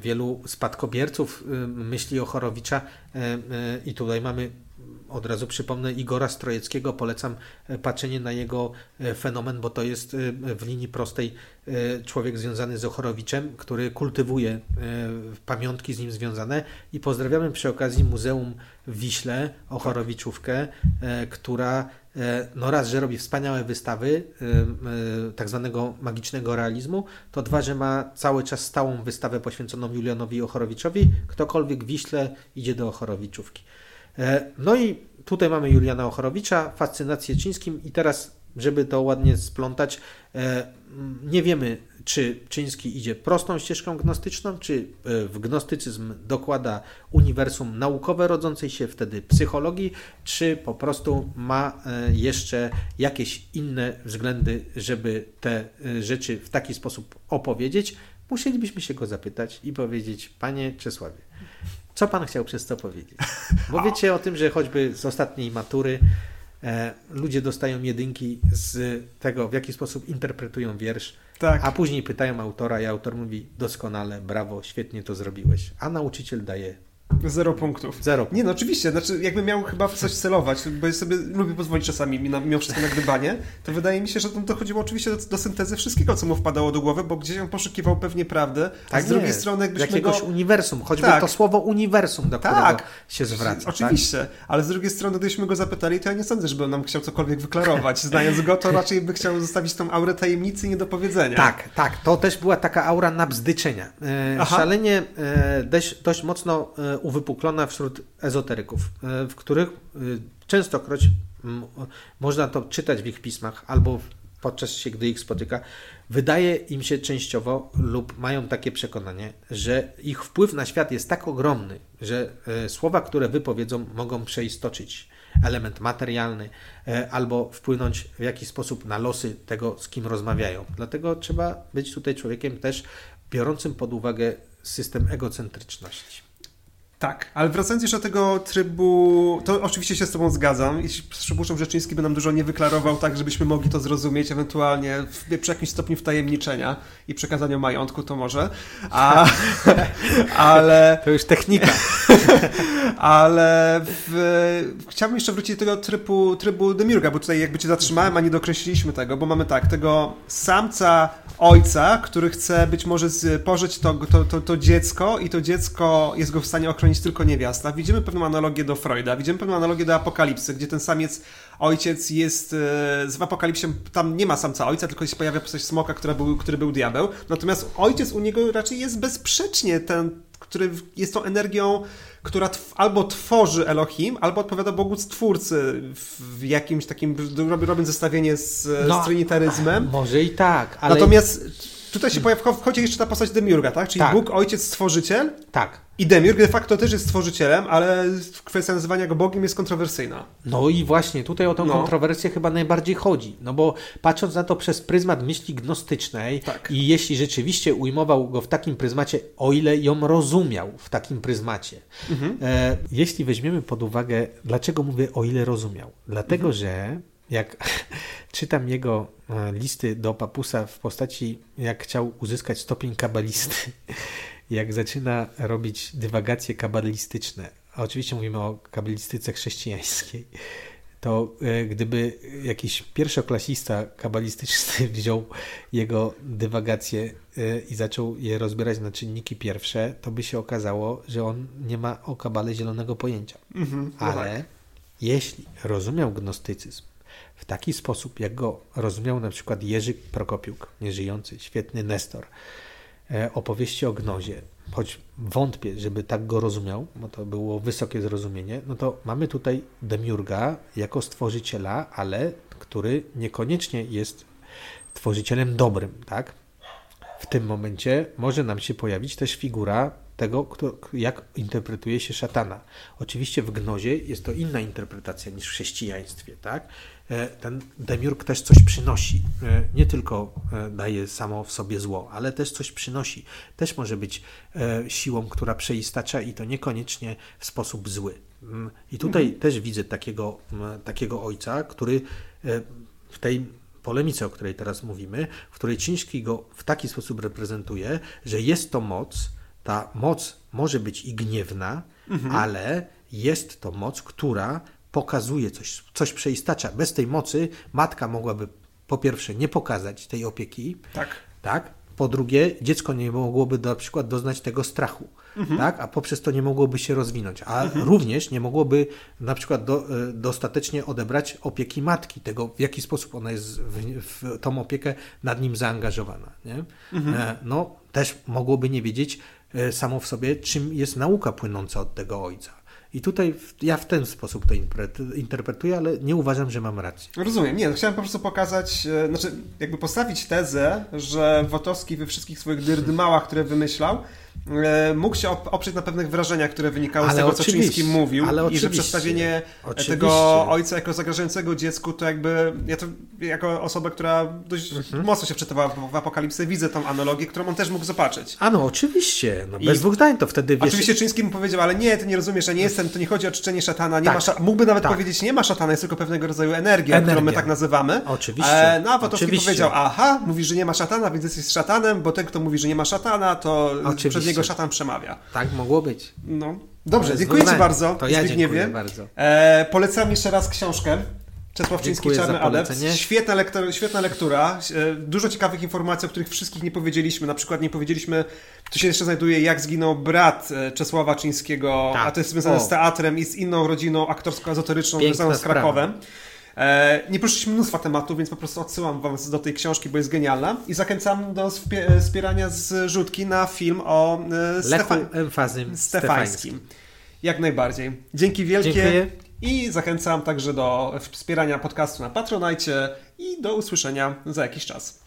wielu spadkobierców myśli Ochorowicza, I tutaj mamy od razu przypomnę Igora Strojeckiego, polecam e, patrzenie na jego fenomen, bo to jest w linii prostej człowiek związany z Ochorowiczem, który kultywuje pamiątki z nim związane. I pozdrawiamy przy okazji Muzeum w Wiśle, Ochorowiczówkę, która no raz, że robi wspaniałe wystawy tak zwanego magicznego realizmu, to dwa, że ma cały czas stałą wystawę poświęconą Julianowi Ochorowiczowi. Ktokolwiek w Wiśle idzie do Ochorowiczówki. E, no i tutaj mamy Juliana Ochorowicza, fascynację czyńskim i teraz, żeby to ładnie splątać, e, nie wiemy, czy Czyński idzie prostą ścieżką gnostyczną, czy e, w gnostycyzm dokłada uniwersum naukowe rodzącej się wtedy psychologii, czy po prostu ma jeszcze jakieś inne względy, żeby te rzeczy w taki sposób opowiedzieć. Musielibyśmy się go zapytać i powiedzieć, panie Czesławie, co pan chciał przez to powiedzieć? Bo wiecie o tym, że choćby z ostatniej matury e, ludzie dostają jedynki z tego, w jaki sposób interpretują wiersz, tak. a później pytają autora i autor mówi doskonale, brawo, świetnie to zrobiłeś, a nauczyciel daje Zero punktów. Zero. Nie no, oczywiście, znaczy jakbym miał chyba w coś celować, bo ja sobie lubię pozwolić czasami na, mimo wszystko na gdybanie, to wydaje mi się, że to dochodziło oczywiście do, do, syntezy wszystkiego, co mu wpadało do głowy, bo gdzieś on poszukiwał pewnie prawdy, a tak z drugiej strony jakbyśmy Jakiegoś go... uniwersum, choćby tak. to słowo uniwersum, do którego tak. się zwraca. Tak? Oczywiście, tak? ale z drugiej strony, gdybyśmy go zapytali, to ja nie sądzę, żeby on nam chciał cokolwiek wyklarować. [laughs] Znając go, to raczej by chciał zostawić tą aurę tajemnicy i niedopowiedzenia. Tak, tak, to też była taka aura nabzdyczenia. E, szalenie e, dość, dość mocno e, uwypuklona wśród ezoteryków, e, w których e, częstokroć można to czytać w ich pismach albo podczas się, gdy ich spotyka, wydaje im się częściowo lub mają takie przekonanie, że ich wpływ na świat jest tak ogromny, że e, słowa, które wypowiedzą, mogą przeistoczyć element materialny albo wpłynąć w jakiś sposób na losy tego, z kim rozmawiają. Dlatego trzeba być tutaj człowiekiem też biorącym pod uwagę system egocentryczności. Tak, ale wracając jeszcze do tego trybu, to oczywiście się z Tobą zgadzam i przypuszczam, że Czyński by nam dużo nie wyklarował tak, żebyśmy mogli to zrozumieć, ewentualnie w, przy jakimś stopniu wtajemniczenia i przekazania majątku to może, a, [laughs] ale... To już technika. [laughs] ale w, chciałbym jeszcze wrócić do tego trybu, trybu Demiurga, bo tutaj jakby Cię zatrzymałem, a nie dokreśliliśmy tego, bo mamy tak, tego samca ojca, który chce być może pożyć to, to, to, to dziecko i to dziecko jest go w stanie ochronić tylko niewiasta. Widzimy pewną analogię do Freuda, widzimy pewną analogię do Apokalipsy, gdzie ten samiec ojciec jest e, z Apokalipsie, tam nie ma samca ojca, tylko się pojawia postać smoka, który był, który był diabeł. Natomiast ojciec u niego raczej jest bezsprzecznie ten, który jest tą energią która tw albo tworzy Elohim, albo odpowiada Bogu Stwórcy w jakimś takim, robiąc zestawienie z, no, z trinitaryzmem. Może i tak, ale... Natomiast tutaj się pojawia, wchodzi jeszcze ta postać Demiurga, tak? Czyli tak. Bóg, Ojciec, Stworzyciel. Tak. I Demiurg de facto też jest stworzycielem, ale kwestia nazywania go Bogiem jest kontrowersyjna. No i właśnie tutaj o tę no. kontrowersję chyba najbardziej chodzi. No bo patrząc na to przez pryzmat myśli gnostycznej tak. i jeśli rzeczywiście ujmował go w takim pryzmacie, o ile ją rozumiał w takim pryzmacie. Mhm. E, jeśli weźmiemy pod uwagę, dlaczego mówię o ile rozumiał? Dlatego, mhm. że jak [laughs] czytam jego e, listy do papusa w postaci, jak chciał uzyskać stopień kabalisty, [laughs] jak zaczyna robić dywagacje kabalistyczne, a oczywiście mówimy o kabalistyce chrześcijańskiej, to e, gdyby jakiś pierwszoklasista kabalistyczny [laughs] wziął jego dywagacje e, i zaczął je rozbierać na czynniki pierwsze, to by się okazało, że on nie ma o kabale zielonego pojęcia. Mhm, no Ale tak. jeśli rozumiał gnostycyzm w taki sposób, jak go rozumiał na przykład Jerzy Prokopiuk, nieżyjący, świetny Nestor, e, opowieści o gnozie, choć wątpię, żeby tak go rozumiał, bo to było wysokie zrozumienie, no to mamy tutaj Demiurga jako stworzyciela, ale który niekoniecznie jest tworzycielem dobrym, tak? w tym momencie może nam się pojawić też figura tego, kto, jak interpretuje się szatana. Oczywiście w gnozie jest to inna interpretacja niż w chrześcijaństwie, tak? E, ten demiurg też coś przynosi. E, nie tylko e, daje samo w sobie zło, ale też coś przynosi. Też może być siłą, która przeistacza i to niekoniecznie w sposób zły. Mm, I tutaj mhm. też widzę takiego, takiego ojca, który w tej polemice, o której teraz mówimy, w której Ciński go w taki sposób reprezentuje, że jest to moc, ta moc może być i gniewna, mhm. ale jest to moc, która pokazuje coś, coś przeistacza. Bez tej mocy matka mogłaby po pierwsze nie pokazać tej opieki, tak. tak? Po drugie, dziecko nie mogłoby na przykład doznać tego strachu, mhm. tak? a poprzez to nie mogłoby się rozwinąć, a mhm. również nie mogłoby na przykład do, e, dostatecznie odebrać opieki matki, tego w jaki sposób ona jest w, w tą opiekę nad nim zaangażowana. Nie? Mhm. E, no, też mogłoby nie wiedzieć e, samo w sobie, czym jest nauka płynąca od tego ojca. I tutaj ja w ten sposób to interpretuję, ale nie uważam, że mam rację. Rozumiem. Nie, no chciałem po prostu pokazać, e, znaczy jakby postawić tezę, że Wotowski we wszystkich swoich dyrdymałach, które wymyślał, mógł się oprzeć na pewnych wrażeniach, które wynikały ale z tego, co Czyński mówił i że przedstawienie oczywiście. tego ojca jako zagrażającego dziecku, to jakby ja to jako osoba, która dość mhm. mocno się wczytywała w apokalipsę, widzę tą analogię, którą on też mógł zobaczyć. A no, oczywiście, no, bez I dwóch zdań to wtedy wiesz... Oczywiście Czyński mu powiedział, ale nie, ty nie rozumiesz, ja nie jestem, to nie chodzi o czczenie szatana, nie tak. ma mógłby nawet tak. powiedzieć, nie ma szatana, jest tylko pewnego rodzaju energia, energia. którą my tak nazywamy. Oczywiście. E, no a Wotowski powiedział, aha, mówisz, że nie ma szatana, więc jesteś szatanem, bo ten, kto mówi, że nie ma szatana, to oczywiście. Przez niego szatan przemawia. Tak mogło być. No. Dobrze, dziękuję Ci bardzo. To ja dziękuję bardzo. E, polecam jeszcze raz książkę. Czesław Czyński, Czarny Adept. Świetna, lektura, świetna lektura. Dużo ciekawych informacji, o których wszystkich nie powiedzieliśmy. Na przykład nie powiedzieliśmy, tu się jeszcze znajduje, jak zginął brat e, Czesława Czyńskiego, tak. a to jest związane o. z teatrem i z inną rodziną aktorsko-ezoteryczną związaną z Krakowem. Sprawa. E, nie poruszyliśmy mnóstwa tematów, więc po prostu odsyłam Was do tej książki, bo jest genialna. I zachęcam do wspierania zrzutki na film o e, Stefa Stefańskim. Jak najbardziej. Dzięki wielkie. Dziękuję. I zachęcam także do wspierania podcastu na Patronite i do usłyszenia za jakiś czas.